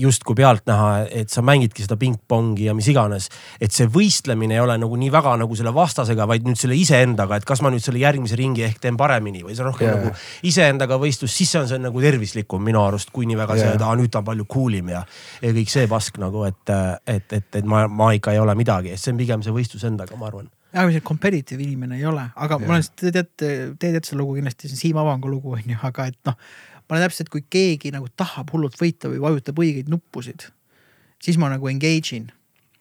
justkui pealtnäha, et sa mängidki seda pingpongi ja mis iganes. et see võistlemine ei ole nagu nii väga nagu selle vastasega, vaid nüüd selle iseendaga, et kas ma nüüd selle järgmise ringi ehk teen paremini või see on rohkem yeah. nagu iseendaga võistlus, siis see on see nagu tervislikum minu arust, kui nii väga yeah. see, et aa nüüd ta on palju cool im ja, ja kõik see pask nagu, et, et, et, et ma, ma ikka ei ole midagi, et see on pigem see võistlus endaga, ma arvan see competitive inimene ei ole, aga ma olen, te teate, te teate seda lugu kindlasti, see on Siim Avangu lugu on ju, aga et noh. ma olen täpselt, kui keegi nagu tahab hullult võita või vajutab õigeid nuppusid, siis ma nagu engage in.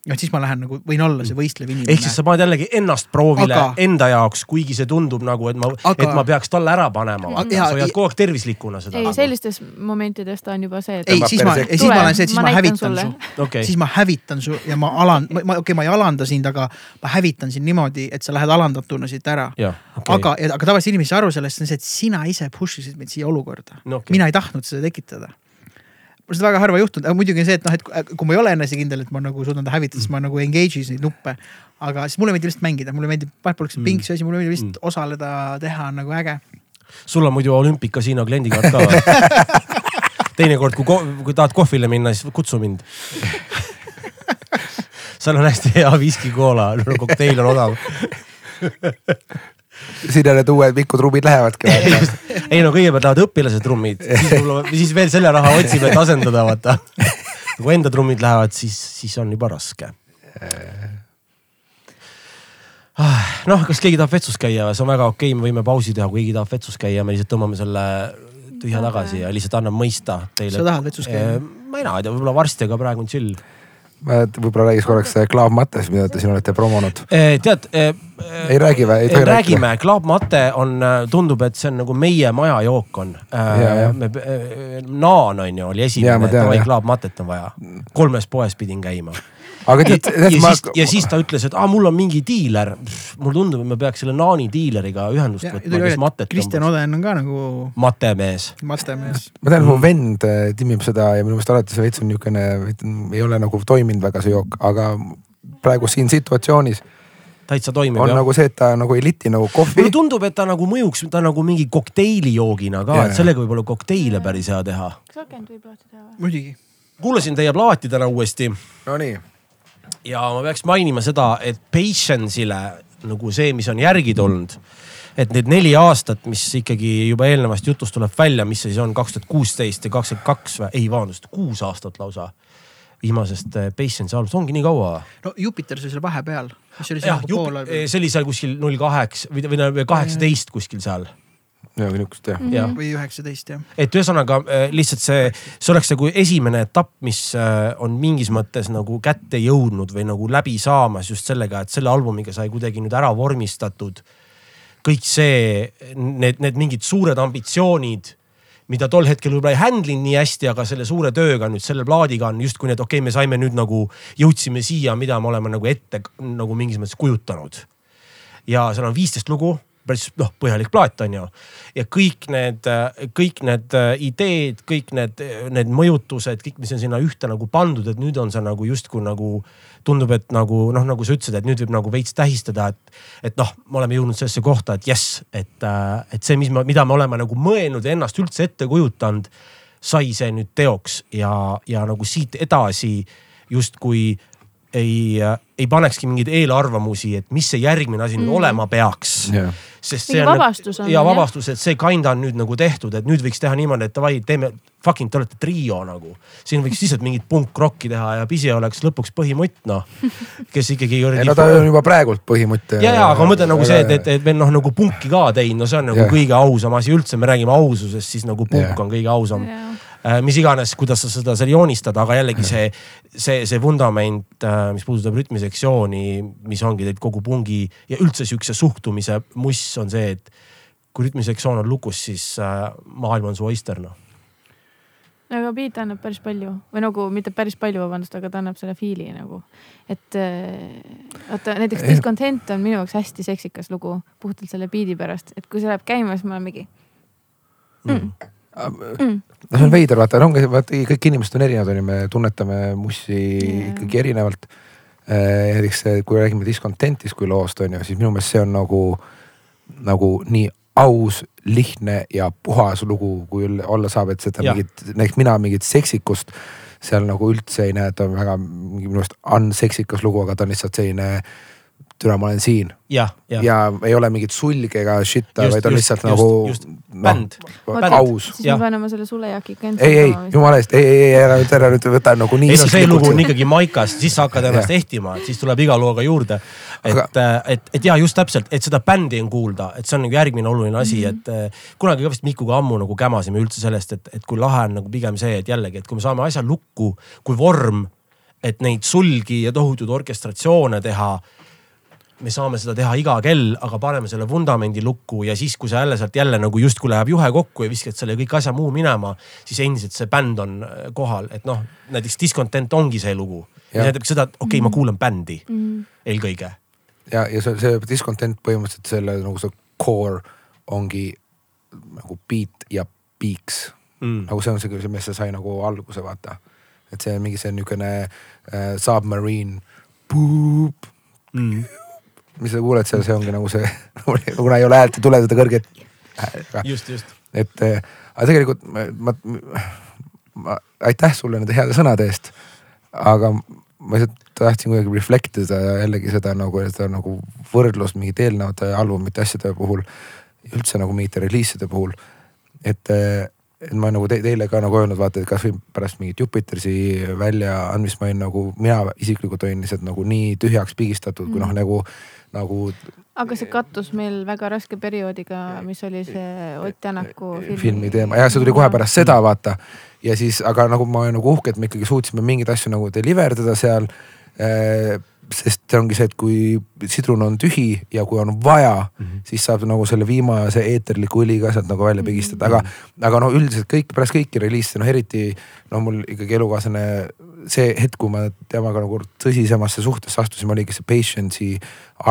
noh, siis ma lähen nagu, võin olla see võistlev inimene. ehk siis sa paned jällegi ennast proovile Aga- enda jaoks, kuigi see tundub nagu, et ma et ma peaks talle ära panema. Sa hoiad kogu aeg tervislikuna seda. ei, sellistes momentides ta on juba see, et ei, siis ma, siis ma olen see, et siis ma ma hävitan sulle. su. okei siis, ma hävitan su ja ma alan-, ma, okei okay,, ma ei alanda sind, aga ma hävitan sind niimoodi, et sa lähed alandatuna siit ära. okei. aga, aga tavaliselt inimesed ei saa aru sellest, see on see, et sina ise push isid mind siia olukorda No okei. mina ei tahtnud seda tekitada. Mul seda väga harva juhtunud, aga muidugi on see, et noh, et kui- kui ma ei ole enesekindel, et ma nagu suudan ta hävitada, siis ma nagu engage'is neid nuppe. aga siis mulle meeldib lihtsalt mängida, mulle meeldib, vahet pole, kas see on ping, see asi, mulle meeldib lihtsalt Mm. osaleda, teha nagu äge. sul on muidu olümpikasiino kliendikaart ka või? teinekord, kui, kui tahad kohvile minna, siis kutsu mind. seal on hästi hea viskikoola, kokteil on odav. sinna need uued pikkud trummid lähevadki. ei no kõigepealt lähevad õpilased trummid, siis veel selle raha otsime, et asendada, vaata. kui enda trummid lähevad, siis, siis on juba raske. noh, kas keegi tahab vetsus käia, see on väga okei okay,, me võime pausi teha, kui keegi tahab vetsus käia, me lihtsalt tõmbame selle tühja tagasi ja lihtsalt annan mõista teile. sa tahad vetsus käia? ma ei tea, võib-olla varsti, aga praegu on chill. Võib-olla räägiks korraks Klav Mattes, mida te siin olete promonud. tead. ei räägi või? ei tohi rääkida? räägime, Club Mate on, tundub, et see on nagu meie majajook on. Ja, ja. Naan on ju, oli esimene, et jah. Club Matet on vaja. kolmes poes pidin käima. Aga ja, tead, ja, tead ma siis, ja siis ta ütles, et aa, mul on mingi diiler. mulle tundub, et me peaks selle Naani diileriga ühendust ja võtma, kes Matet Kristjan tõmbas. Oden on ka nagu matemees. matemees. ma tean, mu vend äh, timmib seda ja minu meelest alati see veits on niisugune, ei ole nagu toiminud väga see jook, aga praegu siin situatsioonis täitsa toimib on jah. nagu see, et ta nagu ei liti nagu kohvi mulle. tundub, et ta nagu mõjuks, ta nagu mingi kokteilijoogina ka et sellega võib olla kokteile päris hea teha. kas akent võib lahti teha või? muidugi. kuulasin teie plaati täna uuesti Nonii, ja ma peaks mainima seda, et Patience'ile nagu see, mis on järgi tulnud. et need neli aastat, mis ikkagi juba eelnevast jutust tuleb välja, mis see siis on, kaks tuhat kuusteist ja kakskümmend kaks või, ei vabandust, kuus aastat lausa. viimasest eh, Patience'i albumist, ongi nii kaua? no Jupiter sai seal vahepeal, mis oli seal, nagu pool ajal see oli seal kuskil null kaheksa või, või kaheksateist kuskil seal midagi niisugust jah. jah või üheksateist jah. et ühesõnaga äh, lihtsalt see, see oleks nagu esimene etapp, mis äh, on mingis mõttes nagu kätte jõudnud või nagu läbi saamas just sellega, et selle albumiga sai kuidagi nüüd ära vormistatud kõik see, need, need mingid suured ambitsioonid, mida tol hetkel võib-olla ei handle'inud nii hästi, aga selle suure tööga nüüd selle plaadiga on justkui need, okei okay,, me saime nüüd nagu, jõudsime siia, mida me oleme nagu ette nagu mingis mõttes kujutanud. ja seal on viisteist lugu, päris noh, põhjalik plaat on ju. ja kõik need, kõik need äh, ideed, kõik need, need mõjutused, kõik, mis on sinna ühte nagu pandud, et nüüd on see nagu justkui nagu tundub, et nagu noh, nagu sa ütlesid, et nüüd võib nagu veits tähistada, et, et noh, me oleme jõudnud sellesse kohta, et jess, et, et see, mis me, mida me oleme nagu mõelnud ja ennast üldse ette kujutanud, sai see nüüd teoks ja, ja nagu siit edasi justkui ei, ei panekski mingeid eelarvamusi, et mis see järgmine asi nüüd Mm. olema peaks jah, sest see on vabastus on, ja vabastus, et see kinda on nüüd nagu tehtud, et nüüd võiks teha niimoodi, et davai, teeme fucking, te olete trio nagu. siin võiks lihtsalt mingit punkrocki teha ja Pisi oleks lõpuks põhimutt noh, kes ikkagi ei no ta on juba praegult põhimutt. ja, ja aga ma mõtlen nagu see, et, et, et veel noh, nagu punki ka teinud, no see on nagu Jah. kõige ausam asi üldse, me räägime aususest, siis nagu punk Jah. on kõige ausam. Mis iganes, kuidas sa seda seal joonistad, aga jällegi see, see, see vundament, mis puudutab rütmisektsiooni, mis ongi tegelikult kogu pungi ja üldse sihukese suhtumise muss on see, et kui rütmisektsioon on lukus, siis äh, maailm on su oyster noh. aga beat annab päris palju või nagu mitte päris palju, vabandust, aga ta annab selle feel'i nagu. et äh, vaata näiteks. Discontent on minu jaoks hästi seksikas lugu puhtalt selle beat'i pärast, et kui see läheb käima, siis ma olen mingi mm.. Mm. No see on veider, vaata, ongi, vaata kõik inimesed on erinevad, onju, me tunnetame mussi Jaa. ikkagi erinevalt. näiteks see, kui räägime Discontentist kui loost on ju, siis minu meelest see on nagu, nagu nii aus, lihtne ja puhas lugu, kui olla saab, et seda Jah. mingit, näiteks mina mingit seksikust seal nagu üldse ei näe, et on väga mingi minu arust unseksikas lugu, aga ta on lihtsalt selline. Türa, ma olen siin jah, jah ja ei ole mingit sulge ega shit'a, vaid on just, lihtsalt just, nagu just. noh, Bänd. Bänd. aus. siis ma pean oma selle sulejaki ei, ei, jumala eest, ei, ei, ei, ära nüüd, ära nüüd võta nagu nii ei no see lugu on ikkagi maikas, siis sa hakkad ennast ehtima, et siis tuleb iga looga juurde. et Aga..., et, et ja just täpselt, et seda bändi on kuulda, et see on nagu järgmine oluline asi mm, -hmm. et eh, kunagi ka vist Mikuga ammu nagu kämasime üldse sellest, et, et kui lahe on nagu pigem see, et jällegi, et kui me saame asja lukku kui vorm, et neid sulgi ja tohutuid orkestratsioone teha me saame seda teha iga kell, aga paneme selle vundamendi lukku ja siis, kui see jälle sealt jälle nagu justkui läheb juhe kokku ja viskad selle kõik asja muu minema, siis endiselt see bänd on äh, kohal, et noh, näiteks Discontent ongi see lugu. Jah. näitab seda, et okei okay,, ma kuulan bändi Mm. eelkõige. ja, ja see, see discontent põhimõtteliselt selle nagu see core ongi nagu beat ja beaks Mm. nagu see on see, millest see sai nagu alguse vaata. et see on mingi see niisugune äh, submarine puup, Mm. Mis sa kuuled seal, see ongi nagu see kuna ei ole häält, ei tule seda kõrget häälega. just, just. et äh, aga tegelikult ma, ma, ma, aitäh sulle nende heade sõnade eest. aga ma lihtsalt tahtsin kuidagi reflect ida jällegi seda nagu, seda nagu võrdlust mingite eelnevate albumite asjade puhul. üldse nagu mingite reliiside puhul. et, et ma nagu te, teile ka nagu öelnud, vaata, et kasvõi pärast mingit Jupitersi väljaandmist ma olin nagu, mina isiklikult olin lihtsalt nagu nii tühjaks pigistatud, kui noh, nagu, nagu aga see kattus meil väga raske perioodiga, mis oli see Ott Tänaku filmi, filmi teema ja see tuli kohe pärast seda vaata. ja siis, aga nagu ma olen nagu uhke, et me ikkagi suutsime mingeid asju nagu deliver dada seal. Sest see ongi see, et kui sidrun on tühi ja kui on vaja mm, -hmm. siis saab nagu selle viimase eeterliku õli ka sealt nagu välja pigistada, aga, aga no üldiselt kõik pärast kõiki reliise, noh eriti no mul ikkagi elukaaslane see hetk, kui ma temaga nagu tõsisemasse suhtesse astusime, oligi see Patience'i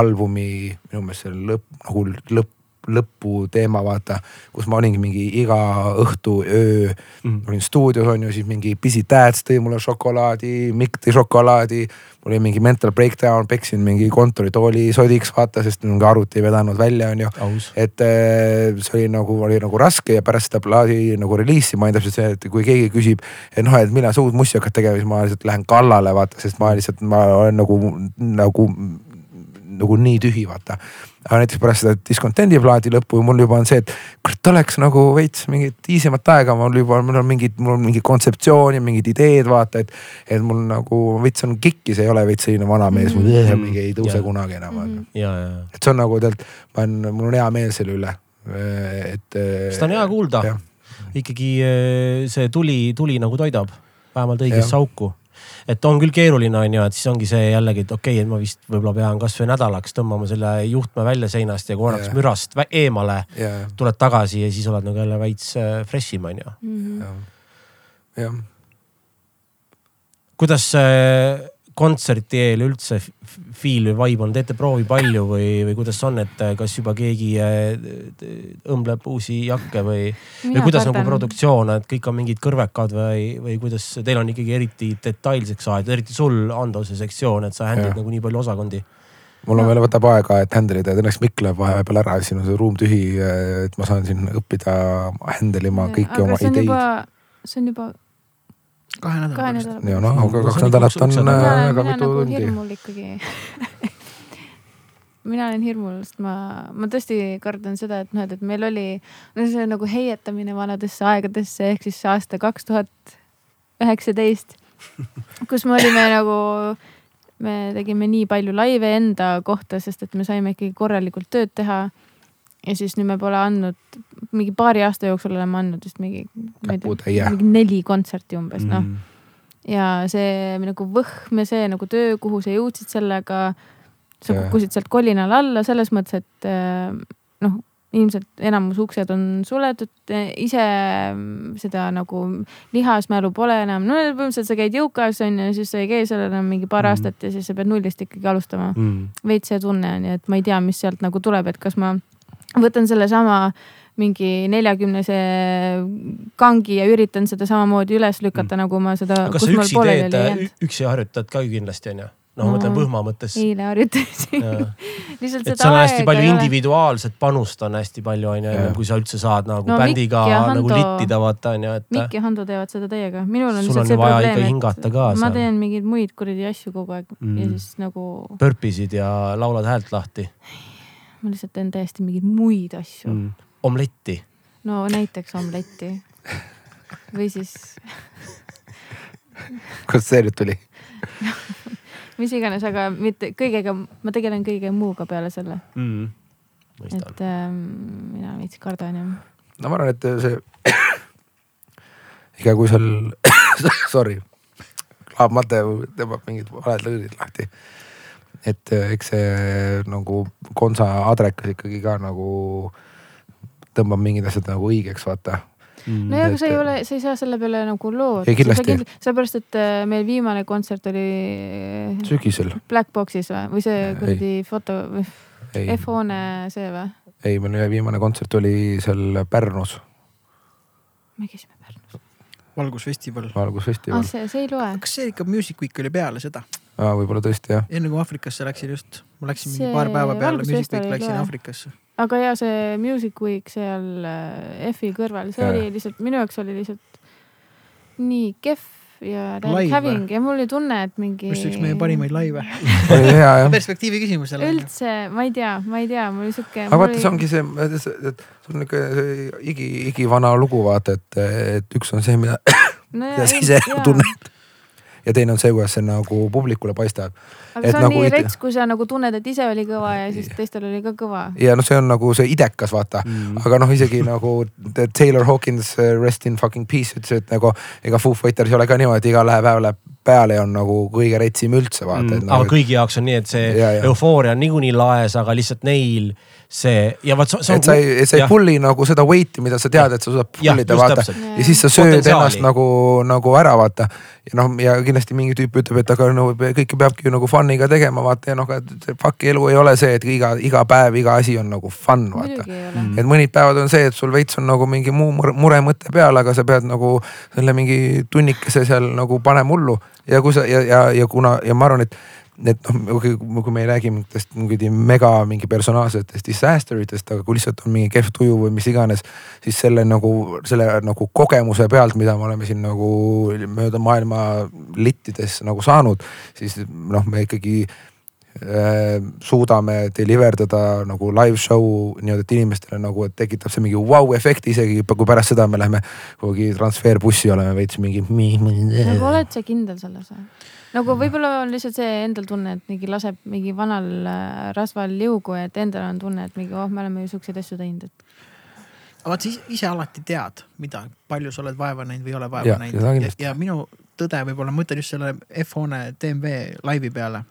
albumi minu meelest see lõpp nagu lõpp lõpu teema, vaata, kus ma olingi mingi iga õhtu, öö mm. olin stuudios on ju, siis mingi Busy Dads tõi mulle šokolaadi, Mikk tõi šokolaadi. mul oli mingi mental breakdown, peksin mingi kontoritooli sodiks, vaata, sest mingi arvuti ei vedanud välja, on ju. et eh, see oli nagu, oli nagu raske ja pärast seda plaadi nagu reliisi ma olin täpselt see, et kui keegi küsib, et noh, et millal sa uut mussi hakkad tegema, siis ma lihtsalt lähen kallale, vaata, sest ma lihtsalt, ma olen nagu, nagu nagu nii tühi, vaata. Aga näiteks pärast seda Discontendi plaadi lõppu mul juba on see, et kurat oleks nagu veits mingit easy'mat aega, mul juba, mul on mingid, mul on mingi kontseptsioon ja mingid ideed, vaata, et. et mul nagu veits on kikkis, ei ole veits selline vanamees mm. -hmm. mingi ei tõuse Jaa. kunagi enam mm. -hmm. ja, ja, et see on nagu tegelikult, ma olen, mul on hea meel selle üle, et. seda on hea kuulda. ikkagi eh, see tuli, tuli nagu toidab, vähemalt õigesse auku et on küll keeruline, on ju, et siis ongi see jällegi, et okei okay,, et ma vist võib-olla pean kasvõi nädalaks tõmbama selle juhtme välja seinast ja korraks Jah. mürast eemale. jah, tuled tagasi ja siis oled nagu jälle veits äh, fresh im, on ju. Mhm. jah, kuidas see kontserti eel üldse feel või vibe on, teete proovi palju või, või kuidas on, et äh, kas juba keegi äh, õmbleb uusi jakke või, või kuidas nagu produktsioon, et kõik on mingid kõrvekad või, või kuidas teil on ikkagi eriti detailseks aetud, eriti sul, Ando, see sektsioon, et sa handle'id nagu nii palju osakondi. mul on veel, võtab aega, et handle ida, et õnneks Mikk läheb vahepeal ära, siin on see ruum tühi, et ma saan siin õppida handle ima kõiki oma ideid. see on juba kahe nädala kahe pärast. ja noh, aga kaks nädalat on äh, mina olen, väga mitu nagu tundi. hirmul ikkagi mina olen hirmul, sest ma, ma tõesti kardan seda, et noh, et meil oli, no see on nagu heietamine vanadesse aegadesse ehk siis aasta kaks tuhat üheksateist, kus me olime nagu, me tegime nii palju laive enda kohta, sest et me saime ikkagi korralikult tööd teha. ja siis nüüd me pole andnud, mingi paari aasta jooksul oleme andnud vist mingi, ma ei tea, mingi neli kontserti umbes noh Mm. ja see nagu võhm ja see nagu töö, kuhu sa jõudsid sellega. sa kukkusid sealt kolinal alla selles mõttes, et äh, noh, ilmselt enamus uksed on suletud, ise seda nagu lihasmälu pole enam, no põhimõtteliselt sa käid jõukas on ju, siis sa ei käi seal enam mingi paar Mhm. aastat ja siis sa pead nullist ikkagi alustama. Mm. veits see tunne on ju, et ma ei tea, mis sealt nagu tuleb, et kas ma võtan sellesama mingi neljakümnese kangi ja üritan seda samamoodi üles lükata mm., nagu ma seda. aga kas sa üksi teed, üksi harjutad ka ju kindlasti on ju? noh, ma mõtlen No. Võhma mõttes. eile harjutasin lihtsalt et seda seal on hästi aega palju individuaalset panust on hästi palju on ju, Jah. ennem kui sa üldse saad nagu No bändiga ja nagu Hando- littida vaata on ju, et. Mikk ja Hando teevad seda täiega, minul on lihtsalt see probleem, hingata ka et ma seal. teen mingeid muid kuradi asju kogu aeg. Mm. ja siis nagu pörpisid ja laulad häält lahti ma lihtsalt teen täiesti mingeid muid asju mm.. omletti. no näiteks omletti või siis kust see nüüd tuli? mis iganes, aga mitte kõigega, ma tegelen kõige muuga peale selle, mm.. et ähm, mina veits kardan ja no ma arvan, et see, ega kui seal, sorry, Klaab Mate tõmbab mingid valed lõõrid lahti. et eh, eks see nagu konsa adrekas ikkagi ka nagu tõmbab mingid asjad nagu õigeks, vaata. Mm. no ja, aga sa ei ole, sa ei saa selle peale nagu loota. Ei, kindlasti. sellepärast, et äh, meil viimane kontsert oli äh, sügisel, Black Boxis või, või see kuradi foto, ei, F-hoone see või? ei, meil viimane kontsert oli seal Pärnus, me käisime Pärnus. valgusfestival. ah, valgusfestival see, see ei loe. kas see ikka Music Week oli peale seda? ah,. võib-olla tõesti jah, enne kui Aafrikasse läksin just, ma läksin See mingi paar päeva peale Music Week, läksin. Aafrikasse. Aga ja see Music Week seal äh, F-i kõrval, see Jaa. oli lihtsalt, minu jaoks oli lihtsalt nii kehv ja Live häving ja mul oli tunne, et mingi. mis üks meie parimaid laive. perspektiivi küsimus jälle. üldse, ma ei tea, ma ei tea, mul oli siuke. aga vaata, see ongi see, et see on niuke see igi, igivana lugu vaata, et, et üks on see, mida, no, mida sa ise tunned. Ja teine on see, kuidas see nagu publikule paistab. aga et see on nagu nii rets, kui sa nagu tunned, et ise oli kõva ja siis teistel oli ka kõva. ja noh, see on nagu see idekas, vaata Mm. aga noh, isegi nagu the Taylor Hawkins uh, Rest in fucking peace ütles, et nagu ega Foo Fighters ei ole ka niimoodi, iga läheb päev läheb peale ja on nagu kõige retsim üldse vaata Mm, et aga nagu, kõigi jaoks on nii, et see Ja, ja. eufooria on niikuinii laes, aga lihtsalt neil see ja vot see see on. et sa ei, sa ei pull'i nagu seda weight'i, mida sa tead, et sa suudad pull ida, vaata. täpselt. ja siis sa sööd ennast nagu, nagu ära, vaata. ja noh, ja kindlasti mingi tüüp ütleb, et aga no kõike peabki ju nagu fun'iga tegema, vaata ja noh, fuck'i elu ei ole see, et iga, iga päev, iga asi on nagu fun, vaata. Mm. et mõnid päevad on see, et sul veits on nagu mingi muu mure- muremõte peal, aga sa pead nagu selle mingi tunnikese seal nagu panema hullu ja kui sa ja, ja, ja kuna ja ma arvan, et et noh, kui, me ei räägi mingitest mingi mega mingi personaalsetest disaster itest, aga kui lihtsalt on mingi kehv tuju või mis iganes, siis selle nagu, selle nagu kogemuse pealt, mida me oleme siin nagu mööda maailma littides nagu saanud, siis noh, me ikkagi äh, suudame deliver dada nagu live show nii-öelda, et inimestele nagu, et tekitab see mingi vau-efekti isegi, kui pärast seda me lähme kuhugi transferbussi oleme veits mingi. nagu oled sa kindel selles või? Nagu võib-olla on lihtsalt see endal tunne, et mingi laseb mingi vanal äh, rasval liugu, et endal on tunne, et mingi oh, me oleme ju siukseid asju teinud, et aga vaat sa ise, alati tead, mida, palju sa oled vaeva näinud või ei ole vaeva Jah, näinud ja, ja minu tõde võib-olla, ma mõtlen just selle F-hoone DMV laivi peale.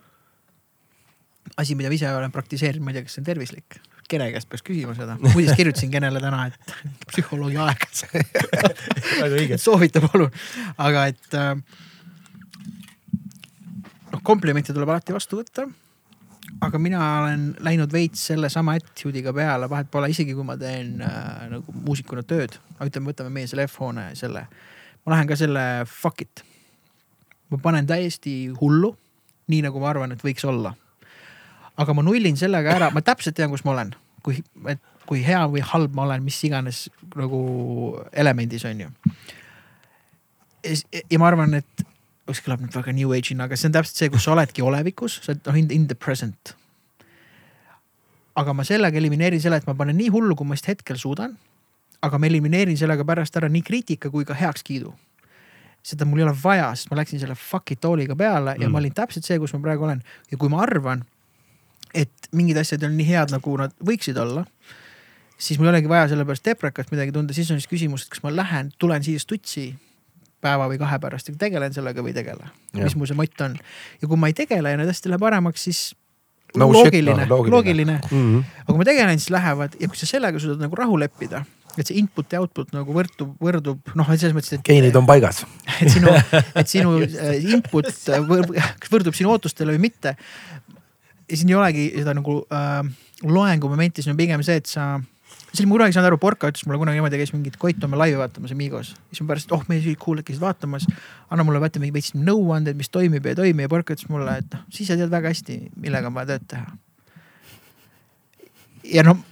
asi, mida ma ise olen praktiseerinud, ma ei tea, kas see on tervislik. Kene käest peaks küsima seda, muuseas kirjutasin Kenele täna, et psühholoogi aegas väga õige. soovita palun, aga et äh, noh, komplimente tuleb alati vastu võtta. aga mina olen läinud veits sellesama attitude'iga peale, vahet pole, isegi kui ma teen äh, nagu muusikuna tööd, ütleme, võtame meie selle F-hoone selle, ma lähen ka selle fuck it. ma panen täiesti hullu, nii nagu ma arvan, et võiks olla. aga ma nullin sellega ära, ma täpselt tean, kus ma olen, kui, et kui hea või halb ma olen, mis iganes nagu elemendis on ju. ja ma arvan, et see kõlab nüüd väga new age'ina, aga see on täpselt see, kus sa oledki olevikus, sa oled noh in, in the present. aga ma sellega elimineerin selle, et ma panen nii hullu, kui ma just hetkel suudan. aga ma elimineerin sellega pärast ära nii kriitika kui ka heakskiidu. seda mul ei ole vaja, sest ma läksin selle fuck it tooliga peale ja Mm. ma olin täpselt see, kus ma praegu olen ja kui ma arvan, et mingid asjad ole nii head, nagu nad võiksid olla siis mul ei olegi vaja selle pärast deprekast midagi tunda, siis on siis küsimus, et kas ma lähen, tulen siia stutsi päeva või kahe pärast tegelen sellega või ei tegele. Mis mu see mott on ja kui ma ei tegele ja need hästi läheb paremaks, siis No loogiline noh,, loogiline. loogiline. Mhm. aga kui ma tegelen, siis lähevad ja kui sa sellega suudad nagu rahu leppida, et see input ja output nagu võrdub, võrdub noh, selles mõttes, et. geenid on paigas. et sinu, et sinu äh, input äh, võrdub sinu ootustele või mitte. ja siin ei olegi seda nagu äh, loengu momenti, siin on pigem see, et sa see oli, ma kunagi ei saanud aru, Porka ütles mulle kunagi niimoodi, käis mingit Koit Toome laivi vaatamas Amigos. siis ma pärast, oh mees olid cool, käisid vaatamas. anna mulle vaata mingi veits nõuanded, mis toimib ja ei toimi ja Porka ütles mulle, et noh, siis sa tead väga hästi, millega on vaja tööd teha. ja noh,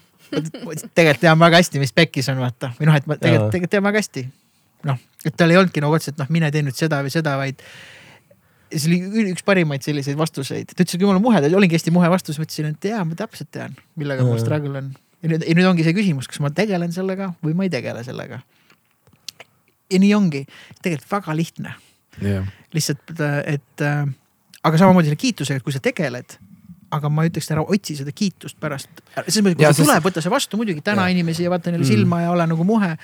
tegelikult tean väga hästi, mis pekkis on vaata või noh, et ma tegelikult, tegelikult tean väga hästi. noh, et tal ei olnudki nagu otseselt noh, mine tee nüüd seda või seda, vaid see oli üks parimaid selliseid vastuseid, ta ütles, et jumala muhe, ta olingi hästi muhe vastus, ma ütlesin, et jaa, ma täpselt tean, millega mul struggle on ja nüüd, ja nüüd ongi see küsimus, kas ma tegelen sellega või ma ei tegele sellega. ja nii ongi, tegelikult väga lihtne jah, lihtsalt, et äh, aga samamoodi selle kiitusega, et kui sa tegeled, aga ma ütleks, ära otsi seda kiitust pärast. selles mõttes, kui Ja see sest- tuleb, võta see vastu muidugi täna Ja. inimesi ja vaata neile Mm. silma ja ole nagu muhe.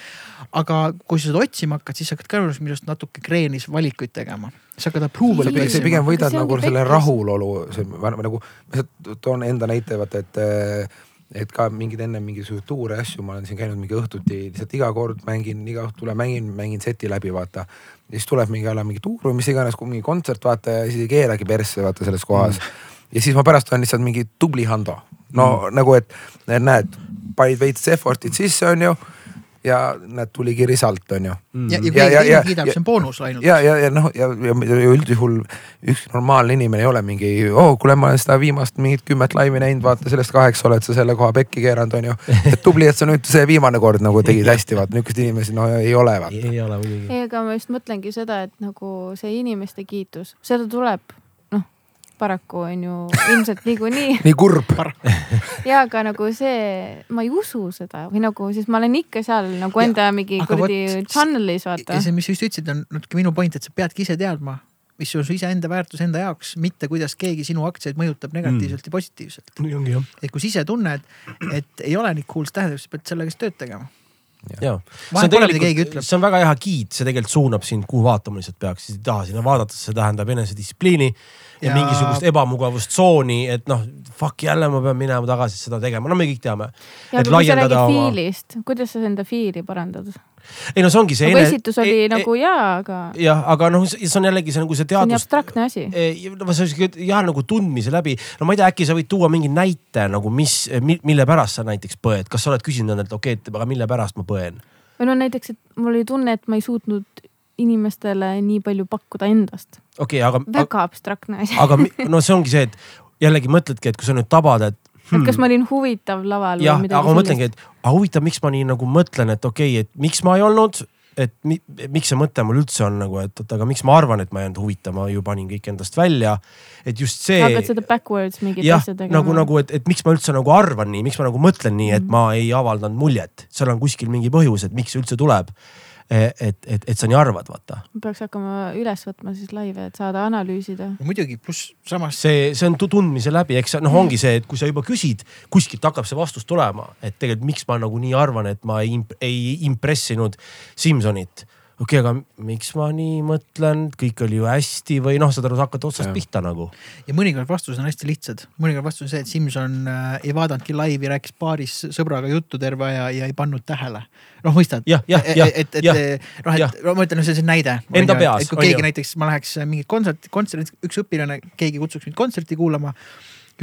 aga kui sa seda otsima hakkad, siis sa hakkad ka minu arust natuke kreenis valikuid tegema. sa hakkad approval'i Siis- sa otsima. pigem Aga võidad nagu selle rahulolu, see nagu, ma lihtsalt toon enda näite vaata, et et ka mingeid enne mingisuguseid tuure asju, ma olen siin käinud mingi õhtuti lihtsalt iga kord mängin, iga õhtu tulen mängin, mängin seti läbi, vaata. ja siis tuleb mingi ala mingi tuur või mis iganes, mingi kontsert, vaata ja siis ei keeragi persse, vaata selles kohas mm.. ja siis ma pärast olen lihtsalt mingi tubli Hando. no mm. nagu, et näed, panid veits effort'it sisse, onju. Ja näed, tuligi onju ja, ja kui Ja- keegi ja- teine ja- kiidab, ja- see on boonus ainult. ja, ja, ja noh, ja, ja, ja üldjuhul üks normaalne inimene ei ole mingi, oo, kuule, ma olen seda viimast mingit kümmet laivi näinud, vaata sellest kaheksa oled sa selle koha pekki keeranud, onju. et tubli, et sa nüüd see viimane kord nagu tegid hästi, vaata niukest inimesi no ei ole, vaata. ei ole muidugi. ei, aga ma just mõtlengi seda, et nagu see inimeste kiitus, seda tuleb, paraku on ju ilmselt niikuinii nii kurb. ja aga nagu see, ma ei usu seda või nagu siis ma olen ikka seal nagu Ja, enda mingi aga kuradi channelis vaata ja. see, mis sa just ütlesid, on natuke minu point, et sa peadki ise teadma, mis on su iseenda väärtus enda jaoks, mitte kuidas keegi sinu aktsiaid mõjutab negatiivselt mm. ja positiivselt. nii ongi jah. et kui sa ise tunned, et ei ole nii cool, see tähendab, sa pead sellega siis tööd tegema. ja, Vahet pole, mida keegi ütleb. see on väga hea giid, see tegelikult suunab sind, kuhu vaatama lihtsalt peaks, siis ei taha sinna vaadata, see tähendab enesedistsipliini ja, ja mingisugust ebamugavustsooni, et noh, fuck jälle ma pean minema tagasi seda tegema, no me kõik teame. kuidas sa enda fiili parandad? Ei no see ongi see nagu esitus oli e, nagu jaa, aga jah, aga noh, see on jällegi see nagu see see on teadus, abstraktne asi. no see on siuke jah nagu tundmise läbi, no ma ei tea, äkki sa võid tuua mingi näite nagu mis, mille pärast sa näiteks põed, kas sa oled küsinud endalt, okei okay,, et aga mille pärast ma põen? või no näiteks, et mul oli tunne, et ma ei suutnud inimestele nii palju pakkuda endast. okei okay,, aga, väga abstraktne asi. aga no see ongi see, et jällegi mõtledki, et kui sa nüüd tabad, et et kas ma olin huvitav laval jah või, midagi aga ma mõtlengi, et aga huvitav, miks ma nii nagu mõtlen, et okei okay,, et miks ma ei olnud, et mi, miks see mõte mul üldse on nagu, et oot, aga miks ma arvan, et ma ei jäänud huvitav, ma ju panin kõik endast välja. et just see. hakkad seda backwards mingit jah asja, tegema. nagu, nagu, et, et miks ma üldse nagu arvan nii, miks ma nagu mõtlen nii, et Mhm. ma ei avaldanud muljet, seal on kuskil mingi põhjus, et miks see üldse tuleb. et, et, et sa nii arvad, vaata. peaks hakkama üles võtma siis laive, et saada analüüsida. muidugi, pluss samas see, see on tu- tundmise läbi, eks see noh, ongi see, et kui sa juba küsid, kuskilt hakkab see vastus tulema, et tegelikult miks ma nagu nii arvan, et ma ei, imp- ei impressinud Simsonit. Okei okay,, aga miks ma nii mõtlen, kõik oli ju hästi või noh, saad aru, sa hakkad otsast Jah. pihta nagu. ja mõnikord vastused on hästi lihtsad. mõnikord vastus on see, et Simson äh, ei vaadanudki laivi, rääkis baaris sõbraga juttu terve aja ja ei pannud tähele. noh, mõistad? jah, et, et jah, noh, et no ma ütlen, see on näide. Enda peas, et kui keegi näiteks, ma läheks mingit kontserti, kontserti, üks õpilane, keegi kutsuks mind kontserti kuulama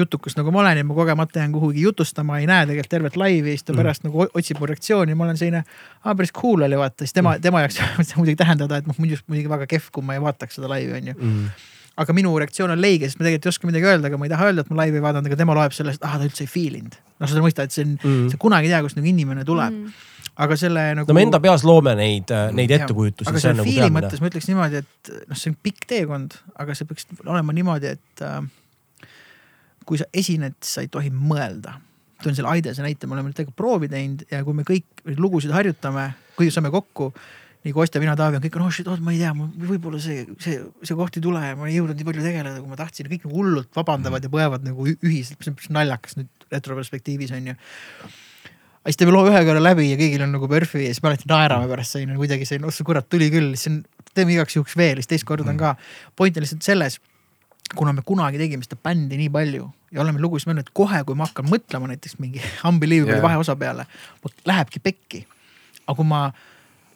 jutukas nagu ma olen ja ma kogemata jään kuhugi jutustama, ei näe tegelikult tervet laivi ja siis ta Mm. pärast nagu otsib mu reaktsiooni, ma olen selline, aa päris cool oli vaata, siis tema, tema jaoks võib see muidugi tähendada, et noh, muidu muidugi väga kehv, kui ma ei vaataks seda laivi, onju. mm.. aga minu reaktsioon on leige, sest ma tegelikult ei oska midagi öelda, aga ma ei taha öelda, et ma laivi ei vaadanud, aga tema loeb sellest, ah ta üldse ei feel inud. noh, sa mõistad, et see on Mm. sa kunagi ei tea, kust nagu inimene tuleb mm., aga selle nagu. no me enda peas loome neid, neid Jah. ettekujutusi, aga see selle on nagu mõttes. ma ütleks niimoodi, et noh, see on pikk teekond, aga see peaks olema niimoodi, et äh, kui sa esined, sa ei tohi mõelda. toon selle Aidese näite, me oleme teiega proovi teinud ja kui me kõik lugusid harjutame, kui saame kokku, nii Kostja, mina, Taavi on kõik, oh shit, oot, ma ei tea, võib-olla see, see, see koht ei tule ja ma ei jõudnud nii palju tegeleda, kui ma tahtsin, kõik nagu hullult vabandavad ja põevad nagu ühiselt, mis on naljakas nüüd retroperspektiivis on ju aga siis teeme loo ühe korra läbi ja kõigil on nagu PERFi ja siis me alati naerame pärast selline kuidagi selline, oh sa kurat tuli küll, siis on, teeme igaks juhuks veel, siis teist korda on ka. point on lihtsalt selles, kuna me kunagi tegime seda bändi nii palju ja oleme lugusid mõelnud, et kohe, kui ma hakkan mõtlema näiteks mingi Unbelievable'i Jaa. vaheosa peale, lähebki pekki. aga kui ma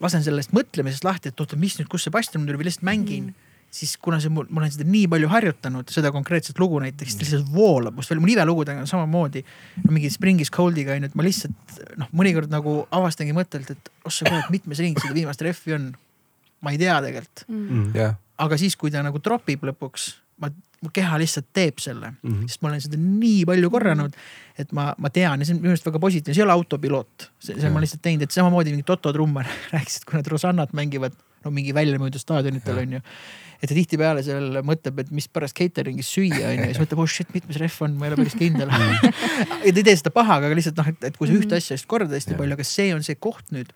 lasen sellest mõtlemisest lahti, et oota, mis nüüd, kus see basstrum tuli või lihtsalt mängin mm. siis kuna see mul, ma olen seda nii palju harjutanud, seda konkreetset lugu näiteks, ta lihtsalt voolab must välja, mu nivelugudega on samamoodi. no mingi Springis Coldiga on ju, et ma lihtsalt noh, mõnikord nagu avastangi mõttelt, et oh sa kurat, mitmes ring seda viimast rehvi on. ma ei tea tegelikult, Mm. jah, aga siis, kui ta nagu tropib lõpuks, ma, mu keha lihtsalt teeb selle mm. -hmm. sest ma olen seda nii palju korranud, et ma, ma tean ja see on minu arust väga positiivne, see ei ole autopiloot, see, see ma lihtsalt teinud, et samamoodi mingi Toto trummar rääkis, et kui nad Rosannat mängivad, no mingi väljamüüdud staadionitel on ju. et ta tihtipeale seal mõtleb, et mis pärast catering'is süüa on ju ja siis mõtleb, oh shit, mitmes rehv on, ma ei ole päris kindel ja ta ei tee seda pahaga, aga lihtsalt noh, et, et kui sa ühte asja just korda hästi palju, aga see on see koht nüüd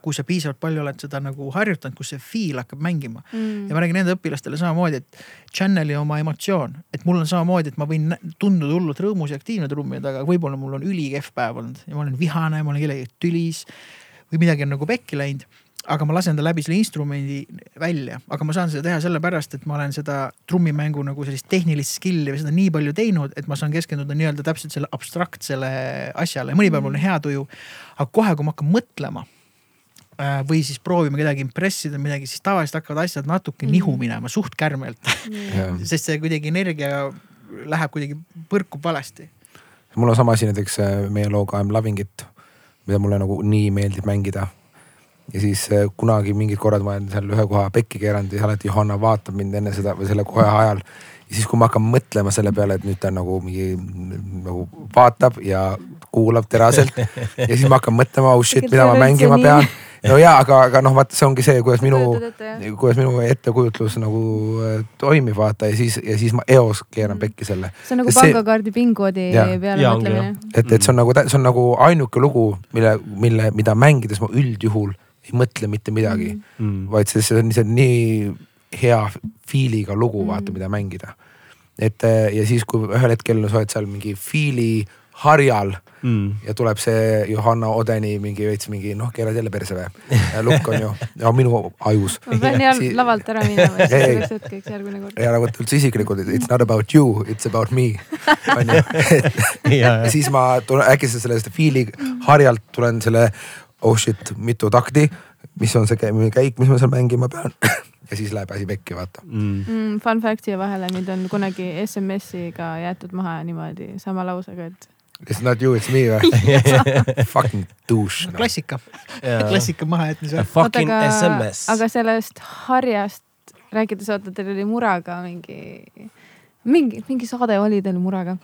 kui sa piisavalt palju oled seda nagu harjutanud, kus see feel hakkab mängima Mm. ja ma räägin nende õpilastele samamoodi, et channel'i oma emotsioon, et mul on samamoodi, et ma võin tunduda hullult rõõmus ja aktiivne trummija taga, aga võib-olla mul on ülikehv päev olnud ja ma olen vihane, ma olen kellegagi tülis või midagi on nagu pekki läinud. aga ma lasen ta läbi selle instrumendi välja, aga ma saan seda teha sellepärast, et ma olen seda trummimängu nagu sellist tehnilist skill'i või seda nii palju teinud, et ma saan keskenduda nii-öelda täpselt selle abstraktsele asjale, mõni päev mul on hea tuju. aga kohe, kui ma hakkan mõtlema äh, või siis proovima kedagi impressida midagi, siis tavaliselt hakkavad asjad natuke Mhm. nihu minema suht kärmelt jah. sest see kuidagi energia läheb kuidagi, põrkub valesti. mul on sama asi näiteks äh, meie looga I m loving it, mida mulle nagu nii meeldib mängida. ja siis äh, kunagi mingid korrad ma olen seal ühe koha pekki keeranud ja alati Johanna vaatab mind enne seda või selle koha ajal. ja siis, kui ma hakkan mõtlema selle peale, et nüüd ta nagu mingi nagu vaatab ja kuulab teraselt ja siis ma hakkan mõtlema, oh shit, mida ma mängima pean. No ja, aga, aga noh, vaata, see ongi see, kuidas minu kuidas minu ettekujutlus nagu äh, toimib, vaata ja siis, ja siis ma eos keeran pekki selle. see on nagu See- pangakaardi PIN-koodi peale ongi, mõtlemine. et, et see on nagu, see on nagu ainuke lugu, mille, mille, mida mängides ma üldjuhul ei mõtle mitte midagi mm., Mm. vaid see, see on lihtsalt nii hea feel'iga lugu, vaata, Mm. mida mängida. et eh, ja siis, kui ühel hetkel sa oled seal mingi feel'i harjal Mm. ja tuleb see Johanna Odeni mingi veits mingi noh, keerad jälle perse või? lukk on ju, no minu ajus. ma pean jah Si- lavalt ära minema, siis Ei, ei. selleks hetkeks järgmine kord. ei ära võta üldse isiklikult, it's not about you, it's about me. onju, siis ma tulen äkki sellest feel'i harjalt tulen selle oh shit, mitu takti, mis on see kä- käik, mis ma seal mängima pean. ja siis läheb asi pekki, vaata. mm.. Mm, fun fact siia vahele, mind on kunagi SMS-iga jäetud maha niimoodi sama lausega, et It's not you, it's me või? Fucking douche no.. klassika, klassika mahajätmise. Fucking aga, SMS. aga sellest harjast rääkides, vaata teil oli Muraga mingi, mingi, mingi saade oli teil Muraga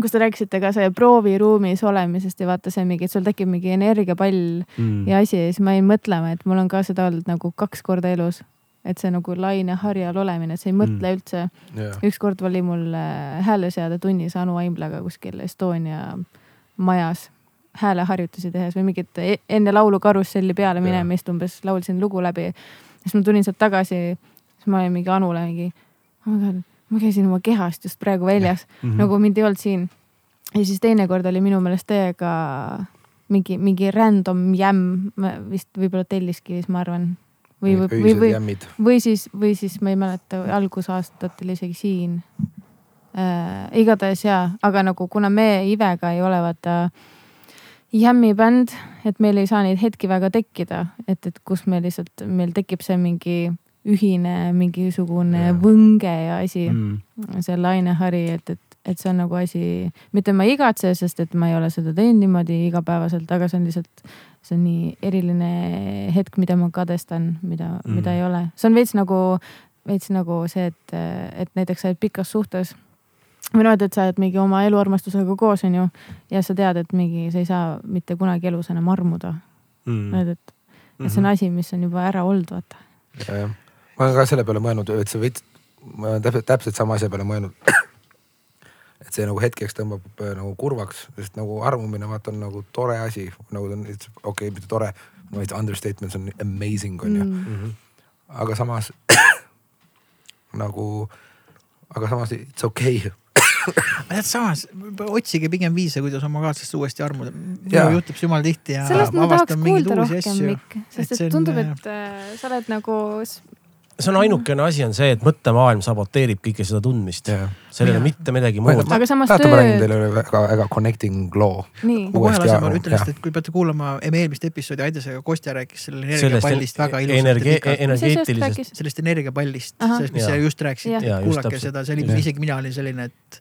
kus te rääkisite ka see prooviruumis olemisest ja vaata see mingi, et sul tekib mingi energiapall mm. ja asi ja siis ma jäin mõtlema, et mul on ka seda olnud nagu kaks korda elus. Et see nagu laine harjal olemine, et sa ei mõtle mm. üldse. ükskord oli mul äh, hääleseade tunnis Anu Aimlaga kuskil Estonia majas hääleharjutusi tehes või mingit e- enne laulu karusselli peale Jaa. minemist umbes laulsin lugu läbi. siis ma tulin sealt tagasi, siis ma olin mingi Anule mingi, oh ma käisin oma kehast just praegu väljas mm. -hmm. nagu mind ei olnud siin. ja siis teine kord oli minu meelest teiega mingi, mingi random jämm, vist võib-olla Telliskivis, ma arvan. või, või, või, või, siis, või siis ma ei mäleta, algusaastatel isegi siin äh,. igatahes jaa, aga nagu kuna me Ivega ei ole vaata jämmibänd, et meil ei saa neid hetki väga tekkida, et, et kus me lihtsalt, meil tekib see mingi ühine mingisugune Jaa. võnge ja asi Mm. see lainehari, et, et, et see on nagu asi, mitte ma ei igatse, sest et ma ei ole seda teinud niimoodi igapäevaselt, aga see on lihtsalt, see on nii eriline hetk, mida ma kadestan, mida mm., mida ei ole. see on veits nagu, veits nagu see, et, et näiteks sa oled pikas suhtes või noh, et, et sa oled mingi oma eluarmastusega koos, onju, ja sa tead, et mingi, sa ei saa mitte kunagi elus enam armuda. Mm. et, et, et see on asi, mis on juba ära olnud, vaata. jah, ma olen ka selle peale mõelnud, et see veits, ma olen täpselt, täpselt sama asja peale mõelnud. Et see nagu hetkeks tõmbab äh, nagu kurvaks, sest nagu armumine vaata on nagu tore asi, nagu ta on, okei okay,, mitte tore, vaid understatement, see on amazing on ju mm., Mm. Mhm. aga samas nagu, aga samas it's okei okay. aga tead samas, otsige pigem viise, kuidas oma kaaslast uuesti armuda. Minul juhtub see jumala tihti ja sellest ma tahaks kuulda rohkem. Mikk, Et sest see et on, tundub, äh, et äh, sa oled nagu, see on ainukene asi on see, et mõttemaailm saboteerib kõike seda tundmist. Jah.. sellele mitte midagi muud. Aga samas mäletan, ma räägin teile väga, väga connecting loo. kohe lasen, ma ütlen lihtsalt, et kui peate kuulama meie eelmist episoodi Aidesega, Kostja rääkis selle sellest energiapallist väga mis asjast energeetilisest, sellest energiapallist, sellest, mis sa just rääkisid. Kuulake seda, see oli isegi mina olin selline, et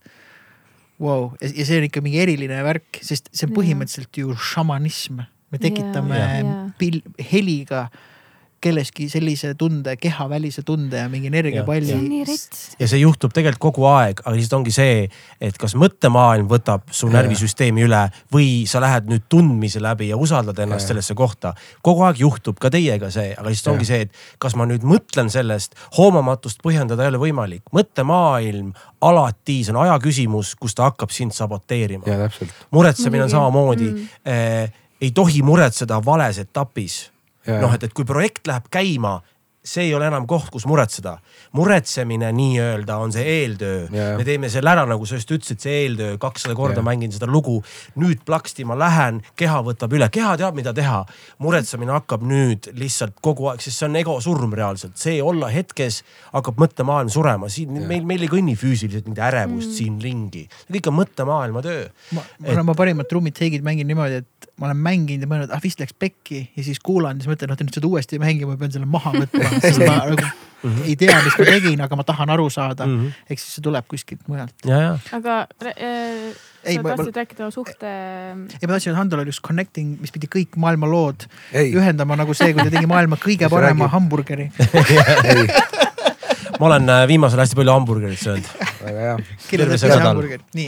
vau, ja see on ikka mingi eriline värk, sest see on põhimõtteliselt ju šamanism. me tekitame jaa. pil-, heliga kelleski sellise tunde, kehavälise tunde ja mingi energiapalli. ja see juhtub tegelikult kogu aeg, aga lihtsalt ongi see, et kas mõttemaailm võtab su närvisüsteemi üle või sa lähed nüüd tundmise läbi ja usaldad ennast Jaa. sellesse kohta. kogu aeg juhtub ka teiega see, aga lihtsalt ongi Jaa. see, et kas ma nüüd mõtlen sellest, hoomamatust põhjendada ei ole võimalik. mõttemaailm alati, see on aja küsimus, kus ta hakkab sind saboteerima. ja täpselt. muretsemine on samamoodi Mm. eh,, ei tohi muretseda vales etapis. noh, et, et kui projekt läheb käima, see ei ole enam koht, kus muretseda. muretsemine nii-öelda on see eeltöö me teeme selle ära, nagu sa just ütlesid, see eeltöö, kakssada korda Jaa. mängin seda lugu. nüüd plaksti ma lähen, keha võtab üle, keha teab, mida teha. muretsemine hakkab nüüd lihtsalt kogu aeg, sest see on ego surm reaalselt, see olla hetkes hakkab mõttemaailm surema, siin Jaa. meil, meil ei kõnni füüsiliselt mingit ärevust mm. siin ringi. kõik on mõttemaailma töö. ma, ma olen oma parimat trummid seigid mängin niimoodi, et ma olen mänginud ja mõelnud, ah vist läks pekki ja siis kuulan ja siis mõtlen, noh et nüüd seda uuesti mängima, ma pean selle maha võtma. sest ma nagu ei tea, mis ma tegin, aga ma tahan aru saada mm. -hmm. ehk siis see tuleb kuskilt mujalt. ja, ja aga äh, Ei, sa ma- tahtsid rääkida suhte. ja ma tahtsin, et Handol oli üks connecting, mis pidi kõik maailma lood ei, ühendama nagu see, kui ta tegi maailma kõige parema hamburgeri. ei, ma olen äh, viimasel hästi palju hamburgerit söönud. väga hea.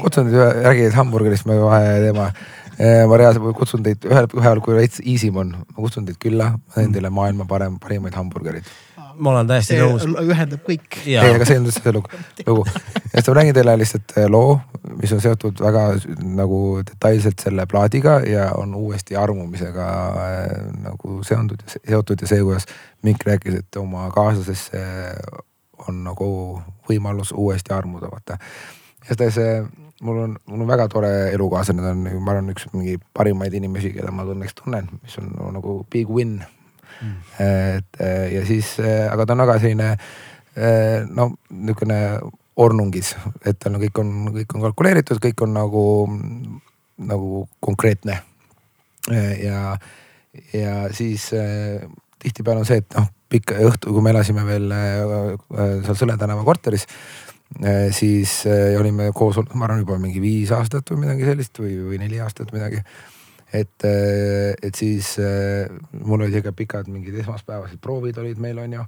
kutsun teid, räägid hamburgerist, me vahe teema. Ma reaalselt kutsun teid ühel, ühel, kui veits easy on, ma kutsun teid külla, ma teen teile maailma parem, parimaid hamburgereid. ma olen täiesti nõus. ühendab kõik. ei, aga see on see lugu, lugu. ja siis ma räägin teile lihtsalt eh, loo, mis on seotud väga nagu detailselt selle plaadiga ja on uuesti armumisega äh, nagu seondud, seotud ja see, kuidas Mikk rääkis, et oma kaaslasesse on nagu võimalus uuesti armuda, vaata. ja siis see, mul on, mul on väga tore elukaaslane, ta on, ma arvan, üks mingi parimaid inimesi, keda ma õnneks tunnen, mis on nagu big win mm.. et eh, ja siis, aga ta on väga selline eh, no niisugune ornungis, et tal on kõik on, kõik on kalkuleeritud, kõik on nagu, nagu konkreetne. ja, ja siis eh, tihtipeale on see, et noh, pikk õhtu, kui me elasime veel eh, seal Sõle tänava korteris Eh, siis eh, olime koos, ma arvan juba mingi viis aastat või midagi sellist või, või neli aastat midagi. et, et siis mul olid ikka pikad mingid esmaspäevased proovid olid meil onju.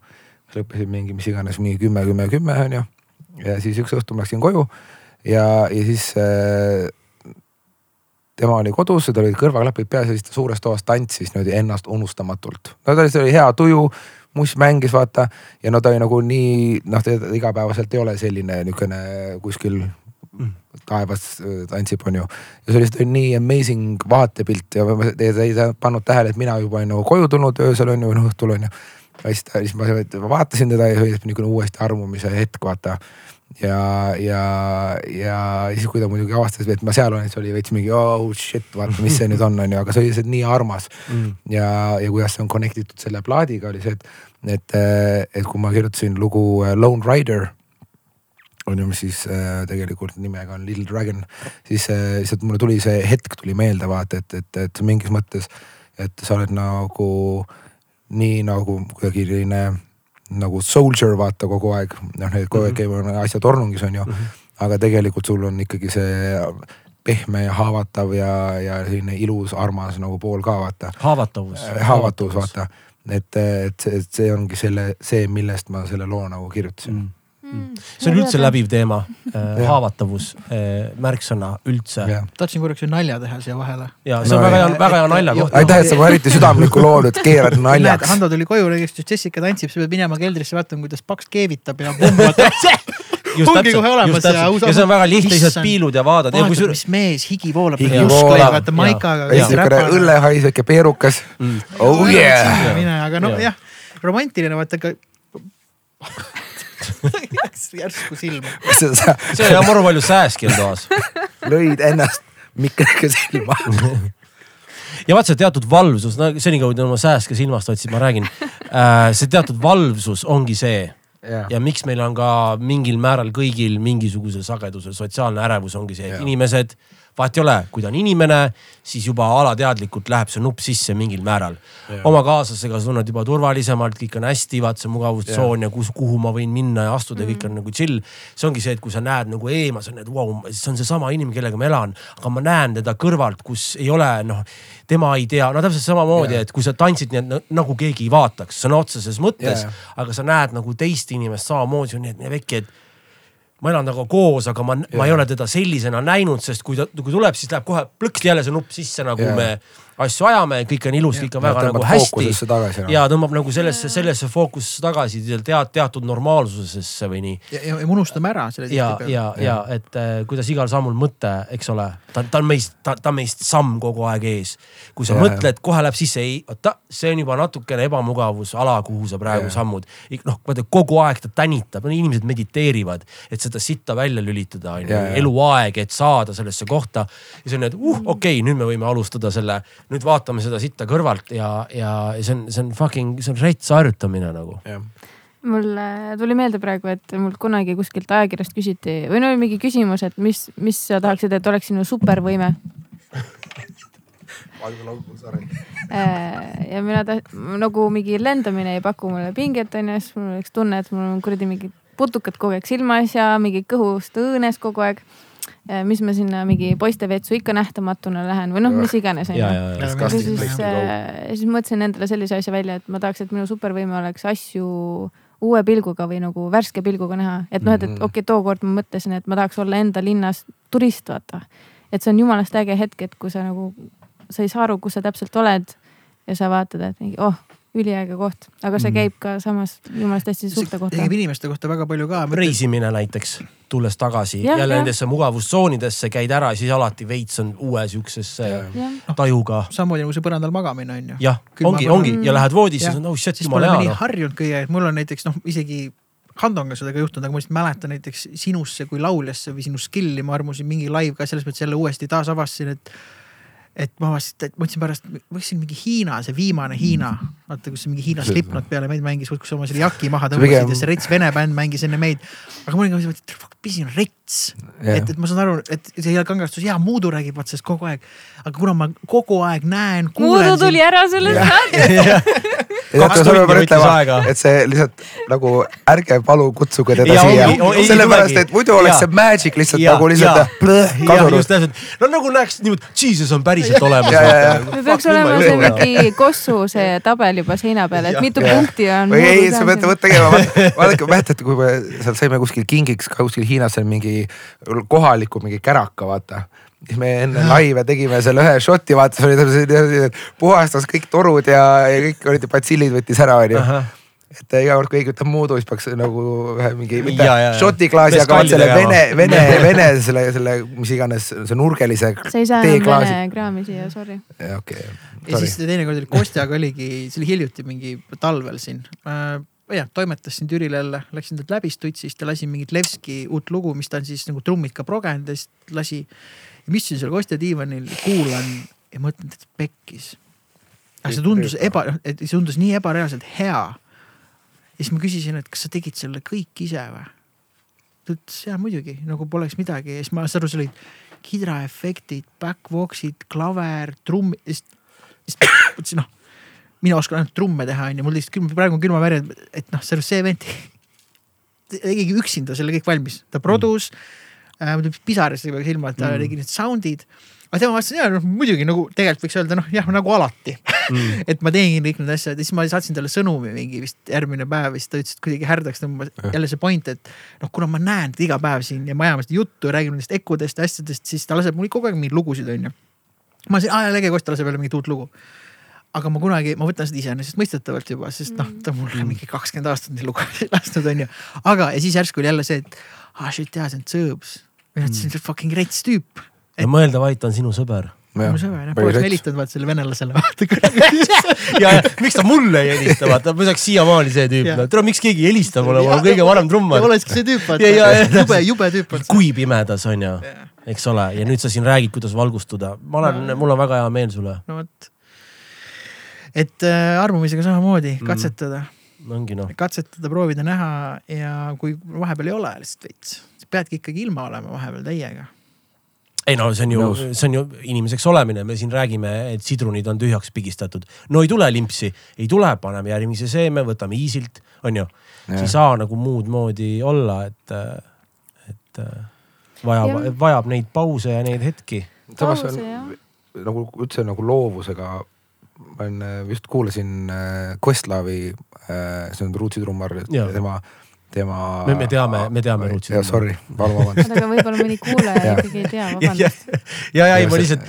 lõppesid mingi mis iganes mingi kümme, kümme, kümme onju. ja siis üks õhtu ma läksin koju ja, ja siis äh, tema oli kodus ja tal olid kõrvaklapid peas ja siis ta suures toas tantsis niimoodi ennast unustamatult. no ta lihtsalt oli hea tuju muss mängis vaata ja no ta oli nagu nii noh, ta igapäevaselt ei ole selline niisugune kuskil taevas äh, tantsib, onju. ja see oli lihtsalt nii amazing vaatepilt ja ta ei pannud tähele, et mina juba olin nagu koju tulnud öösel onju noh õhtul onju. ja siis ta, siis ma vaatasin teda ja oli niisugune uuesti armumise hetk, vaata. ja, ja, ja siis, kui ta muidugi avastas, et ma seal olen, siis oli veits mingi oh shit, vaata, mis see nüüd on, onju, aga see oli lihtsalt nii armas Mm. ja, ja kuidas see on connect itud selle plaadiga oli see, et, et, et kui ma kirjutasin lugu äh, Lone Rider on ju, mis siis äh, tegelikult nimega on Little Dragon, siis äh, lihtsalt mulle tuli see hetk tuli meelde vaata, et, et, et mingis mõttes, et sa oled nagu nii nagu kuidagi selline nagu soldier vaata kogu aeg, noh, need kogu aeg käivad asjad ornungis on ju mm, -hmm. aga tegelikult sul on ikkagi see pehme ja haavatav ja, ja selline ilus, armas nagu pool ka vaata. haavatavus. haavatavus, vaata, et, et see, et see ongi selle, see, millest ma selle loo nagu kirjutasin mm.. Mm. see on üldse läbiv teema, Jah. haavatavus, märksõna üldse jah, tahtsin korraks ühe nalja teha siia vahele. ja see on No väga hea ja-, väga hea et- nalja koht. aitäh, et sa mu eriti südamlikku loo nüüd keerad naljaks. Hando tuli koju, rääkis, et Jessica tantsib, sa pead minema keldrisse vaatama, kuidas paks keevitab ja pumm vaatab. ongi kohe olemas ja ja, uus- ja see on väga lihtne, lihtsalt piilud ja vaatad ja kusjuures mis mees higi voolab. Higi voolab. vaata maikaga. niisugune õllehais, väike peerukas Mm. oh yeah. mine, aga no Jaa. jah, romantiline vaata, aga järsku silma. see on maru palju sääski on toas. lõid ennast mikrega silma. ja vaata see teatud valvsus, no senikaua kui oma sääske silmast hoidsite, ma räägin. äh, see teatud valvsus ongi see Jah. ja miks meil on ka mingil määral kõigil mingisugusel sagedusel sotsiaalne ärevus ongi see, et Jah. inimesed vahet ei ole, kui ta on inimene, siis juba alateadlikult läheb see nupp sisse mingil määral. oma kaaslasega sa tunned juba turvalisemalt, kõik on hästi, vaat see mugavustsoon ja kus, kuhu ma võin minna ja astuda ja kõik on nagu chill. see ongi see, et kui sa näed nagu eemas, on, et vau wow,, see on seesama inimene, kellega ma elan, aga ma näen teda kõrvalt, kus ei ole noh, tema ei tea, no täpselt samamoodi, et kui sa tantsid nii, et nagu keegi ei vaataks sõna otseses mõttes aga sa näed nagu teist inimest samamoodi, nii, et nii vekki, et ma elan temaga koos, aga ma, ma ei ole teda sellisena näinud, sest kui ta, kui tuleb, siis läheb kohe plõksti jälle see nupp sisse, nagu Jaa. me asju ajame, kõik on ilus, kõik on väga tõmbab nagu hästi. noh. ja tõmbab nagu sellesse, sellesse fookusesse tagasi tead, teatud normaalsusesse või nii. ja, ja, ja me unustame ära selle ja, ja, ja et äh, kuidas igal sammul mõte, eks ole, ta, ta on meist, ta, ta on meist samm kogu aeg ees. kui sa ja, mõtled, kohe läheb sisse, ei, oota, see on juba natukene ebamugavusala, kuhu sa praegu ja. sammud. noh, vaata kogu aeg ta tänitab, no inimesed mediteerivad, et seda sitta välja lülitada, on ju, eluaeg, et saada sellesse kohta. ja see on, et uh, okei okay,, nüüd me võime alustada selle, nüüd vaatame seda sitta kõrvalt ja, ja see on, see on fucking, see on rets harjutamine nagu. mul äh, tuli meelde praegu, et mult kunagi kuskilt ajakirjast küsiti või no oli mingi küsimus, et mis, mis sa tahaksid, et oleks sinu supervõime. Äh, ja mina taht-, nagu mingi lendamine ei paku mulle pinget onju, siis mul oleks tunne, et mul on kuradi mingid putukad kogu aeg silmas ja mingi kõhust õõnes kogu aeg. Mis ma sinna mingi poistevetsu ikka nähtamatuna lähen või noh, mis iganes onju Disgusting siis äh, siis mõtlesin endale sellise asja välja, et ma tahaks, et minu supervõime oleks asju uue pilguga või nagu värske pilguga näha, et noh, et, et Mhm. okei okay,, tookord ma mõtlesin, et ma tahaks olla enda linnas turist, vaata. et see on jumalast äge hetk, et kui sa nagu, sa ei saa aru, kus sa täpselt oled ja sa vaatad, et mingi oh, üliäge koht, aga see Mhm. käib ka samas jumalast hästi suurte kohta. käib inimeste kohta väga palju ka. reisimine näiteks, tulles tagasi Jah, jälle jah. nendesse mugavustsoonidesse, käid ära, siis alati veits on uue siuksesse jah, tajuga. samamoodi nagu see põrandal magamine on ju. jah, ongi, ongi ja lähed voodisse, siis on oh shit, jumala hea nii noh. harjunud kõige, et mul on näiteks noh, isegi Hando on ka seda ka juhtunud, aga ma lihtsalt mäletan näiteks sinusse kui lauljasse või sinu skill'i ma armusin mingi live ka selles mõttes jälle uuesti taasavastasin, et. Et ma avastasin, et mõtlesin pärast, mõtlesin mingi Hiina, see viimane Hiina, vaata kus see mingi Hiina Slipknot peale meid mängis, kus oma selle jaki maha tõmbasid ja see rets vene bänd mängis enne meid. aga mul oli ka see, et fuck, pisin rets Jah. et, et ma saan aru, et see hea kangastus, jaa, Muudu räägib vaat sellest kogu aeg. aga kuna ma kogu aeg näen. Muudu tuli ära sellest saatest. Kaks tundi võttis aega. et see lihtsalt nagu ärge palun kutsuge teda Ja siia sellepärast et muidu oleks Ja. see magic lihtsalt Ja, nagu lihtsalt kadunud no nagu näeks niimoodi, Jesus on päriselt olemas. Või peaks olema see mingi kossu see tabel juba seina peal, et mitu punkti on. või ei, sa pead tegema, vaadake, mäletate, kui me seal saime kuskil kingiks kuskil Hiinas seal mingi kohaliku mingi käraka, vaata. Siis me enne laive tegime selle ühe šoti, vaata, see oli puhastas kõik torud ja, ja kõik olid batsillid võttis ära, onju. et iga kord, kui keegi ütleb muudu, siis peaks nagu ühe mingi, mitte šoti klaasi, aga selle vene, vene, vene selle, selle, mis iganes, see nurgelise sa ei saa enam vene kraami siia, sorry. okei, ja siis teinekord oli Kostjaga oligi, see oli hiljuti mingi talvel siin äh,. jah, toimetasin Türile jälle, läksin talt läbi Stutsist ja lasin mingit Levski uut lugu, mis ta on siis nagu trummid ka progenud ja siis lasi. Ja ma istusin seal Kostja diivanil, kuulan ja mõtlen, et pekkis. aga see tundus eba, et see tundus nii ebareaalselt hea. ja siis ma küsisin, et kas sa tegid selle kõik ise või? ta ütles jaa muidugi, nagu poleks midagi ja siis ma sain aru, seal olid kidraefektid, backvox'id, klaver, trumm, siis mõtlesin noh, mina oskan ainult trumme teha, onju, mul lihtsalt külm, praegu on külmaväri, et noh, see vend tegigi üksinda selle kõik valmis, ta produs äh,, mul tuli pisarasse juba silma, et ta Mm. tegi need sound'id. aga tema vastas ja noh, muidugi nagu tegelikult võiks öelda noh, jah nagu alati Mm. et ma teengi kõik need asjad ja siis ma saatsin talle sõnumi mingi vist järgmine päev ja siis ta ütles, et kuidagi härdaks tõmbas jälle see point, et noh, kuna ma näen teda iga päev siin ja me ajame seda juttu ja räägime nendest ekkudest ja asjadest, siis ta laseb mul kogu aeg mingeid lugusid, onju. ma ütlesin, aa jälle Kosta laseb jälle mingit uut lugu. aga ma kunagi, ma võtan seda iseenesestmõistetavalt juba, sest noh, ta mulle mingi kakskümmend aastat neid lugusid lasknud, onju. aga, ja siis järsku oli jälle see, et ah shit jaa, see on Sõõbs. Või noh, see on fucking rets tüüp. ja mõelda vaid ta on sinu sõber. mu sõber, poleks helistanud vaata selle venelasele, vaata ja, ja miks ta mulle ei helista, vaata, ma oleks siiamaani see tüüp, no tere, miks keegi ei helista mulle, ma olen kõige vanem trummar. olekski see tüüp, Ja, ja, ja. vaata. jube, jube tüüp on see. kui pimedas on ju, eks ole, ja nüüd sa siin räägid, kuidas valgustuda, ma olen, mul on väga hea meel sulle. no vot. et äh, armumisega samamoodi katsetada mm. ongi noh, katsetada, proovida näha ja kui vahepeal ei ole lihtsalt veits, peadki ikkagi ilma olema vahepeal täiega. ei no see on ju Nõus., see on ju inimeseks olemine, me siin räägime, et sidrunid on tühjaks pigistatud. no ei tule limpsi, ei tule, paneme järgmise seeme, võtame easy'lt, on ju. Jah. ei saa nagu muud moodi olla, et, et äh, vajab vajab neid pause ja neid hetki. samas on nagu üldse nagu loovusega, ma olen, just kuulasin äh, Questlavi, see on Rootsi trummar, tema, tema. Me- me teame- me teame Rootsi jah, sorry, palun vabandust. aga võib-olla mõni kuulaja ikkagi ei tea, vabandust. ja, ja ei ma lihtsalt,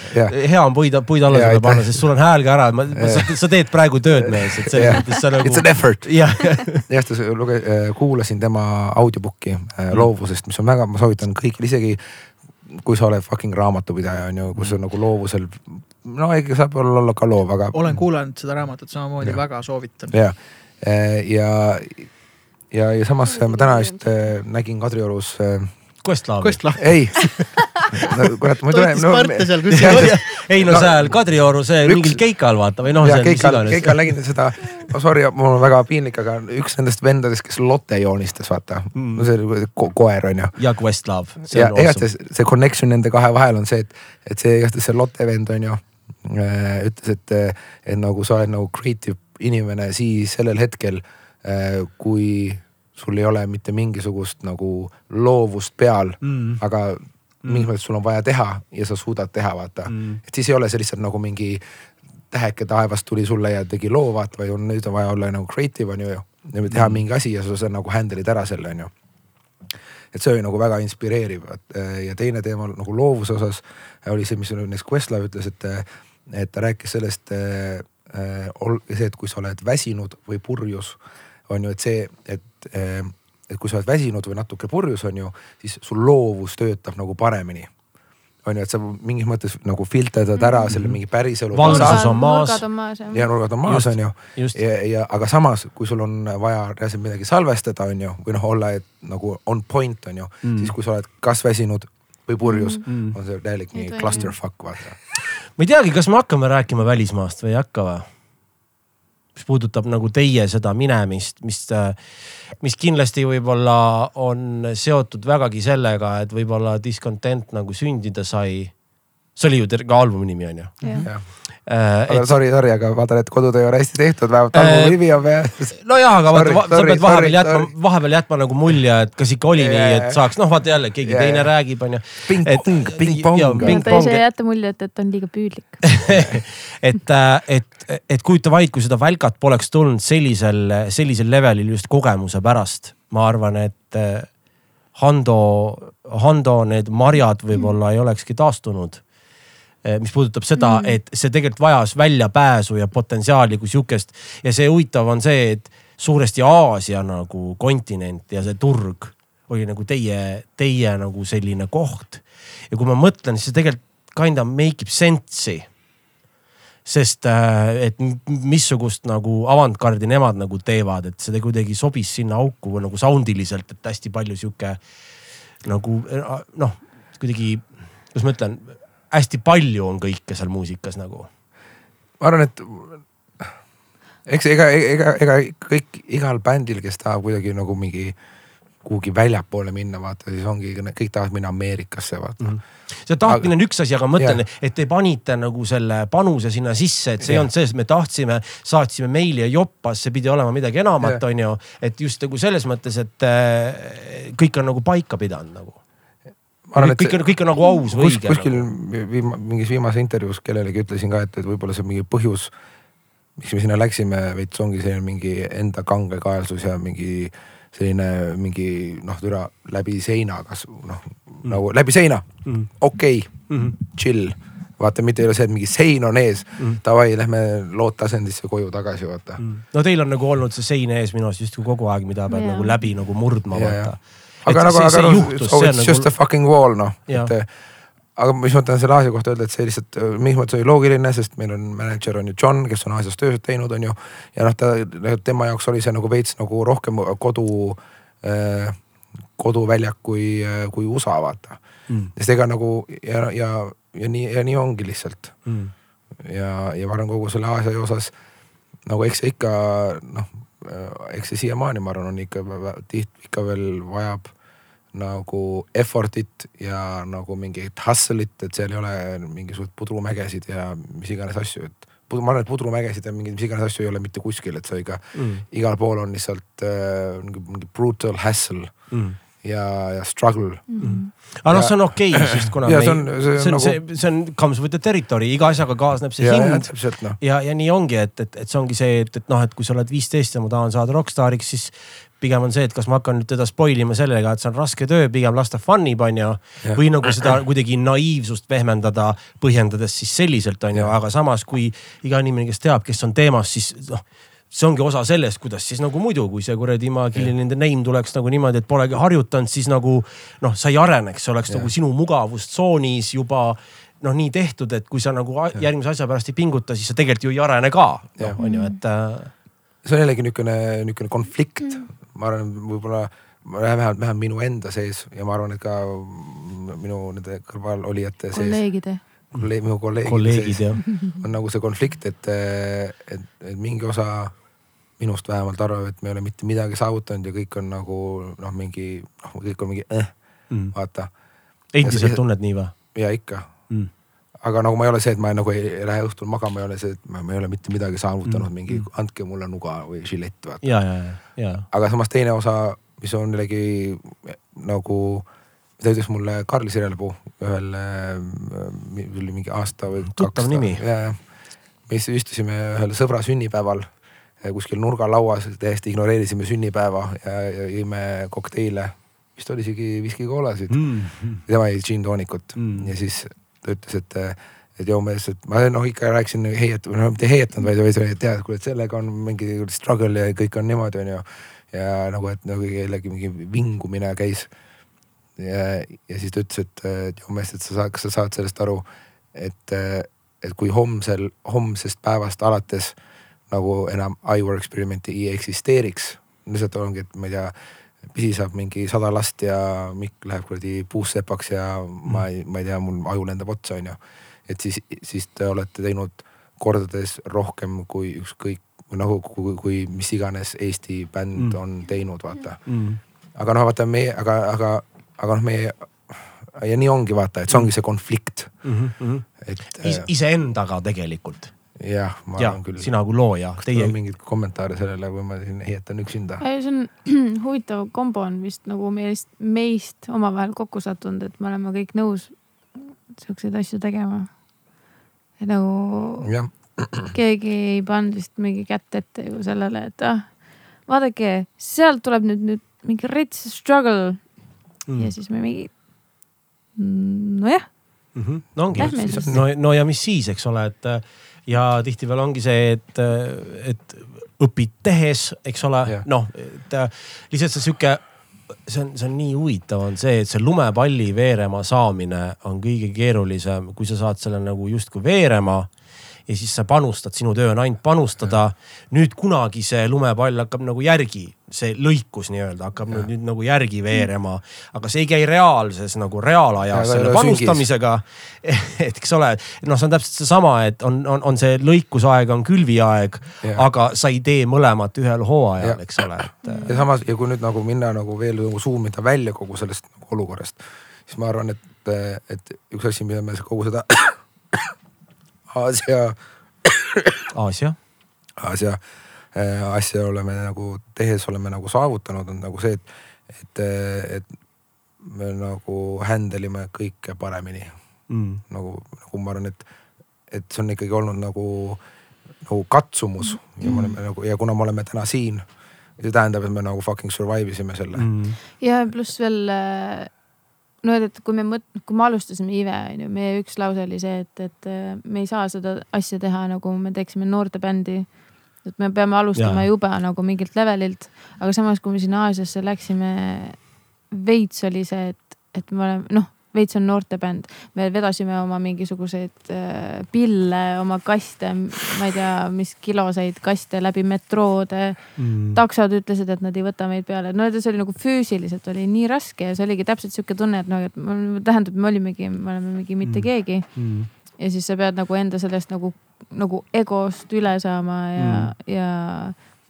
hea on puid, puid alla sulle panna, sest sul on hääl ka ära, ma, sa, sa teed praegu tööd mees, et selles mõttes sa nagu It's an. effort. jah, ta luge-, kuulasin tema audiobook'i äh, loovusest, mis on väga, ma soovitan kõigil, isegi kui sa oled fucking raamatupidaja on ju, kus on nagu loovusel, no ikka saab olla, olla ka loov, aga. olen kuulanud seda raamatut samamoodi, väga soovitan. ja, ja, ja, ja samas ma täna just äh, nägin Kadriorus äh,, Questlaavi. Questlav, ei no,, kurat, ma ei toitis tule parte seal kuskil. ei no No, seal Kadrioru see üks- mingil keikal vaata või noh, ja see on mis Keikal. Keikal nägin seda, no sorry, mul on väga piinlik, aga üks nendest vendadest, kes Lotte joonistas, vaata Mm. no see ko koer on ju ja Questlaav. ja igatahes see connection nende kahe vahel on see, et, et see igatahes see Lotte vend on ju äh, ütles, et, et nagu sa oled nagu creative inimene siis sellel hetkel äh,, kui sul ei ole mitte mingisugust nagu loovust peal Mm. aga mingis mõttes sul on vaja teha ja sa suudad teha, vaata Mm. et siis ei ole see lihtsalt nagu mingi täheke taevast tuli sulle ja tegi loo, vaata, vaid on nüüd on vaja olla nagu creative on ju, ja teha Mm. mingi asi ja sa, sa nagu handle'id ära selle on ju et see oli nagu väga inspireeriv et, ja teine teema nagu loovuse osas oli see, mis näiteks Questlove ütles, et, et ta rääkis sellest äh, äh, see, et kui sa oled väsinud või purjus, on ju, et see, et äh, et kui sa oled väsinud või natuke purjus, on ju, siis sul loovus töötab nagu paremini on ju, et sa mingis mõttes nagu filterdad ära selle mingi päriselu. Valgsus on maas. nurgad on maas ja nurgad on maas, on ju. ja, ja aga samas, kui sul on vaja reaalselt midagi salvestada, on ju, või noh, olla et, nagu on point, on ju Mm. mm., siis kui sa oled kas väsinud või purjus Mm. mm., on see täielik nii clusterfuck, vaata. ma ei teagi, kas me hakkame rääkima välismaast või ei hakka või? Mis puudutab nagu teie seda minemist, mis, mis kindlasti võib-olla on seotud vägagi sellega, et võib-olla Discontent nagu sündida sai. see oli ju ka albumi nimi on ju. Aga et sorry, sorry, aga vaatan, et kodutöö on hästi tehtud, vähemalt Äh, albumi nimi on veel. nojah, aga vaata Sorry,, sa sorry, pead vahepeal sorry, jätma vahepeal jätma nagu mulje, et kas ikka oli Ja, nii, et saaks, noh vaata jälle keegi Ja, teine räägib, onju. ping-pong, ping-pong. ta ei saa jätta muljet, et on liiga püüdlik. et, et, et kujuta vaid, kui seda välkat poleks tulnud sellisel, sellisel levelil just kogemuse pärast, ma arvan, et Hando, Hando need marjad võib-olla ei olekski taastunud. Mis puudutab seda mm., et see tegelikult vajas väljapääsu ja potentsiaali kui sihukest ja see huvitav on see, et suuresti Aasia nagu kontinent ja see turg oli nagu teie, teie nagu selline koht. ja kui ma mõtlen, siis see tegelikult kind of make ib sense'i sest äh, et missugust nagu avantgardi nemad nagu teevad, et see kuidagi sobis sinna auku või nagu sound iliselt, et hästi palju sihuke nagu äh, noh, kuidagi, kuidas ma ütlen, hästi palju on kõike seal muusikas nagu. ma arvan, et eks ega, ega, ega kõik igal bändil, kes tahab kuidagi nagu mingi kuhugi väljapoole minna, vaata siis ongi, kõik tahavad minna Ameerikasse, vaata mm. -hmm. see tahtmine on üks asi, aga ma mõtlen et te panite nagu selle panuse sinna sisse, et see ei olnud see, et me tahtsime, saatsime meili ja joppas, see pidi olema midagi enamat, on ju. et just nagu selles mõttes, et äh, kõik on nagu paika pidanud nagu. Kõik on, kõik on nagu aus või õige. kuskil Nagu. viima, mingis viimases intervjuus kellelegi ütlesin ka, et, et võib-olla see mingi põhjus, miks me sinna läksime, veits ongi selline mingi enda kangekaelsus ja mingi selline mingi noh, türa läbi seina, kas noh mm. nagu läbi seina Mhm. okei okay, Mhm. chill. vaata, mitte ei ole see, et mingi sein on ees Mhm. davai, lähme loodtasandisse koju tagasi, vaata. no teil on nagu olnud see sein ees minu arust justkui kogu aeg, mida peab Jaa. nagu läbi nagu murdma Ja, vaata ja.. Aga nagu, aga noh, so it's just a fucking wall noh, et aga mis ma tahan selle Aasia kohta öelda, et see lihtsalt äh, mingis mõttes oli loogiline, sest meil on mänedžer on ju John, kes on Aasias tööd teinud, on ju. ja noh, ta, tema jaoks oli see nagu veits nagu rohkem kodu äh,, koduväljak kui, kui USA vaata mm.. sest ega nagu ja, ja, ja nii ja nii ongi lihtsalt Mm. ja, ja ma arvan kogu selle Aasia osas nagu eks see ikka noh, eks see siiamaani, ma arvan, on ikka tihti ikka veel vajab nagu effort'it ja nagu mingit hustle'it, et seal ei ole mingisuguseid pudrumägesid ja mis iganes asju, et ma arvan, et pudrumägesid ja mingeid mis iganes asju ei ole mitte kuskil, et sa ikka mm. igal pool on lihtsalt äh, mingi brutal hassle mm. ja, ja struggle mm. -hmm. aga noh, see on okei okay,, sest kuna ja, see on, see on, see on, nagu... see, see on comes with the territory, iga asjaga kaasneb see ja, hind. Ja, no. ja, ja nii ongi, et, et, et see ongi see, et, et noh, et kui sa oled viisteist ja ma tahan saada rokkstaariks, siis pigem on see, et kas ma hakkan nüüd teda spoil ima sellega, et see on raske töö, pigem las ta fun ib, onju. või nagu seda kuidagi naiivsust pehmendada, põhjendades siis selliselt, onju, aga samas kui iga inimene, kes teab, kes on teemas, siis noh see ongi osa sellest, kuidas siis nagu muidu, kui see kuradi ma Killing in the name tuleks nagu niimoodi, et polegi harjutanud, siis nagu noh, sa ei areneks, see oleks ja. nagu sinu mugavustsoonis juba noh, nii tehtud, et kui sa nagu järgmise asja pärast ei pinguta, siis sa tegelikult ju ei arene ka, noh on ju, et äh.... see on jällegi niisugune, niisugune konflikt mm ma arvan, võib-olla vähemalt, vähemalt minu enda sees ja ma arvan, et ka minu nende kõrvalolijate sees. kolleegide. kolleeg, minu kolleegide kolleegid, sees on nagu see konflikt, et, et, et mingi osa minust vähemalt arvab, et me ei ole mitte midagi saavutanud ja kõik on nagu noh, mingi noh, kõik on mingi eh, mm. vaata. endiselt tunned nii või? ja ikka mm aga nagu ma ei ole see, et ma nagu ei lähe õhtul magama, ei ole see, et ma, ma ei ole mitte midagi saavutanud mm., mingi andke mulle nuga või žilett vaata. ja, ja, ja, aga samas teine osa, mis on jällegi nagu, ta ütles mulle Karli Sirelpuu ühel, oli mingi aasta või tuttav nimi. me istusime ühel sõbra sünnipäeval kuskil nurgalauas, täiesti ignoreerisime sünnipäeva ja, ja jõime kokteile vist oli isegi viskikoolasid mm.. tema jõi džiinntoonikut mm. ja siis ta ütles, et, et joo mees, et ma noh ikka rääkisin heiet-, noh mitte heietanud, vaid, vaid tead, kuule, et sellega on mingi struggle ja kõik on niimoodi, onju. ja nagu, et nagu kellegi mingi vingumine käis. ja, ja siis ta ütles, et, et joo mees, et sa saad, kas sa saad sellest aru, et, et kui homsel, homsest päevast alates nagu enam iWork Experimenti ei eksisteeriks, lihtsalt ongi, et ma ei tea pisi saab mingi sada last ja Mikk läheb kuradi puussepaks ja ma ei, ma ei tea, mul aju lendab otsa, onju. et siis, siis te olete teinud kordades rohkem kui ükskõik nagu kui, kui mis iganes Eesti bänd mm. on teinud, vaata mm.. aga noh, vaata meie, aga, aga, aga noh, meie ja nii ongi vaata, et see ongi see konflikt mm. -hmm. et Is,. iseendaga tegelikult jah, ma ja, arvan küll. sina kui looja. kas teil on mingeid kommentaare sellele või ma siin heietan üksinda? see on huvitav kombo on vist nagu meist, meist omavahel kokku sattunud, et me oleme kõik nõus siukseid asju tegema. et nagu ja. keegi ei pannud vist mingi kätt ette ju sellele, et ah, vaadake, sealt tuleb nüüd, nüüd mingi rets struggle mm. ja siis me mingi, mm, nojah mm. -hmm. no ongi, no, no ja mis siis, eks ole, et ja tihtipeale ongi see, et, et õpid tehes, eks ole, noh, et lihtsalt see sihuke, see on, see on nii huvitav, on see, et see lumepalli veerema saamine on kõige keerulisem, kui sa saad selle nagu justkui veerema ja siis sa panustad, sinu töö on ainult panustada. nüüd kunagi see lumepall hakkab nagu järgi, see lõikus nii-öelda hakkab ja. nüüd nagu järgi veerema, aga see ei käi reaalses nagu reaalajas selle panustamisega. et eks ole, noh, see on täpselt seesama, et on, on, on see lõikusaeg, on külviaeg, aga sa ei tee mõlemat ühel hooajal, eks ole et.... ja samas ja kui nüüd nagu minna nagu veel nagu zoom ida välja kogu sellest nagu olukorrast, siis ma arvan, et, et üks asi, mida me kogu seda Aasia. Aasia. Aasia äh, asja oleme nagu tehes oleme nagu saavutanud, on nagu see, et, et, et me nagu handle ime kõike paremini mm.. nagu, nagu ma arvan, et, et see on ikkagi olnud nagu, nagu katsumus mm. ja me oleme nagu ja kuna me oleme täna siin, see tähendab, et me nagu fucking survive isime selle mm.. ja pluss veel äh, no et kui me mõt-, kui me alustasime IVE on ju, meie üks lause oli see, et, et äh, me ei saa seda asja teha nagu me teeksime noortebändi. Et me peame alustama ja. jube nagu mingilt levelilt, aga samas, kui me sinna Aasiasse läksime, veits oli see, et, et me oleme noh veits on noortebänd. me vedasime oma mingisuguseid äh, pille, oma kaste, ma ei tea, mis kiloseid kaste läbi metroode mm.. taksod ütlesid, et nad ei võta meid peale, no see oli nagu füüsiliselt oli nii raske ja see oligi täpselt sihuke tunne, et noh, et tähendab, me olimegi, me oleme mingi mitte mm. keegi mm ja siis sa pead nagu enda sellest nagu, nagu egost üle saama ja mm., ja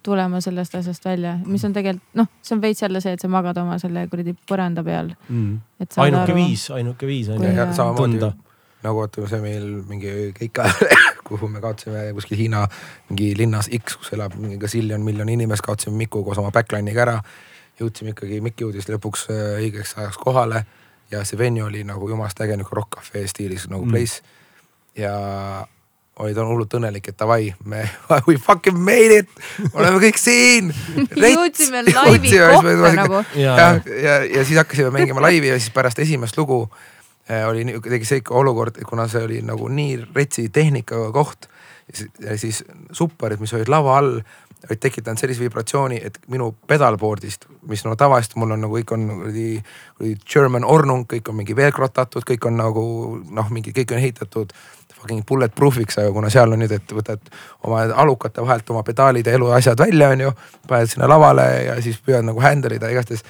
tulema sellest asjast välja, mis on tegelikult noh, see on veits jälle see, et sa magad oma selle kuradi põranda peal, mm.. ainuke aru. viis, ainuke viis on Kui- ju samamoodi tunda. nagu vaata, see meil mingi keika, kuhu me kaotasime kuskil Hiina mingi linnas X, kus elab mingi gasiljon miljon inimest, kaotasime Miku koos oma backline'iga ära. jõudsime ikkagi, Mikk jõudis lõpuks äh, õigeks ajaks kohale ja see venue oli nagu jumalast äge nagu Rock Cafe stiilis nagu mm. place. Ja oli ta hullult õnnelik, et davai, me we fucking made it, oleme kõik siin. jõudsime laivi kohta nagu. ja, ja, ja, ja siis hakkasime mängima laivi ja siis pärast esimest lugu äh, oli tegi see olukord, kuna see oli nagu nii retsi tehnikaga koht, siis supparid, mis olid lava all, olid tekitanud sellise vibratsiooni, et minu pedalboard'ist, mis no tavaliselt mul on nagu kõik on kuradi kuradi German ornung, kõik on mingi velcrotatud, kõik on nagu noh, mingi kõik on ehitatud fucking bulletproof'iks, aga kuna seal on nüüd, et võtad oma alukate vahelt oma pedaalid ja eluasjad välja, onju, paned sinna lavale ja siis püüad nagu handle ida, igastahes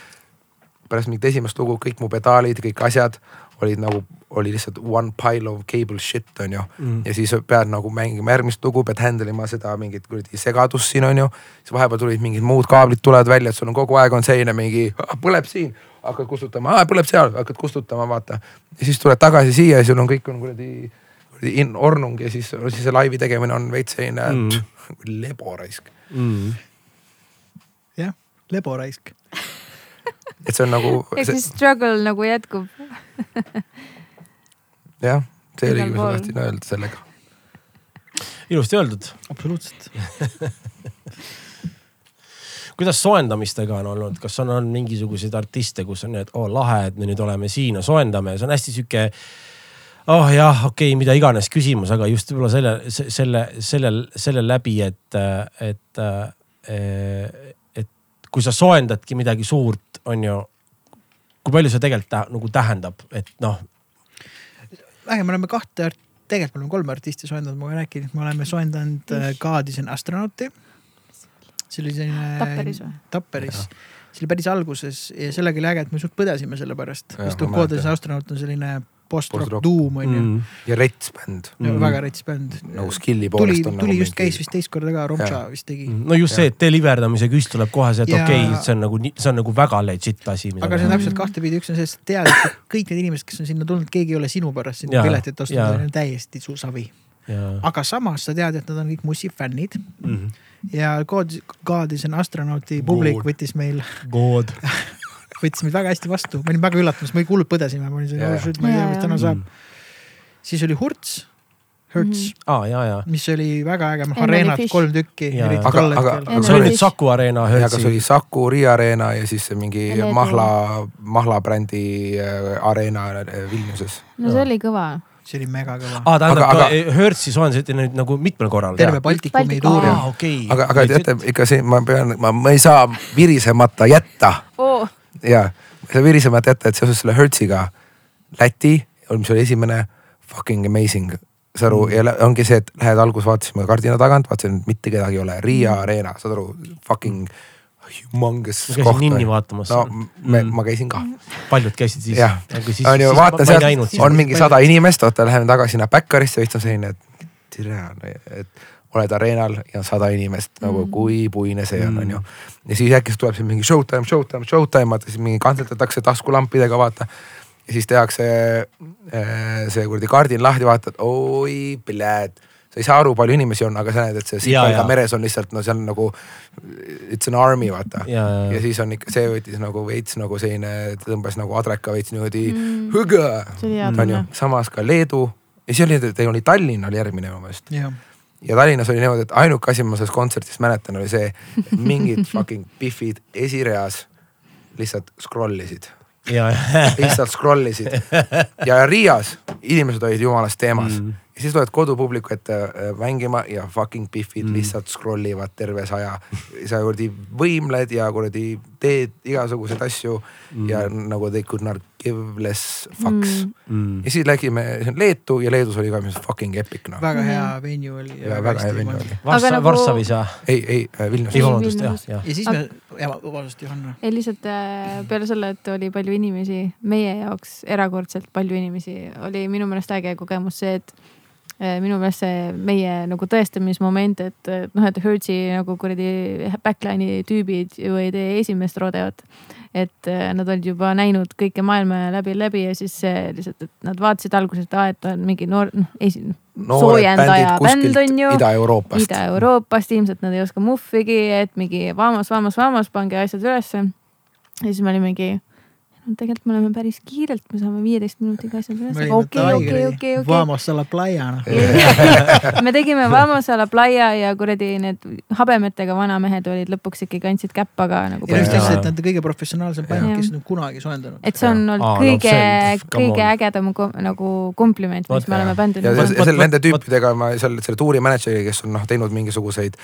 pärast mingit esimest lugu kõik mu pedaalid, kõik asjad olid nagu, oli lihtsalt one pile of cable shit on ju Mm. ja siis pead nagu mängima järgmist lugu, pead handle ima seda mingit kuradi segadust siin on ju. siis vahepeal tulid mingid muud kaablid tulevad välja, et sul on kogu aeg on selline mingi, põleb siin, hakkad kustutama, põleb seal, hakkad kustutama, vaata. ja siis tuled tagasi siia ja sul on kõik on kuradi in- ornung ja siis, siis see laivi tegemine on veits selline Mm. mm. leboraisk. mm.. jah, leboraisk. et see on nagu, ehk siis struggle nagu jätkub. jah, see oligi, mis ma tahtsin öelda sellega. ilusti öeldud. absoluutselt. kuidas soojendamistega on olnud, kas on olnud mingisuguseid artiste, kus on nii, et oo oh, lahe, et me nüüd oleme siin ja soojendame, see on hästi sihuke oh jah, okei okay,, mida iganes küsimus, aga just võib-olla selle, selle, sellel, selle läbi, et, et, et kui sa soojendadki midagi suurt, on ju. kui palju see tegelikult tä- nagu tähendab, et noh, äge, me oleme kahte, tegelikult me oleme kolme artisti soojendanud, ma olen rääkinud, me oleme soojendanud äh, Kaadisen astronauti. see oli selline. Tapperis või? Tapperis, see oli päris alguses ja sellega oli äge, et me suht põdesime selle pärast, sest mäletan. astronaut on selline post-rock Post-rock. tuum on ju mm, ja rets bänd Mm. väga rets bänd. nagu skill'i tuli, poolest on tuli nagu just, käis vist teist korda ka, Romša vist tegi. no just see, et deliverdamise küst tuleb kohe see, et Ja- okei okay,, see on nagu, see on nagu väga legit asi. aga see on täpselt kahtepidi, üks on see, et sa tead, et kõik need inimesed, kes on sinna tulnud, keegi ei ole sinu pärast sinna piletit ostnud, see on täiesti su savi. ja, aga samas sa tead, et nad on kõik Mussi fännid mm. ja God, Godisen astronauti publik God. võttis meil, God. võttis meid väga hästi vastu, ma olin väga üllatunud, me hullult põdesime, ma olin selline, ma ei tea, mis täna saab. siis oli Hurts, Hurts, aa ja, ja. mis oli väga äge, Arenat Fish. kolm tükki, Aga- hetkel aga- see oli nüüd Saku Arena ja kas oli. Saku Riia Arena ja siis see mingi Leedu. Mahla, Mahla brändi äh, Arena äh, Vilniuses. no see oli kõva. see oli mega kõva. aa, tähendab Aga- ka aga- Hertzi soojendasite nüüd nagu mitmel korral. terve Baltikumi Baltikum. tuuri. aga, aga teate ikka see, ma pean, ma, ma ei saa virisemata jätta oo, ja saa virisemata jätta, et seoses selle Hertziga Läti, mis oli esimene fucking amazing saad aru, ja lä- ongi see, et lähed alguses vaatasime kardina tagant, vaatasin, et mitte kedagi ei ole, Riia Arena, saad aru, fucking humongous ma käisin koht. Ninni vaatamas no me, Mm. ma käisin ka. paljud käisid siis. on ju, vaata sealt on mingi sada inimest, oota läheme tagasi sinna Baccarisse, siis on selline, et tere, et oled areenal ja on sada inimest nagu Mm. kui puine see on, Mm. on ju. ja siis äkki tuleb siin mingi showtime, showtime, showtime, vaata siis mingi kantseldatakse taskulampidega, vaata. ja siis tehakse äh, see kuradi kardin lahti, vaatad, oi, pljääd sa ei saa aru, palju inimesi on, aga sa näed, et see sipelga meres on lihtsalt no seal nagu it's an army vaata. ja, ja ja, siis on ikka, see võttis nagu veits nagu selline, tõmbas nagu adreka veits niimoodi Mm. hõgõ see oli hea on ju tunne., samas ka Leedu ja siis oli, ta oli Tallinn oli järgmine minu meelest ja Tallinnas oli niimoodi, et ainuke asi, ma sellest kontserdist mäletan, oli see, et mingid fucking pihvid esireas lihtsalt scroll isid, lihtsalt scroll isid ja Riias inimesed olid jumalast teemas. Mm. Ja siis tuled kodupubliku ette äh, mängima ja fucking pihvid Mm. mm. lihtsalt scroll ivad terve saja. sa kuradi võimled ja kuradi teed igasuguseid asju mm. ja nagu they could not give less fucks mm.. Mm. ja siis läksime Leetu ja Leedus oli ka mis fucking epic noh. väga hea venue oli. ja väga hea venue oli. Varssa- Aga, nagu- Varssavis ja, ei, ei äh, Vilnius ei vabandust, jah jah. ja siis me, ja vabandust, Johanna. ei lihtsalt äh, peale selle, et oli palju inimesi, meie jaoks erakordselt palju inimesi, oli minu meelest äge kogemus see, et minu meelest see meie nagu tõestamismoment, et et noh, et Hertzi nagu kuradi backline'i tüübid ju ei tee esimest rodeot. et eh, nad olid juba näinud kõike maailma läbi, läbi ja siis see lihtsalt, et nad vaatasid alguses, et aa, et on mingi noor, noh, esi-, soojendaja bänd on ju. Ida-Euroopast. Ida-Euroopast, ilmselt nad ei oska muhvigi, et mingi vamos, vamos, vamos, pange asjad ülesse. ja siis me olimegi, tegelikult me oleme päris kiirelt, me saame viieteist minutiga asjad üles, okei, okei, okei, okei. Vamos a la playa noh. me tegime Vamos a la playa ja kuradi need habemetega vanamehed olid lõpuks ikkagi andsid käppa ka nagu. ja just ütlesid, et nad on kõige professionaalsem Jah. kes on kunagi soojendanud. et see on olnud Aa, no kõige come kõige ägedam nagu kompliment, mis me oleme bändile ja selle nende tüüpidega ma seal selle tuuri mänedžeriga, kes on noh teinud mingisuguseid,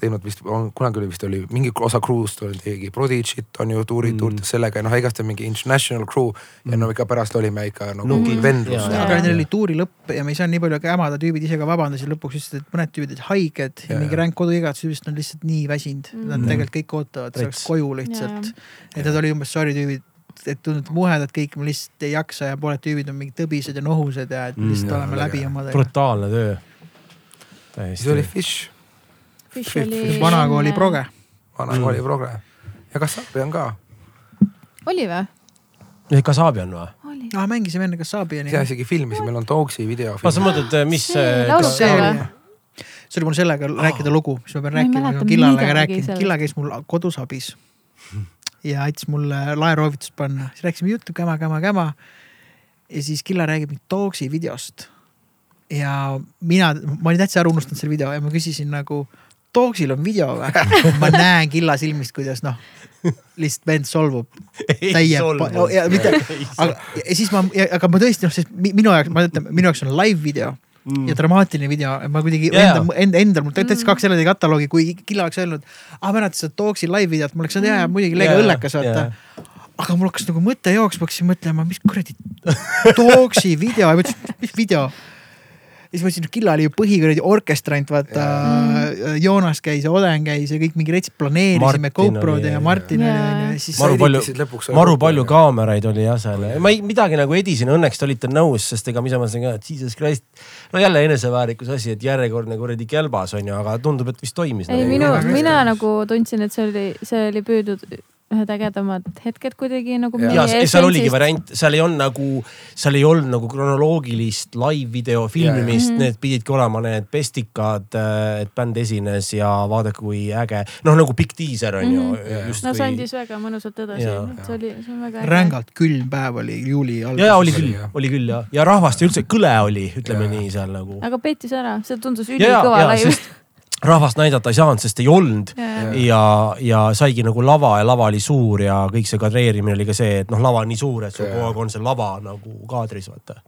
teinud vist, kunagi oli vist oli mingi osa crew'st oli tegi Prodigy't on ju tuurid Mm. sellega ja noh, igastahes mingi international crew ja no ikka pärast olime ikka nagu no, vendlus Jaa, jaa. aga neil oli tuuri lõpp ja me ei saanud nii palju kämada, tüübid ise ka vabandasid lõpuks, ütlesid, et mõned tüübid olid haiged ja Jaa. mingi ränk koduigatsus, ütlesid, et nad lihtsalt nii väsinud. Nad Mm. tegelikult kõik ootavad, saaks koju lihtsalt. et nad olid umbes sorry tüübid, et tundub muhedad kõik, me lihtsalt ei jaksa ja pooled tüübid on mingid tõbised ja nohused ja et Mm, lihtsalt jaa, oleme läbi omadega. brutaalne töö. siis oli Fish, Fish oli. vanakooli proge. vana Mm. mm. progre ja Kassapi on ka, oli või? Kasaabi on või? oli. aa, mängisime enne Kassaabiani. ise isegi filmisime, meil on Dogsi video. aa, sa mõtled, mis See äh, laulab see oli see oli mul sellega rääkida lugu, mis ma pean Ma rääkima, Killaga rääkinud. Killa käis mul kodus abis. ja aitas mulle laeroovitust panna, siis rääkisime juttu käma, käma, käma. ja siis Killa räägib mind Dogsi videost. ja mina, ma olin täitsa ära unustanud selle video ja ma küsisin nagu, Dogsil on video või? ma näen Killa silmist, kuidas noh, lihtsalt vend solvub täie, ja mitte, aga ja siis ma, aga ma tõesti noh, sest mi- minu jaoks, ma ütlen, minu jaoks on live video mm. ja dramaatiline video, ma kuidagi Jaa, yeah. jaa. enda, enda, endal mul täitsa kaks eraldi kataloogi, kui Killa oleks öelnud, ah mäletad seda Dogsi live videot, ma oleks öelnud jaa, muidugi leega õllekas vaata. aga mul hakkas nagu mõte jooksma, hakkasin mõtlema, mis kuradi Dogsi video mis video. Ja siis mõtlesin, et Killa oli ju põhikuradi orkestrant, vaata Mm. Joonas käis ja Oden käis ja kõik mingi rets planeerisime Martin GoPro-d oli, ja Martin oli onju ja siis. maru palju maru palju kaameraid oli jah seal, ma ei, midagi nagu edisin, õnneks te olite nõus, sest ega mis ma mõtlesin ka, et jesus christ. no jälle eneseväärikuse asi, et järjekordne kuradi kelbas on ju, aga tundub, et vist toimis. ei, minu väga, hästi. mina nagu tundsin, et see oli, see oli püüdnud ühed ägedamad hetked kuidagi nagu. Ja seal oligi. variant, seal ei olnud nagu, seal ei olnud nagu kronoloogilist live-video filmimist need pididki olema need pestikad, et bänd esines ja vaadake, kui äge, noh nagu pikk diiser on ju mm. -hmm. no see andis väga mõnusalt edasi see oli, see on väga äge. rängalt külm päev oli juuli alguses. ja, ja oli oli, küll jah., oli küll ja, ja rahvast ja üldse kõle oli, ütleme Jaa. nii seal nagu. aga peetis ära, see tundus ja, ja, ülikõva ja laiv. Rahvast näidata ei saanud, sest ei olnud ja, ja saigi nagu lava ja lava oli suur ja kõik see kadreerimine oli ka see, et noh, lava on nii suur, et sul Jaa. kogu aeg on see lava nagu kaadris, vaata.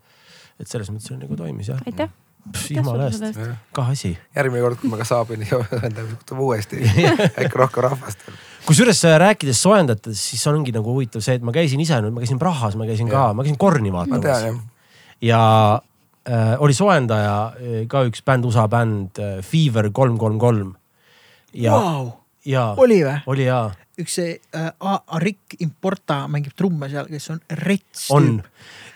et selles mõttes see nagu toimis jah. aitäh. jumala eest, kah asi. järgmine kord, kui me Kassabiini ühendame, tuleb uuesti äkki rohkem rahvast. kusjuures äh, rääkides soojendajatest, siis ongi nagu huvitav see, et ma käisin ise nüüd, ma käisin Prahas, ma käisin ka Jaa., ma käisin Korni ma vaatamas ja oli soojendaja äh, ka üks bänd, USA bänd äh, Fever kolm, kolm, kolm. ja Vau, ja oli või? oli ja üks see äh, Arik Importa mängib trumme seal, kes on rets on.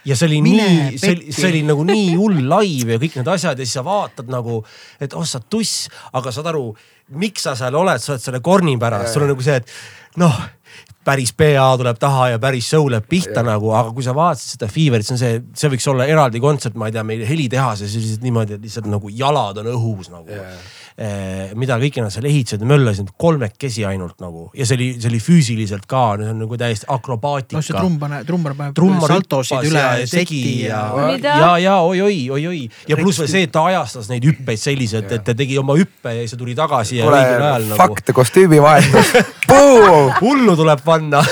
Ja see oli Mine nii, see oli, see oli nagu nii hull live ja kõik need asjad ja siis sa vaatad nagu, et oh sa tuss, aga saad aru, miks sa seal oled, sa oled selle korni pärast, sul on nagu see, et noh päris PA tuleb taha ja päris show läheb pihta Jah. nagu, aga kui sa vaatasid seda Feverit, see on see, see võiks olla eraldi kontsert, ma ei tea, meil helitehases ja siis niimoodi, et lihtsalt nagu jalad on õhus nagu Jaa. Eh, mida kõike nad seal ehitasid möllasid kolmekesi ainult nagu ja see oli, see oli füüsiliselt ka, see on nagu täiesti akrobaatika noh, see trummar, trummar paneb trummar saltosid üle ja tegi seti ja ja, ja, ja oi-oi, oi-oi ja pluss veel see, et ta ajastas neid hüppeid selliselt, et ta tegi oma hüppe ja siis ta tuli tagasi ja kuule õigel ajal, nagu. fakt, kostüümivahetus. hullu tuleb panna.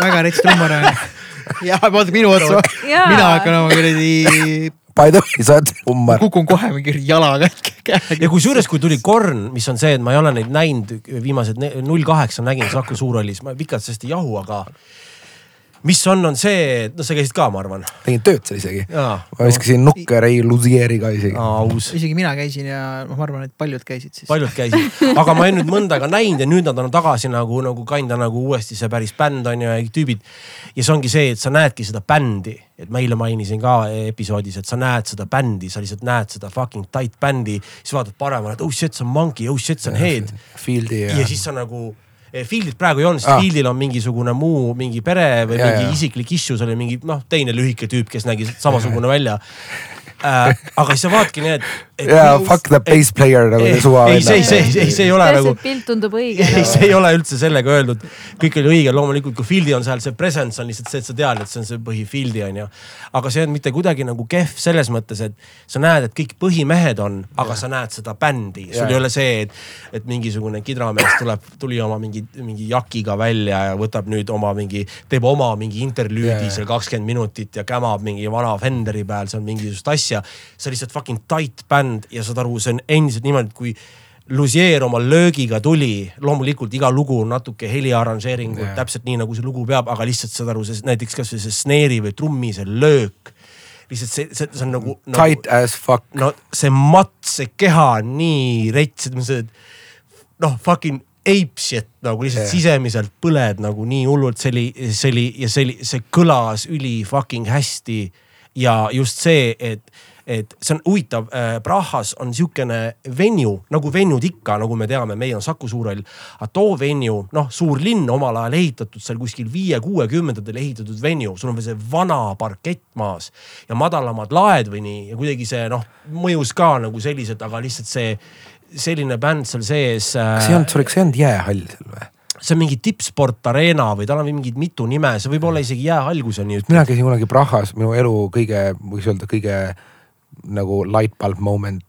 väga rets trummar on. ja vaata minu otsa, mina hakkan oma kuradi, By the way, sa oled hummar. kukun kohe mingi jalaga käega. ja kusjuures, kui tuli Korn, mis on see, et ma ei ole neid näinud, viimased ne- null kaheksa nägin, Saku Suur oli, siis ma pikalt sellest ei jahu, aga mis on, on see, et no sa käisid ka, ma arvan. tegin tööd seal isegi. ma viskasin nukke Ray Luzieriga isegi. aus, isegi mina käisin ja noh, ma arvan, et paljud käisid siis. paljud käisid, aga ma olen nüüd mõnda aega näinud ja nüüd nad on tagasi nagu, nagu kinda nagu uuesti see päris bänd on ju ja tüübid. ja see ongi see, et sa näedki seda bändi, et ma eile mainisin ka episoodis, et sa näed seda bändi, sa lihtsalt näed seda fucking tight bändi, siis vaatad paremale, et oh shit, see on Monkey, oh shit, see on Head. Fieldi ja, siis sa nagu Fieldit praegu ei olnud, sest Ah. Fieldil on mingisugune muu mingi pere või Ja, mingi ja. isiklik issue, seal oli mingi noh, teine lühike tüüp, kes nägi samasugune välja äh,. aga siis sa vaatadki nii, et, et. ja fuck the bass player nagu ei see suva. ei, see, see, ei, see ei ole nagu see pilt tundub õige. ei, see ei ole üldse sellega öeldud, kõik oli õige, loomulikult kui Fieldi on seal, see presence on lihtsalt see, et sa tead, et see on see põhi Fieldi on ju. aga see on mitte kuidagi nagu kehv selles mõttes, et sa näed, et kõik põhimehed on, aga sa näed seda bändi, sul Ja. ei ole see, et, et mingisugune kidramees tuleb, tuli oma mingi, mingi jakiga välja ja võtab nüüd oma mingi, teeb oma mingi interlüüdi Ja, ja. seal kakskümmend minutit ja kämab mingi vana Fenderi peal seal mingisugust asja. see on lihtsalt fucking tight bänd ja saad aru, see on endiselt niimoodi, et kui Lusier oma löögiga tuli, loomulikult iga lugu on natuke heliarranžeeringut yeah. täpselt nii, nagu see lugu peab, aga lihtsalt saad aru, see näiteks kasvõi see snare'i või trummi see löök. lihtsalt see, see, see on nagu, nagu Tight as fuck. no see mats, see keha on nii rets, et see noh, fucking ape shit nagu lihtsalt yeah. sisemiselt põled nagu nii hullult, see oli, see oli ja see oli, see kõlas üli fucking hästi. ja just see, et, et see on huvitav äh,, Prahas on sihukene venue nagu venue'd ikka, nagu me teame, meil on Saku Suurhall. aga too venue, noh, suur linn omal ajal ehitatud seal kuskil viie-kuuekümnendatel ehitatud venue, sul on veel see vana parkett maas ja madalamad laed või nii ja kuidagi see noh, mõjus ka nagu selliselt, aga lihtsalt see selline bänd seal sees äh, kas ei olnud, sorry, kas ei olnud jäähall seal või? see on mingi tippsport arena või tal on mingid mitu nime, see võib olla isegi jäähall, kui sa nii ütled. mina käisin kunagi Prahas, minu elu kõige, võiks öelda kõige nagu light bulb moment,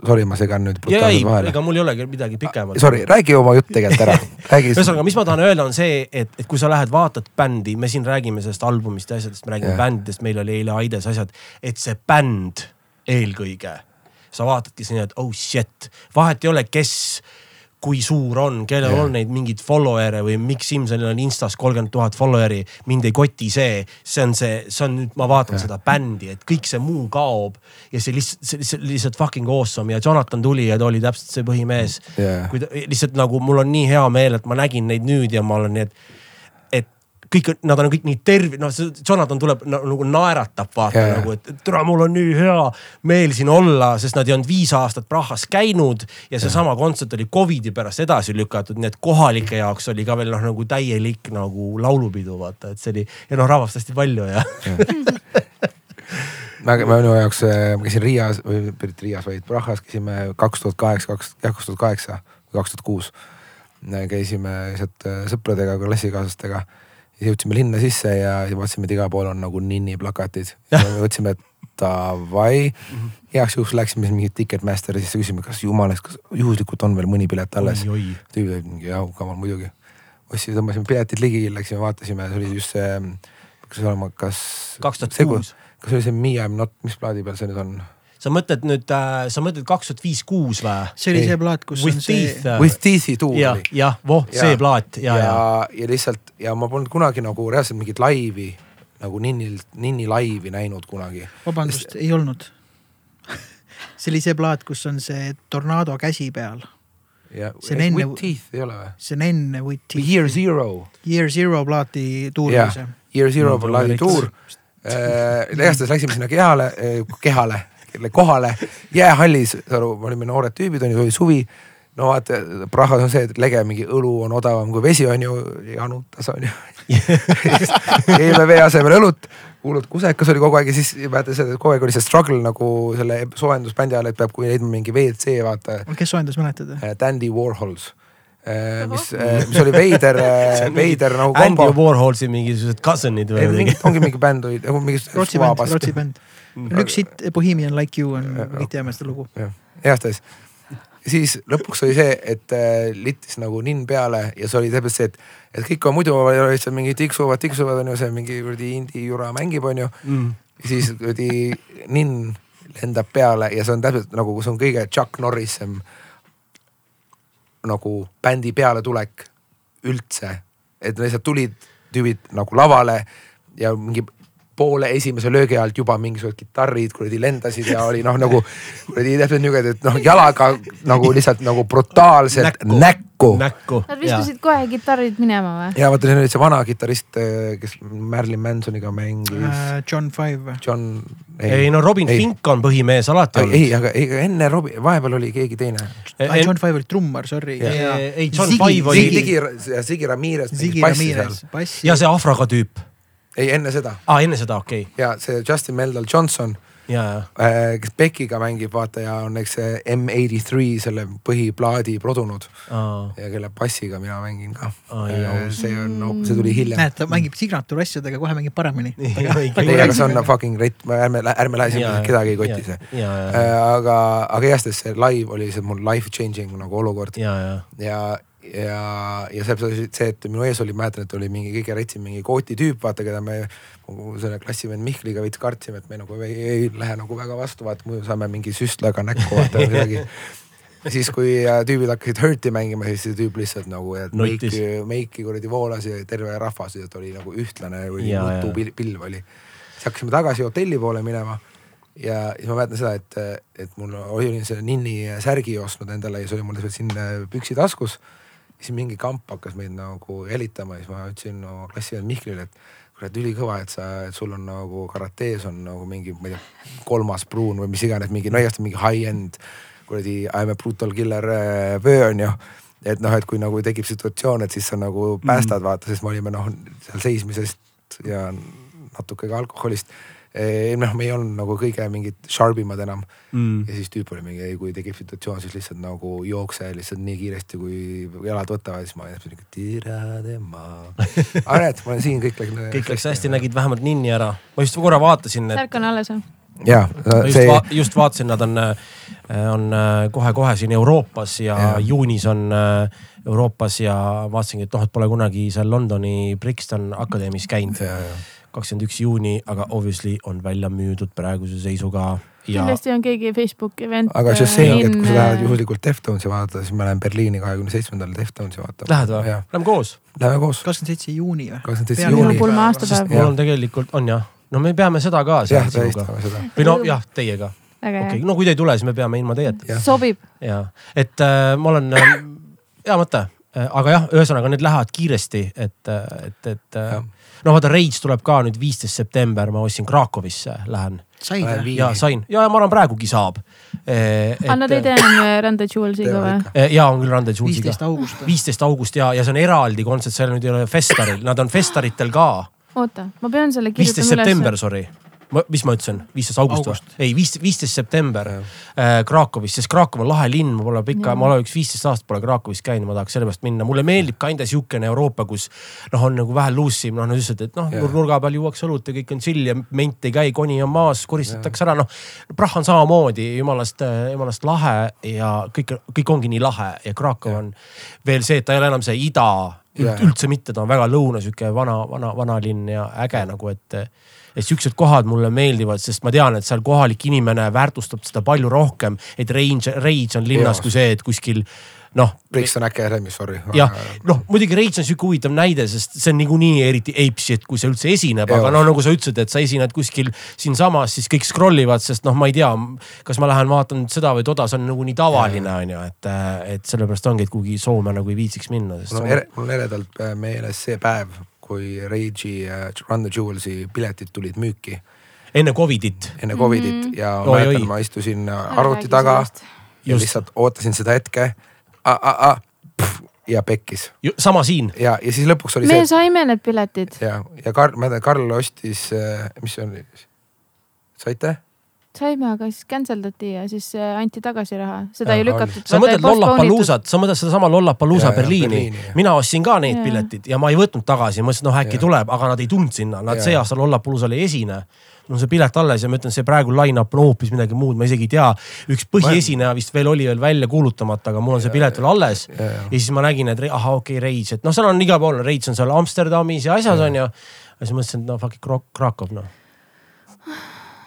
sorry, ma segan nüüd brutaalselt, vahele. ega mul ei olegi midagi pikemat. Sorry, räägi oma jutt tegelikult ära, ühesõnaga, mis ma tahan öelda, on see, et, et kui sa lähed vaatad bändi, me siin räägime sellest albumist ja asjadest, me räägime yeah. bändidest, meil oli eile Aides asjad, et see bänd eelkõige, sa vaatadki sinna, et oh shit, vahet ei ole, kes, kui suur on, kellel yeah. on neid mingeid follower'e või Mikk Simsonil on Instas kolmkümmend tuhat follower'i, mind ei koti see, see on see, see on nüüd, ma vaatan yeah. seda bändi, et kõik see muu kaob ja see lihtsalt, see lihtsalt, fucking awesome ja Jonathan tuli ja ta oli täpselt see põhimees Jah. kui ta lihtsalt nagu mul on nii hea meel, et ma nägin neid nüüd ja ma olen nii, et kõik, nad on kõik nii terve, noh, Jonathan tuleb na- nagu naeratab, vaata yeah. nagu, et tere, mul on nii hea meel siin olla, sest nad ei olnud viis aastat Prahas käinud ja seesama kontsert oli Covidi pärast edasi lükatud, nii et kohalike jaoks oli ka veel noh, nagu täielik nagu laulupidu, vaata, et see oli ja noh, rahvast hästi palju ja ma, ma minu jaoks, ma käisin Riias või mitte Riias, vaid Prahas käisime kaks tuhat kaheksa, kaks, jah kaks tuhat kaheksa või kaks tuhat kuus. käisime sealt äh, sõpradega, klassikaaslastega. Siis jõudsime linna sisse ja, ja vaatasime, et igal pool on nagu ninni plakatid. ja me mõtlesime, et davai. heaks juhuks läksime siis mingi Ticketmasteri sisse, küsisime, kas jumalast, kas juhuslikult on veel mõni pilet alles. tüübid olid mingi jah, kamal muidugi. ostsin, tõmbasime piletid ligi, läksime vaatasime, see oli just see, kas see olema, kas. kaks tuhat kuus. kas see oli see Me I m not, mis plaadi peal see nüüd on? sa mõtled nüüd äh,, sa mõtled kaks tuhat viis, kuus või? see oli see plaat, kus With on see teeth. With Teeth'i tuur jah oli., jah, voh, see plaat ja, ja, ja, ja, ja lihtsalt ja ma polnud kunagi nagu reaalselt mingit laivi nagu Ninnilt, Ninni laivi näinud kunagi. vabandust, ei olnud. see oli see plaat, kus on see tornaado käsi peal, ja See on enne- With Teeth ei ole või? see on enne With Teeth. Year Zero. Year Zero plaati tuur see., Year Zero No, plaadi Rolex. tuur. igastahes läksime sinna kehale, kehale, kohale jäähallis, saad aru, me olime noored tüübid onju, oli suvi no vaata, Prahas on see, et lege mingi õlu on odavam kui vesi on ju, janutas on ju. keeme vee asemel õlut, hullult kusekas oli kogu aeg ja siis seda, et kogu aeg oli see struggle nagu selle soojendusbändi ajal, et peab leidma mingi WC vaata. kes soojendas, mäletad? Dandy Warhols, mis, mis oli veider, veider nagu Andy kombo. Warholsi mingisugused cousin'id või midagi. ongi mingi bänd oli, nagu mingi Rootsi bänd, Rootsi bänd. üks sitt, Bohemian Like You on, kõik teame seda lugu. jah, igastahes. Siis lõpuks oli see, et äh, littis nagu ninn peale ja see oli täpselt see, et, et kõik on muidu seal mingi tiksuvad, tiksuvad on ju, see mingi kuradi indie jura mängib, on ju. Mm. siis kuradi ninn lendab peale ja see on täpselt nagu, see on kõige Chuck Norrisem nagu bändi pealetulek üldse. et lihtsalt tulid tüübid nagu lavale, ja mingi poole esimese löögi alt juba mingisugused kitarrid kuradi lendasid ja oli noh, nagu kuradi täpselt niimoodi, et noh, jalaga nagu lihtsalt nagu brutaalselt näkku, näkku. näkku. Nad viskasid kohe kitarrid minema või? ja vaata, siin oli see vana kitarrist, kes Marilyn Mansoniga mängis uh,. John Five. John. ei no Robin ei. Fink on põhimees alati olnud. ei, aga ei, enne Robin, vahepeal oli keegi teine. John Five oli trummar, sorry. ei, John Five oli. Ziggy, Ziggy Ramirez. Ja see afroga tüüp ei, enne seda. aa, enne seda, okei okay.. ja see Justin Meldal Johnson. Äh, kes Beckiga mängib, vaata ja on eks see M83 selle põhiplaadi produnud. ja kelle bassiga mina mängin ka. Äh, see on no,, see tuli hiljem. näed, ta mängib signatuur asjadega, kohe mängib paremini. ei, aga see on fucking rett, ärme, ärme lähe sinna, kedagi ei koti see. Aga, aga igastahes see live oli see mul life changing nagu olukord. ja, ja, ja ja, ja see, see, et minu ees oli, mäletan, et oli mingi kõige retsim mingi kooti tüüp, vaata, keda me selle klassivend Mihkliga veits kartsime, et me nagu ei, ei lähe nagu väga vastu, vaata muidu saame mingi süstlaga näkku vaata või midagi. Siis, kui tüübid hakkasid Hurti mängima, siis see tüüp lihtsalt nagu, et meiki, meiki kuradi voolas ja terve rahvas, et oli nagu ühtlane või nutupilv oli. siis hakkasime tagasi hotelli poole minema ja siis ma mäletan seda, et, et mul olin selle ninni särgi ostnud endale ja see oli mul siin püksi taskus siis mingi kamp hakkas meid nagu jälitama ja siis ma ütlesin oma no, klassivend Mihklile, et kurat ülikõva, et sa, et sul on nagu karates on nagu mingi, ma ei tea, kolmas pruun või mis iganes, mingi nõiast mingi high-end kuradi I m a brutal killer vöö äh, on ju et noh, et kui nagu tekib situatsioon, et siis sa nagu päästad mm., vaata, sest me olime noh, seal seismisest ja natuke ka alkoholist noh, me ei olnud nagu kõige mingid sharp imad enam mm.. ja siis tüüp oli mingi, kui tekib situatsioon, siis lihtsalt nagu jookse lihtsalt nii kiiresti, kui jalad võtavad, siis ma olin nagu tira tema. aga näed, ma olen siin, kõik läks. kõik läks hästi, nägid vähemalt ninni ära. ma just korra vaatasin et.... särk on alles või? ja, see. just, va just vaatasin, nad on, on kohe-kohe siin Euroopas ja, ja. juunis on Euroopas ja vaatasingi, et noh, et pole kunagi seal Londoni Brixton Akadeemis käinud kakskümmend üks juuni, aga obviously on välja müüdud praeguse seisuga ja.... kindlasti on keegi Facebooki event. aga just see ongi, et kui sa lähed juhuslikult Deftonsi vaadata, siis ma lähen Berliini kahekümne seitsmendal Deftonsi vaatama. Lähed või? Lähme koos? Lähme koos. kakskümmend seitse juuni või? kakskümmend seitse juuni. pulma aastapäev. mul on tegelikult, on jah. no me peame seda ka. jah, tähistame seda. või no jah, teiega. okei no kui te ei tule, siis me peame ilma teieta. sobib. ja, et äh, ma olen äh,, hea mõte äh,, aga jah, ühesõnaga need lähevad kiiresti, et, et, et äh, no vaata, Rage tuleb ka nüüd viisteist september, ma ostsin Krakowisse, lähen. said või? ja sain ja, ja ma arvan, praegugi saab e,. aga nad ei tee enam äh, the Jewelsiga või? Ja on küll Run the Jewelsiga. viisteist august. viisteist august ja, ja see on eraldi kontsert, seal nüüd ei ole Festaril, nad on Festaritel ka. oota, ma pean selle kirjutama üles. viisteist september, sorry ma, mis ma ütlesin, viisteist august, august. või? ei, viisteist, viisteist september äh, Krakowis, sest Krakow on lahe linn, ma pole pikka, ma olen üks viisteist aastat pole Krakowis käinud, ma tahaks sellepärast minna. mulle meeldib kinda sihukene Euroopa, kus noh, on nagu vähe loose im, noh nad ütlesid, et noh nurga peal juuakse õlut ja kõik on chill ja ment ei käi, koni on maas, koristatakse ära, noh. Prah on samamoodi jumalast, jumalast lahe ja kõik, kõik ongi nii lahe ja Krakow yeah. on veel see, et ta ei ole enam see ida yeah. üldse mitte, ta on väga lõuna sihuke vana, vana, vanalinn ja äge nagu, et et siuksed kohad mulle meeldivad, sest ma tean, et seal kohalik inimene väärtustab seda palju rohkem, et range, rage on linnas ja. kui see, et kuskil noh. Brixton Academy, sorry. jah, noh muidugi Rage on sihuke huvitav näide, sest see on niikuinii eriti apeshit, kui see üldse esineb, aga no nagu sa ütlesid, et sa esined kuskil siinsamas, siis kõik scroll ivad, sest noh, ma ei tea, kas ma lähen vaatan seda või toda, see on nagu nii tavaline on ju, et, et sellepärast ongi, et kuhugi Soome nagu ei viitsiks minna. mul on, mul on eredalt meeles see päev kui Rage'i ja Run the Jewels'i piletid tulid müüki. enne Covidit. enne Covidit mm -hmm. ja ma mäletan, ma istusin arvuti taga ja Just. lihtsalt ootasin seda hetke. ja pekkis. sama siin. ja, ja siis lõpuks oli me see. me saime need piletid. ja, ja Karl, ma tean, Karl ostis, äh, mis see oli, saite? Saime, aga siis cancel dati ja siis äh, anti tagasi raha, seda ja, ei lükatud. sa mõtled Lollapaloozat, sa mõtled sedasama Lollapalooza Berliini, mina ostsin ka need ja. piletid ja ma ei võtnud tagasi, ma mõtlesin, noh äkki ja. tuleb, aga nad ei tulnud sinna, nad ja. see aasta Lollapaloozal ei esine mul on see pilet alles ja ma ütlen, see praegu line-up on hoopis midagi muud, ma isegi ei tea. üks põhiesineja vist veel oli veel välja kuulutamata, aga mul on see pilet veel alles. Ja, ja siis ma nägin, et ahah, okei okay,, Rage, et noh, seal on igal pool, Rage on seal Amsterdamis ja asjas on ju. ja siis mõtlesin, et no fuck it, Krakow noh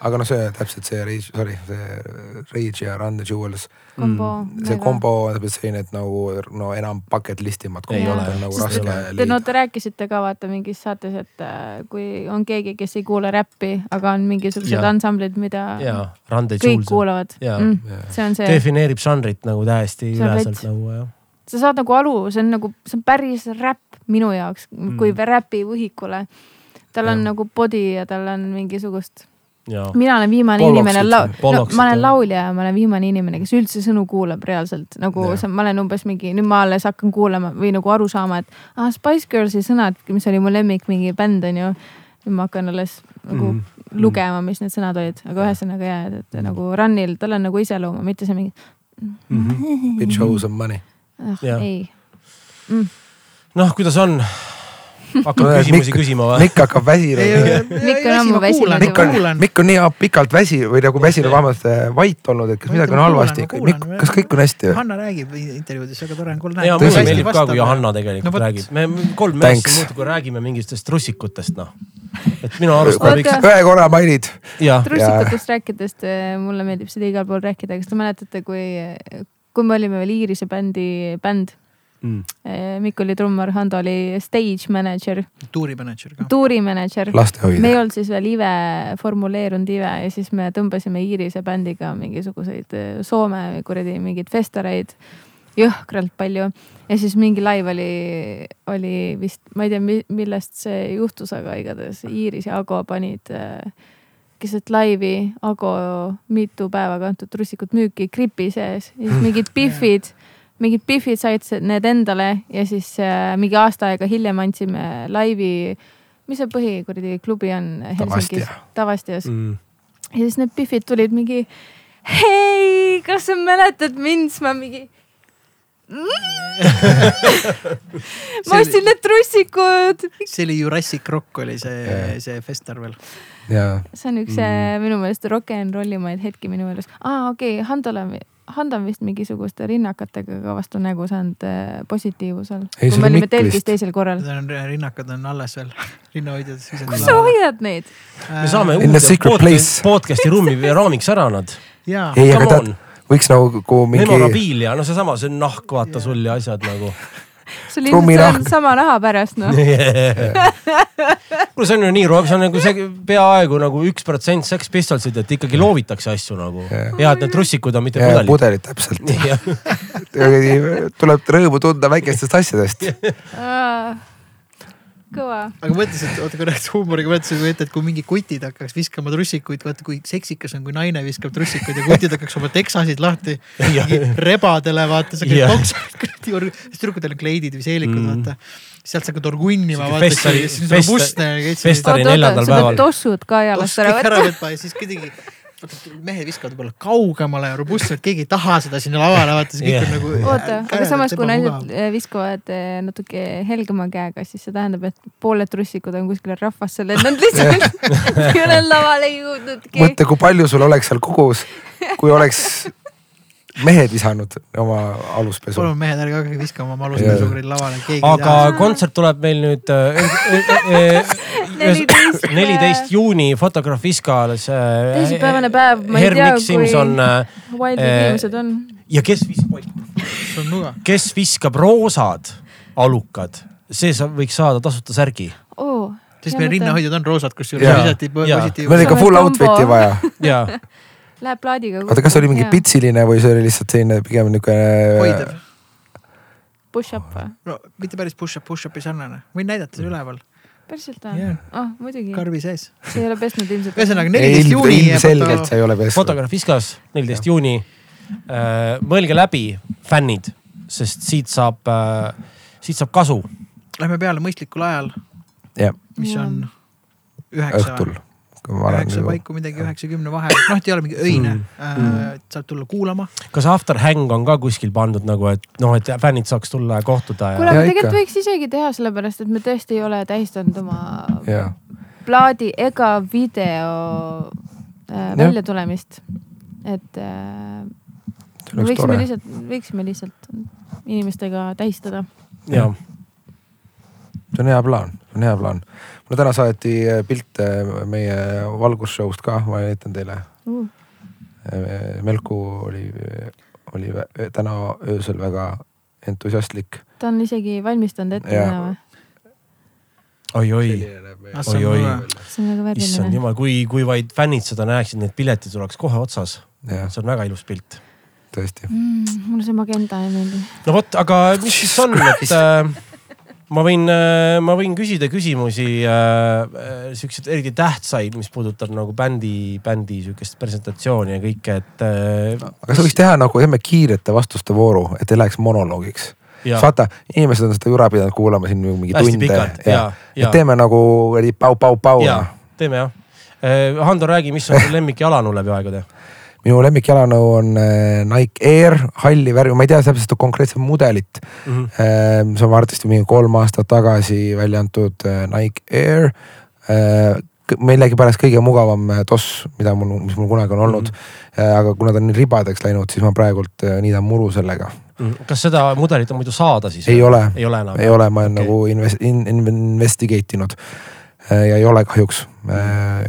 aga noh, see täpselt see Rage, sorry, see Rage ja Run the Jewels, kombo. see. kombo on täpselt selline, et nagu no enam bucket list kombot ole. on nagu raske Te no leida. te rääkisite ka vaata mingis saates, et äh, kui on keegi, kes ei kuule räppi, aga on mingisugused ansamblid, mida ja Rande kõik Jules kuulavad mm,. See on see, defineerib žanrit nagu täiesti See on üleselt nagu jah. sa saad nagu aru, see on nagu, see on päris räpp minu jaoks mm., kui räpi võhikule. tal on Jah. nagu body ja tal on mingisugust, ja mina olen viimane Bollocks inimene üldse., no, ma olen laulja ja ma olen viimane inimene, kes üldse sõnu kuulab reaalselt nagu Jah. see, ma olen umbes mingi, nüüd ma alles hakkan kuulama või nagu aru saama, et ah, Spice Girlsi sõnad, mis oli mu lemmik mingi bänd on ju. nüüd ma hakkan alles nagu mm. lugema, mis need sõnad olid, aga ühesõnaga jaa, et, et nagu Runil, tal on nagu iseloomu, mitte see mingi Bitch owes some money. ah,, Jah. ei. noh, kuidas on? Hakkab küsimusi Mikk- küsima või? Mikk hakkab väsima. Mikk on ammu väsinud Mikk on Mikk on nii pikalt väsi või nagu väsinud, vähemalt äh, vait olnud, et kas midagi on halvasti. Mikk, kas kõik on hästi või? Hanna räägib intervjuudes, väga tore on kuulda. ja mulle meeldib ka, kui Johanna tegelikult No räägib. me kolm meest muudkui räägime mingitest russikutest, noh. et minu arust ühe korra mainid. jah, trussikutest rääkidest, mulle meeldib seda igal pool rääkida, kas te mäletate, kui, kui me olime veel Iirise bändi, bänd. Mm. Mikk oli trummar, Hando oli stage manager, tuurimänedžer ka. tuurimänedžer. me ei olnud siis veel Ive, formuleerunud Ive ja siis me tõmbasime Iirise bändiga mingisuguseid eh, Soome kuradi mingeid festareid. Jõhkralt palju. Ja siis mingi laiv oli, oli vist, ma ei tea, millest see juhtus, aga igatahes Iiris ja Ago panid äh, keset laivi. Ago mitu päeva kantud russikut müüki gripi sees. Ja siis mingid Biffid, mingid Biffid said need endale ja siis äh, mingi aasta aega hiljem andsime laivi, mis see põhikuradi klubi on Helsingis Tavastia., Tavastias Mm. ja siis need Biffid tulid mingi, hei, kas sa mäletad mind, siis ma mingi ma ostsin need trussikud. see oli Jurassic Rock oli see Jah., see festival. jaa, see on üks mm. minu meelest rock n rollimaid hetki minu meelest. aa, okei okay,, Handole, Hando on vist mingisuguste rinnakatega ka vastu nägu saanud äh, positiivusel. Kui see me oli olime telgis teisel korral. Rinnakad on alles veel, rinnahoidjad. kus sa hoiad neid? me saame In the uude secret podcast, place. podcast'i ruumi raamiks ära nad. jaa, ei, aga on., võiks nagu mingi, memorabiilia, no seesama, see on nahk, vaata sul ja asjad nagu. sul ilmselt Trumminahk. on sama raha pärast noh. kuule, see on ju nii, see on nagu see peaaegu nagu üks protsent Sex Pistolsid, et ikkagi loovitakse asju nagu. Jah. ja et need trussikud on mitte ja pudelid. pudelid täpselt. tuleb rõõmu tunda väikestest asjadest. kõva. aga mõtlesin, et oota korra, et huumoriga mõtlesin ette, et kui mingi kutid hakkaks viskama trussikuid, vaata kui seksikas on, kui naine viskab trussikuid ja kutid hakkaks oma teksasid lahti rebadele vaata, sa käid toksad, siis tüdrukutel on kleidid või seelikud Mm. vaata. sealt sa hakkad orgunnima vaata, festari- neljandal päeval. tossud ka jalast ära ära võtma. võtma ja siis kuidagi, mehed viskavad võib-olla kaugemale ja robustselt, keegi ei taha seda sinna lavale vaata, see kõik Jah. on nagu. oota, aga samas, kui naised eh, viskavad eh, natuke helgema käega, siis see tähendab, et pooled trussikud on kuskil rahvasse lennanud lihtsalt. ei ole lavale jõudnudki. mõtle, kui palju sul oleks seal kogus, kui oleks mehed visanud oma aluspesu. palun mehed, ärge hakake viskama oma Jaa. aluspesugureid lavale, keegi ei aga taha. kontsert tuleb meil nüüd äh, Neliteist- neliteist juuni Fotografiskales. teisipäevane päev, ma ei tea, Simson kui äh, wildid eh, inimesed on. ja kes viskab, kes viskab roosad alukad, see saab, võiks saada tasuta särgi. oo. sest meie rinnahoidjad on roosad, kusjuures Jaa. visati Jaa. positiivselt. meil on ikka full outfit'i vaja. ja, Läheb plaadiga. oota, kas oli mingi? pitsiline või see oli lihtsalt selline pigem niuke. hoidev. Push-up või? no mitte päris push-up, push-up'i sarnane, võin näidata see üleval, päriselt või Jaa.? ah, muidugi. karbi sees. see ei ole pesnud ilmselt. ühesõnaga neliteist juuni. ilmselgelt sa ei ole pesnud. Fotograaf Iskas, neliteist juuni. mõelge läbi, fännid, sest siit saab, siit saab kasu. Lähme peale mõistlikul ajal, mis Jaa. on üheksa õhtul. Üheksa nagu, paiku midagi üheksakümne vahel, noh, et ei ole mingi öine Mm. mm., saab tulla kuulama. kas After Hang on ka kuskil pandud nagu, et noh, et fännid saaks tulla ja kohtuda kuule, ja aga Jaa, tegelikult võiks isegi teha, sellepärast et me tõesti ei ole tähistanud oma jaa, plaadi ega video äh, väljatulemist. et äh, võiksime lihtsalt, võiksime lihtsalt inimestega tähistada. ja see on hea plaan, see on hea plaan. Mulle täna saati äh, pilte meie valgusshow'st ka, ma näitan teile. uh,. Melku oli, oli täna öösel väga entusiastlik. ta on isegi valmistanud ette täna või? oi-oi, see on oi-oi. issand jumal, kui, kui vaid fännid seda näeksid, need piletid oleks kohe otsas. see on väga ilus pilt. tõesti. Mm, mulle see magenta ei meeldi. no vot, aga mis siis on, et äh, ma võin äh,, ma võin küsida küsimusi äh, äh, siukseid eriti tähtsaid, mis puudutab nagu bändi, bändi siukest presentatsiooni ja kõike, et äh, aga sa võiks teha nagu, teeme kiirete vastuste vooru, et ei läheks monoloogiks. ja vaata, inimesed on seda jura pidanud kuulama siin mingi hästi tunde ja, ja, ja. ja, teeme nagu pau-pau-pau. ja teeme jah. Hando, räägi, mis on su lemmik jalanõu läbi aegade? Minu lemmikjalanõu on äh, Nike Air, halli värvi, ma ei tea täpselt konkreetset mudelit. Mhm. see on arvatavasti mingi kolm aastat tagasi välja antud äh, Nike Air. millegipärast kõige mugavam toss, mida mul, mis mul kunagi on olnud mm. -hmm. aga kuna ta on ribadeks läinud, siis ma praegult niidan muru sellega. kas seda mudelit on muidu saada siis? ei ole, ei ole ei ole, ma olen okay. nagu invest- in,, investigate inud ja ei ole kahjuks.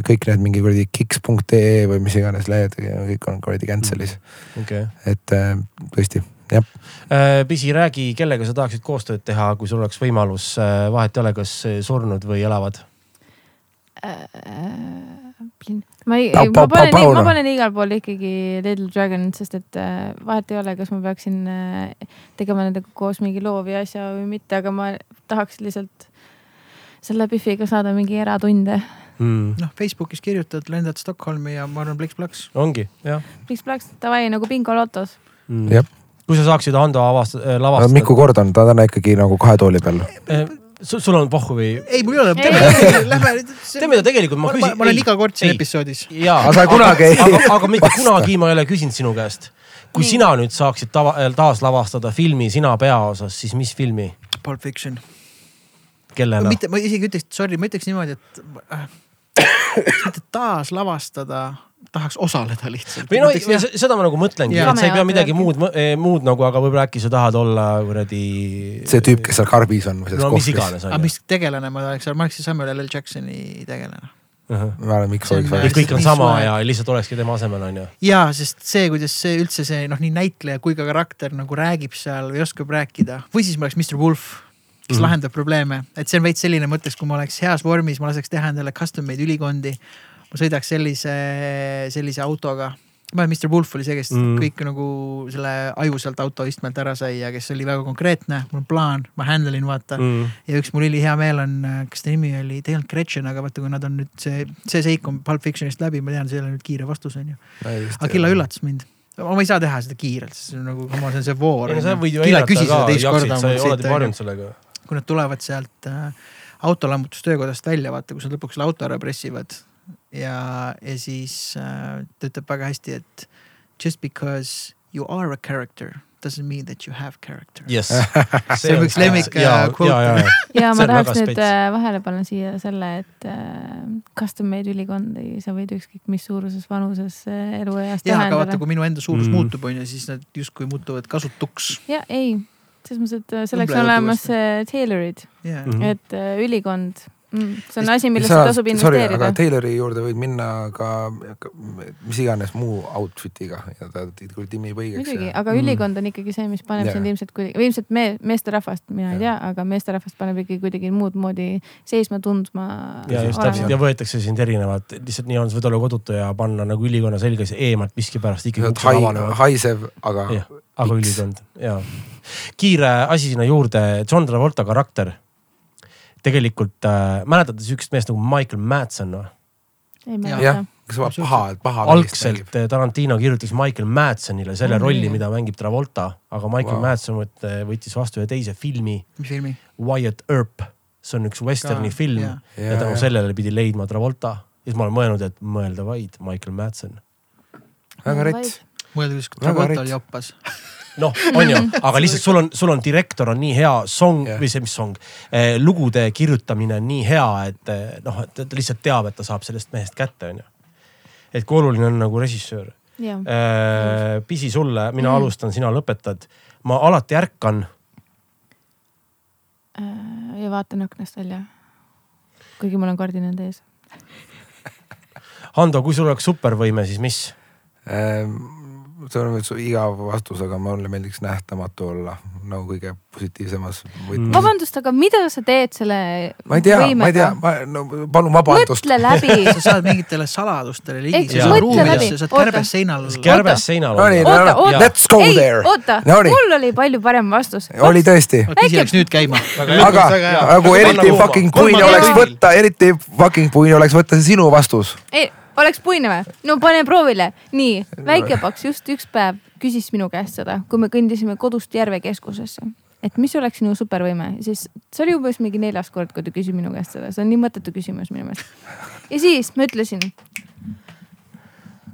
kõik need mingi kuradi kiks.ee või mis iganes lehed, kõik on kuradi cancel'is, okei. et äh, tõesti jah, Pisi, räägi, kellega sa tahaksid koostööd teha, kui sul oleks võimalus, vahet ei ole, kas surnud või elavad? ma ei, ma panen ma panen igal pool ikkagi Little Dragon, sest et äh, vahet ei ole, kas ma peaksin äh, tegema nendega koos mingi loo või asja või mitte, aga ma tahaks lihtsalt selle Biffiga saada mingi eratunde. Mm. noh, Facebookis kirjutad, lendad Stockholmi ja ma arvan, pliks-plaks. ongi, jah Pliks-plaks, davai nagu bingolotos. mm. Jah.. kui sa saaksid Hando avastada, lavastada. Miku Gordon, ta on ikkagi nagu kahe tooli peal. sul, sul on pohhu või? ei, mul ei ole, teeme, lähme. teeme ta tegelikult, ma küsin. ma olen iga kord siin episoodis. Aga sa kunagi ei- aga, aga mitte kunagi ma ei ole küsinud sinu käest. kui sina nüüd saaksid tava, taaslavastada filmi sina peaosas, siis mis filmi, Pulp Fiction. kellena? mitte, ma isegi ütleks, sorry, ma ütleks niimoodi, et äh, mitte taaslavastada, tahaks osaleda lihtsalt. või noh, seda ma nagu mõtlengi, et sa ei pea midagi muud, muud nagu, aga võib-olla äkki sa tahad olla kuradi. see tüüp, kes seal karbis on või selles no mis kohvris. iganes aga mis tegelane ma oleks seal, ma oleksin Samuel L. Jacksoni tegelane. ma olen Mikk Soolik ja väga. kõik on sama ja lihtsalt olekski tema asemel on ju. ja sest see, kuidas see üldse see noh, nii näitleja kui ka karakter nagu räägib seal või oskab rääkida või siis ma oleks Mr Wolf, kes mm. -hmm. lahendab probleeme, et see on veits selline mõtteks, kui ma oleks heas vormis, ma laseks teha endale custom made ülikondi. ma sõidaks sellise, sellise autoga. ma olen, Mr Wolf oli see, kes Mm. kõik nagu selle aju sealt autoistmelt ära sai ja kes oli väga konkreetne, mul on plaan, ma handle in vaata mm.. Ja üks mul ülihea meel on, kas ta nimi oli, olnud Gretchen, aga vaata, kui nad on nüüd see, see seik on Pulp Fictionist läbi, ma tean, see ei ole nüüd kiire vastus on ju. aga Killa. üllatas mind. ma ei saa teha seda kiirelt, sest see on nagu, see on see voor. ei no sa võid ju eirata ka, jaksid, sa ei onju. harjunud sellega. Kui nad tulevad sealt äh, autolammutustöökodast välja, vaata, kus nad lõpuks selle auto ära pressivad. ja, ja siis äh, ta ütleb väga hästi, et just because you are a character doesn't mean that you have character. jess. See on üks lemmik, äh, quote. ja ma tahaks nüüd spets. äh, vahele panna siia selle, et äh, custom made ülikondi sa võid ükskõik mis suuruses, vanuses äh, elueas teha aga vaata, kui minu enda suurus mm. muutub, on ju, siis nad justkui muutuvad kasutuks ja ei, selles mõttes, et äh, selleks on olemas tailorid, yeah.. Et äh, ülikond mm,, see on asi, millesse tasub sorry, aga investeerida. Taylori juurde võid minna ka mis iganes muu outfit'iga ja ta kuradi timib õigeks. muidugi, aga Mm. ülikond on ikkagi see, mis paneb Jaa. sind ilmselt kuidagi, või ilmselt me, meesterahvast, mina ei tea, aga meesterahvast paneb ikkagi kuidagi muud moodi seisma, tundma. ja just täpselt ja võetakse sind erinevad, lihtsalt nii on, sa võid olla kodutu ja panna nagu ülikonna selga, siis eemalt miskipärast ikkagi haisev, aga aga ülikond ja. kiire asi sinna juurde, John Travolta karakter. Tegelikult äh, mäletate siukest meest nagu Michael Madsen või? ei mäleta., kas va- paha, paha. algselt äh, Tarantino kirjutas Michael Madsenile selle Oh, rolli, mida mängib Travolta, aga Michael Wow. Madsen võt- võttis vastu ühe teise filmi, mis filmi? Wyatt Earp. see on üks westerni Ka, film jah. ja, ja tänu sellele pidi leidma Travolta. ja siis ma olen mõelnud, et mõelda vaid Michael Madsen. väga rets. mõelda, kuidas Travolta oli joppas. noh, on ju, aga lihtsalt sul on, sul on direktor on nii hea, song Jah. või see, mis song eh,, lugude kirjutamine on nii hea, et eh, noh, et ta lihtsalt teab, et ta saab sellest mehest kätte, on ju. et kui oluline on nagu režissöör jah, eh,. pisi sulle, mina Mm. alustan, sina lõpetad. ma alati ärkan Äh, ja vaatan aknast välja. kuigi mul on kardinad ees. Hando, kui sul oleks supervõime, siis mis? Ehm, see on nüüd su igav vastus, aga mulle meeldiks nähtamatu olla nagu kõige positiivsemas võtmes. vabandust, aga mida sa teed selle ma ei tea, ma ei tea, ma no, palun vabandust. mõtle läbi. sa saad mingitele saladustele ligi, Ei, sa saad ruumidesse, läbi. sa saad kärbes seinal. kärbes seinal no. Oota, oota. let's go ei there., oota, Nonii. mul oli palju parem vastus. oli tõesti, küsi läks nüüd käima. aga nagu eriti fucking puine oleks võtta, eriti fucking puine oleks võtta see sinu vastus. ei, oleks puine või? no pane proovile. nii, väikepaks just üks päev küsis minu käest seda, kui me kõndisime kodust Järve keskusesse, et mis oleks sinu supervõime, siis see oli umbes mingi neljas kord, kui ta küsis minu käest seda, see on nii mõttetu küsimus minu meelest. ja siis ma ütlesin,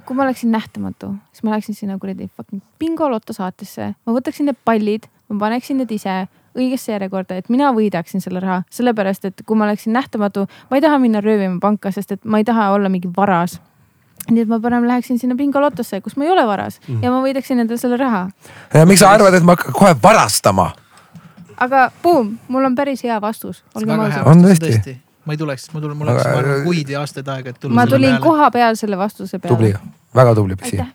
kui ma oleksin nähtamatu, siis ma läheksin sinna kuradi fucking bingoloto saatesse, ma võtaksin need pallid, ma paneksin need ise õigesse järjekorda, et mina võidaksin selle raha, sellepärast et kui ma oleksin nähtamatu, ma ei taha minna röövima panka, sest et ma ei taha olla mingi varas. nii et ma parem läheksin sinna bingolotosse, kus ma ei ole varas mm ja ma võidaksin endale selle raha. miks sa arvad, et ma hakkan kohe varastama? aga boom, mul on päris hea vastus. On tõesti? ma ei tuleks, ma tulen, mul oleks Aga- arvan kuid ja aastaid aega, et tulla. ma tulin koha peal selle vastuse peale. tubli, väga tubli aitäh.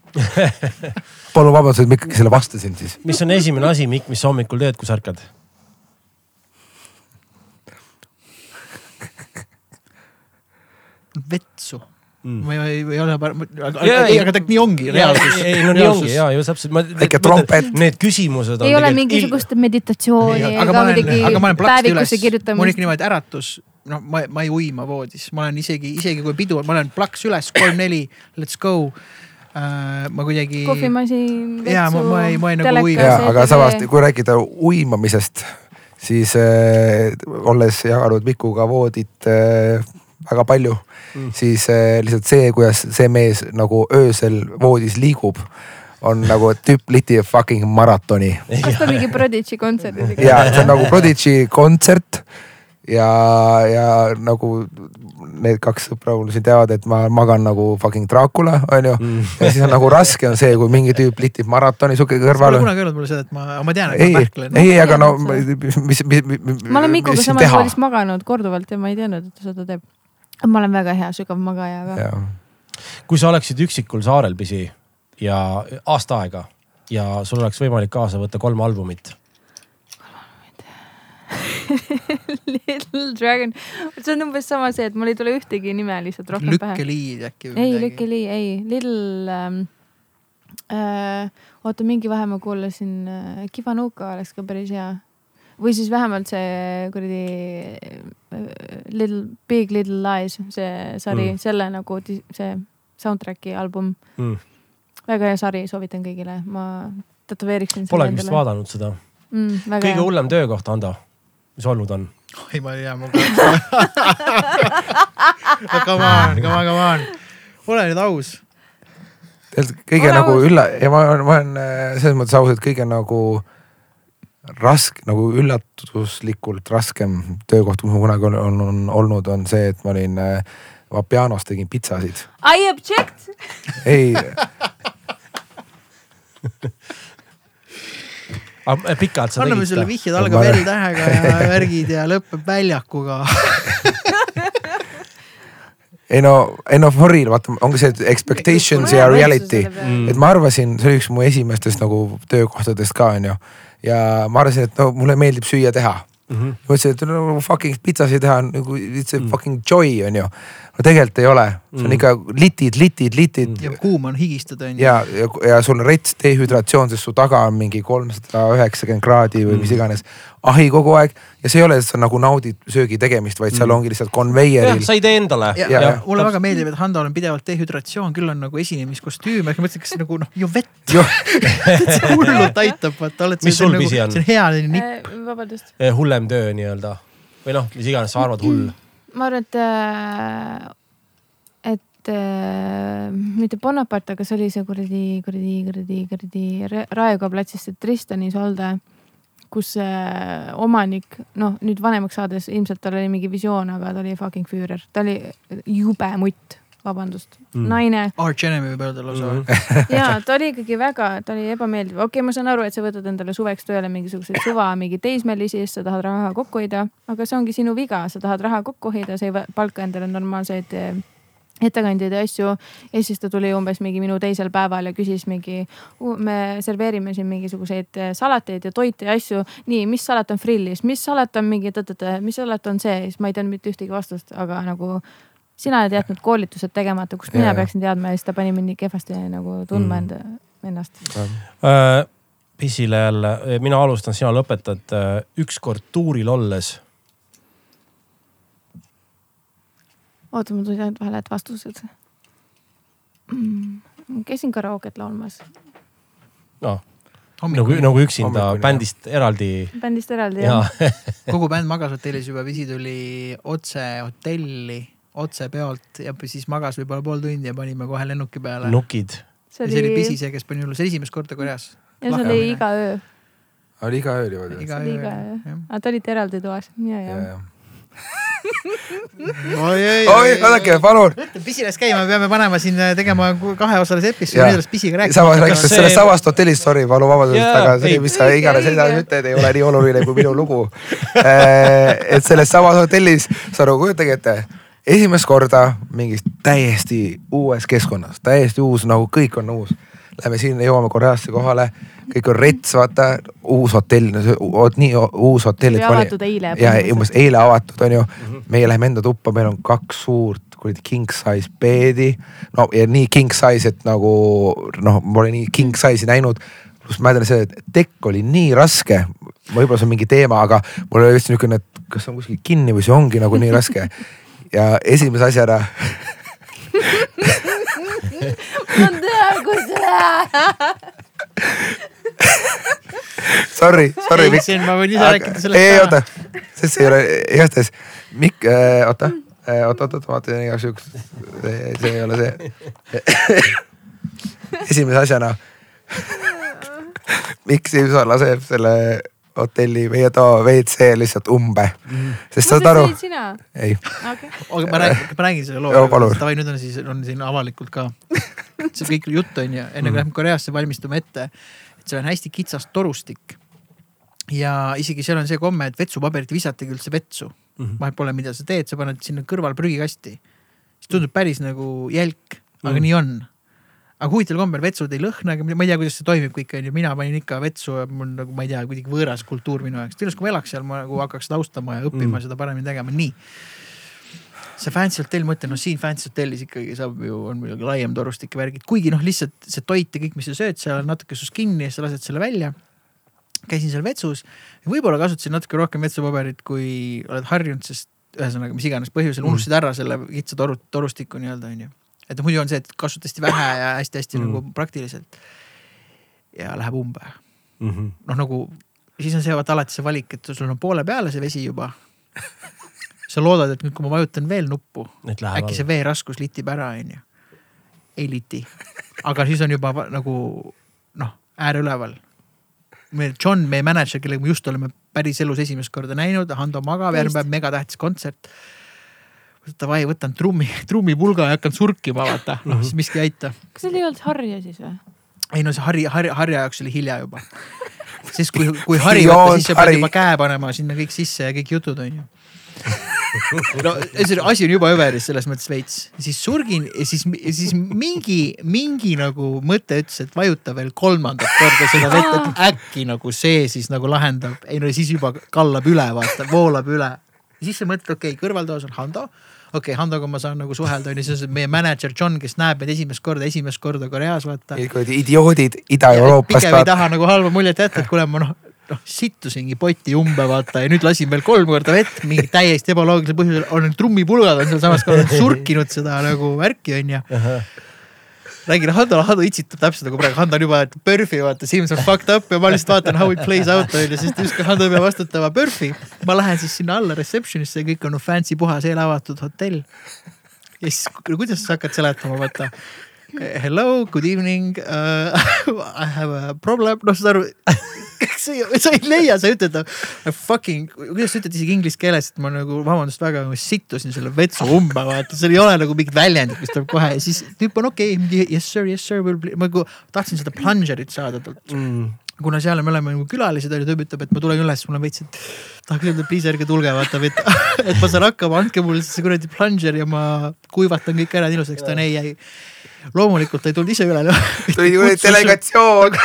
palun vabandust, et ma ikkagi selle vastasin siis. mis on esimene asi, Mikk, mis sa hommikul teed, kui sa ärkad? Vetsu Mm. ma ei, ei ole, aga, Jaa, ei, aga ta nii ongi, reaalsus. ei, no nii ongi ja, ju täpselt. Väike trompet. Need küsimused on ei ole tegelikult mingisugust meditatsiooni aga ega midagi päevikusse mul kirjutamist ikka. niimoodi äratus, noh, ma, ma ei uima voodis, ma olen isegi, isegi kui pidu, ma olen plaks üles, kolm-neli, let's go uh,. ma kuidagi. kohvimasin, Jaa, ma- ma ei- ma ei nagu ui- ja, aga samas, kui rääkida uimamisest, siis äh, olles jaganud Mikuga voodit äh, väga palju mm., siis äh, lihtsalt see, kuidas see mees nagu öösel voodis liigub, on nagu tüüp liti fucking maratoni kas ta mingi Prodigy kontserdil? ja see on nagu Prodigy kontsert ja, ja nagu need kaks sõpra mul siin teavad, et ma magan nagu fucking Dracula, onju mm.. ja siis on nagu raske on see, kui mingi tüüp litib maratoni sihuke sa pole kõrval. kunagi öelnud mulle seda, et ma, ma tean, et ei ma pähklen. ei, aga no mis, mis, mis. ma olen Mikuga samas voodis maganud korduvalt ja ma ei teadnud, et ta seda teeb. Ma olen väga hea sügav magaja, aga kui sa oleksid üksikul saarel pisi ja aasta aega ja sul oleks võimalik kaasa võtta kolm albumit, Little Dragon, see on umbes sama see, et mul ei tule ühtegi nime lihtsalt rohkem pähe. lükkeliid äkki. ei, Lükeli, ei, Little ähm,. Äh, oota, mingi vahe ma kuulasin äh, Kivanuka oleks ka päris hea. Või siis vähemalt see kuradi äh, Little, Big Little Lies, see sari Mm. selle nagu see soundtrack'i album mm.. väga hea sari, soovitan kõigile, ma tätoveeriksin. Polegi vist vaadanud seda. mm,. väga kõige hea. hullem töökoht, Ando, mis olnud on? ei, ma ei tea, ma. Come on, come on, come on. ole nüüd aus. tegelikult kõige Ole nagu aus. ülla- ja ma olen, ma olen äh, selles mõttes aus, et kõige nagu raske, nagu üllatuslikult raskem töökoht, mis mul kunagi on, on, on olnud, on see, et ma olin äh, Vapianos tegin pitsasid. I object. ei, pikalt sa anname seda? vihjed, algab Ma- eritähega ja värgid ja lõpeb väljakuga. ei no, ei no for real, vaata ongi see expectations ja reality. Et ma arvasin, see oli üks mu esimestest nagu töökohtadest ka onju. Ja ma arvasin, et no mulle meeldib süüa teha. Mhm. mõtlesin, et no fucking pitsasid teha on nagu it's a Mm. fucking joy onju. No tegelikult ei ole, see on Mm. ikka litid, litid, litid ja kuum on higistada onju. ja, ja, ja sul on rets dehüdratsioon, sest su taga on mingi kolmsada üheksakümmend kraadi või mis Mm. iganes. ahi kogu aeg ja see ei ole, et sa nagu naudid söögi tegemist, vaid seal Mm. ongi lihtsalt konveieril. sa ei tee endale. mulle väga meeldib, et Handol on pidevalt dehüdratsioon, küll on nagu esinemiskostüüm, aga ma mõtlesin, kas nagu noh, ju vett, see hullult aitab, vaata oled. Mis sul pisi on? see on hea nipp. Äh, vabandust. hullem töö nii-öelda või noh, mis iganes sa arvad, hull. Ma arvan, et, et äh, mitte Bonaparte, aga see oli see kuradi, kuradi, kuradi, kuradi Raekoja platsist, see Tristani solde, kus äh, omanik, noh nüüd vanemaks saades ilmselt tal oli mingi visioon, aga ta oli fucking füürer, ta oli jube mutt, vabandust Mm. naine Arch enemy võib öelda lausa mm. ja ta oli ikkagi väga, ta oli ebameeldiv, okei okay,, ma saan aru, et sa võtad endale suveks tööle mingisuguseid suva, mingi teismelisi, siis sa tahad raha kokku hoida, aga see ongi sinu viga, sa tahad raha kokku hoida, sa ei palka endale normaalseid eh, ettekandjaid ja asju. ja siis ta tuli umbes mingi minu teisel päeval ja küsis mingi, me serveerime siin mingisuguseid eh, salateid ja toite ja asju. nii, mis salat on frillis, mis salat on mingi tõtõtõ, mis salat on see, siis ma ei teadnud mitte ühtegi vastust, aga nagu sina oled jätnud koolitused tegemata, kust mina Jaa. peaksin teadma ja siis ta pani mind nii kehvasti nagu tundma Mm. enda, ennast. Äh, pissile jälle, mina alustan, sina lõpetad. ükskord tuuril olles, oota, mul tulid ainult vahele et vastused mm.. käisin karauket laulmas, noh nagu, hommikul nagu üksinda bändist eraldi bändist eraldi ja jah. kogu bänd magas hotellis juba, visi tuli otse hotelli, otse peolt ja siis magas võib-olla pool tundi ja panime kohe lennuki peale. nukid. see ja see oli oli, Pisi see, kes pani hullu, see oli esimest korda Koreas. ja see oli iga öö, oli iga öö niimoodi? iga see oli öö iga öö. jah. aga te olite eraldi toas, ja, ja. oi, oi, oi, oodake, palun. Pisi läks käima, peame panema siin tegema kaheosalise episoodi, alles Pisiga rääkima. sama rääkis See- sellest samast hotellist, sorry, palun vabandust aga see ei., mis sa iganes edasi ütled, ei ole nii oluline kui minu lugu. et selles samas hotellis, sa nagu kujutage ette, esimest korda mingis täiesti uues keskkonnas, täiesti uus, nagu kõik on uus. Lähme sinna, jõuame Koreasse kohale, kõik on rets, vaata, uus hotell, vot nii uus hotell. oli avatud eile. ja umbes eile avatud on ju, meie läheme enda tuppa, meil on kaks suurt kuradi king size beedi. no ja nii king size, et nagu noh, ma pole nii king size'i näinud. pluss ma mäletan see, et tekk oli nii raske, võib-olla see on mingi teema, aga mul oli just niisugune, et kas see on kuskil kinni või see ongi nagu nii raske. ja esimese asjana ma tean, kus see läheb. sorry, sorry. ei, see on, ma võin ise rääkida ei, sellest oota, sest see ei ole, igatahes Mikk äh,, oota, oota, oota, vaatan igaks juhuks, see ei ole see. esimese asjana, Mikk Simson laseb selle hotelli meie toa WC lihtsalt umbe, sest saad aru, sina, ei, okei. aga ma räägin, ma räägin selle loo. davai, nüüd on siis, on siin avalikult ka. see kõik jutt on ju, enne kui lähme Koreasse, valmistume ette. et seal on hästi kitsas torustik. ja isegi seal on see komme, et vetsupaberit ei visatagi üldse vetsu. vahet pole, mida sa teed, sa paned sinna kõrval prügikasti. siis tundub päris nagu jälk, aga Mm. nii on aga huvitaval kombel vetsud ei lõhna, aga ma ei tea, kuidas see toimib kõik onju, mina panin ikka vetsu ja mul nagu ma ei tea, kuidagi võõras kultuur minu jaoks. tõenäoliselt kui ma elaks seal, ma nagu hakkaks seda austama ja õppima Mm. seda paremini tegema, nii. see fancy hotell, ma ütlen, no siin fancy hotellis ikkagi saab ju, on muidugi laiem torustik ja värgid, kuigi noh, lihtsalt see toit ja kõik, mis sa sööd seal on natuke sus kinni ja sa lased selle välja. käisin seal vetsus, võib-olla kasutasin natuke rohkem vetsupaberit, kui oled harjunud, sest ühesõnaga, mis iganes põhjusel Mm. unustasid ära selle kitsa toru, torustiku nii-öelda onju et muidu on see, et kasutati vähe ja hästi-hästi Mm. mm. nagu praktiliselt. ja läheb umbe, Mhm. noh nagu siis on see vaata alati see valik, et sul on poole peale see vesi juba. sa loodad, et nüüd, kui ma vajutan veel nuppu, äkki see veeraskus litib ära, onju. ei liti, aga siis on juba nagu noh, ääre üleval. meil John, meie mänedžer, kellega me just oleme päriselus esimest korda näinud, Hando magab, järgmine päev megatähtis kontsert. Davai, võtan trummi, trummipulga ja hakkan surkima, vaata, noh siis miski ei aita. kas seal ei olnud harja siis või? ei no see harja, harja, harja jaoks oli hilja juba. siis kui, kui hari võtta, siis sa pead juba käe panema sinna kõik sisse ja kõik jutud onju. no see asi on juba överis selles mõttes veits, siis surgin ja siis, siis mingi, mingi nagu mõte ütles, et vajuta veel kolmandat korda seda vett, et äkki nagu see siis nagu lahendab. ei no siis juba kallab üle, vaata, voolab üle. siis sa mõtled, okei okay,, kõrvaltoas on Hando okei okay,, Handoga ma saan nagu suhelda, onju, see on meie mänedžer John, kes näeb meid esimest korda, esimest korda Koreas, vaata. idioodid Ida-Euroopast pigem ei taha nagu halba muljet jätta, et kuule, ma noh, noh sittusingi poti umbe vaata ja nüüd lasin veel kolm korda vett mingi täiesti ebaloogilisel põhjusel, on trummipulgad on sealsamas surkinud seda nagu värki onju. Räägin Hando, Hando itsitab täpselt nagu praegu, Hando on juba Perfy vaata, silms on fucked up ja ma lihtsalt vaatan how it plays out onju, sest just kui Hando peab vastutama Perfy. ma lähen siis sinna alla reception'isse, kõik on fancy puhas eelavatud hotell. ja siis kuidas sa hakkad seletama, vaata. Hello, good evening uh, I have a problem, noh saad aru. sa ei, sa ei leia, sa ütled I fucking, kuidas sa ütled isegi inglise keeles, et ma nagu vabandust väga nagu sittusin selle vetsu umbe, vaata, seal ei ole nagu mingit väljendit, mis tuleb kohe ja siis tüüp on okei okay,, yes sir, yes sir, ma nagu tahtsin seda plunger'it saada talt mm.. Kuna seal me oleme nagu külalised on ju, tüüp ütleb, et ma tulen üles, mul on veits, et tahaks öelda, please ärge tulge, vaata, et, et ma saan hakkama, andke mulle siis see kuradi plunger ja ma kuivatan kõik ära ilusaks, ta on ei, ei. loomulikult ta ei tulnud ise üle. tuli kuradi delegatsioon.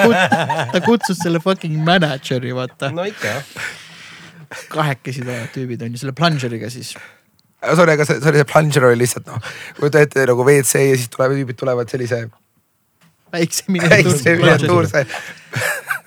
ta kutsus selle fucking manager'i, vaata, no ikka jah. kahekesi tulevad tüübid on ju selle plungeriga siis. sorry, aga see, sorry, see plunger oli lihtsalt noh, kujuta ette nagu WC ja siis tulevad tüübid tulevad sellise väikse väikse miniatuurse. miniatuurse.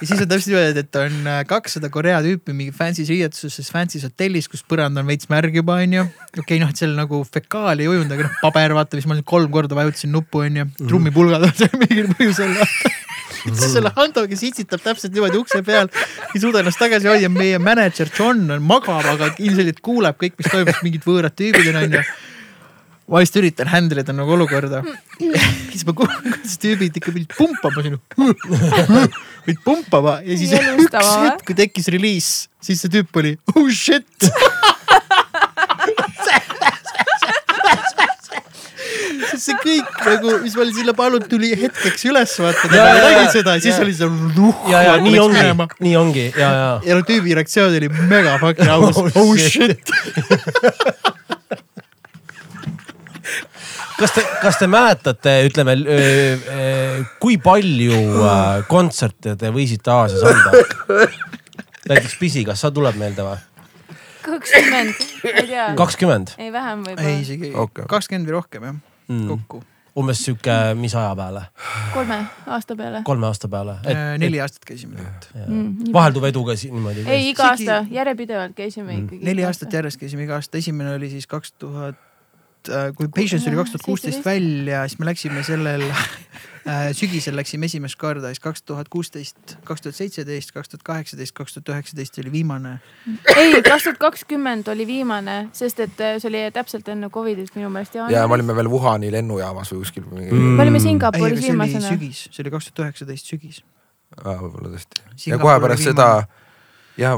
ja siis on täpselt niimoodi, et on äh, kakssada Korea tüüpi mingi fancy's riietuses, fancy's hotellis, kus põrand on veits märg juba onju. okei okay,, noh, et seal nagu fekaali ei ujunud, aga noh, paber vaata, mis ma nüüd kolm korda vajutasin nuppu onju, trummipulgad on seal mingil põhjusel. siis selle Hando, kes itsitab täpselt niimoodi ukse peal, ei suuda ennast tagasi hoida, meie mänedžer John on magab, aga ilmselgelt kuuleb kõik, mis toimub, mingid võõrad tüübid on onju ma lihtsalt üritan handle ida nagu olukorda. siis ma kuulen, kuidas tüübid ikka pidid pumpama sinna. pidid pumpama ja siis Jelustama üks hetk, kui tekkis reliis, siis see tüüp oli oh shit. sest see kõik nagu, mis ma olin sinna pannud, tuli hetkeks üles vaata. Ja, ja, nägin ja, seda ja siis ja. oli see nuh. ja, ja nii ongi, nii ongi ja, ja. ja no tüübi reaktsioon oli mega fucking aus Oh, oh shit. kas te, kas te mäletate, ütleme, kui palju äh, kontserte te võisite Aasias anda? näiteks Pisi, kas sa tuleb meelde või? kakskümmend, ma ei tea. kakskümmend, ei vähem ei võib-olla, isegi Okei. kakskümmend või rohkem jah, Mm. kokku. umbes sihuke, mis aja peale, kolme aasta peale. kolme aasta peale? Äh, neli aastat käisime tegelikult. Mm, vahelduv edu ka si- niimoodi. ei, iga Isegi- aasta järjepidevalt käisime Mm. ikkagi. neli aastat. järjest käisime iga aasta, esimene oli siis kaks tuhat, kui Patience oli kaks tuhat kuusteist välja, siis me läksime sellel äh, sügisel läksime esimest korda, siis kaks tuhat kuusteist, kaks tuhat seitseteist, kaks tuhat kaheksateist, kaks tuhat üheksateist oli viimane. ei, kaks tuhat kakskümmend oli viimane, sest et äh, see oli täpselt enne Covidit minu meelest. ja me olime veel Wuhani lennujaamas või kuskil mingi Mm. me olime aga Singapuris see oli viimasena. sügis, see oli kaks tuhat üheksateist sügis. võib-olla tõesti. ja kohe pärast viimane. seda ja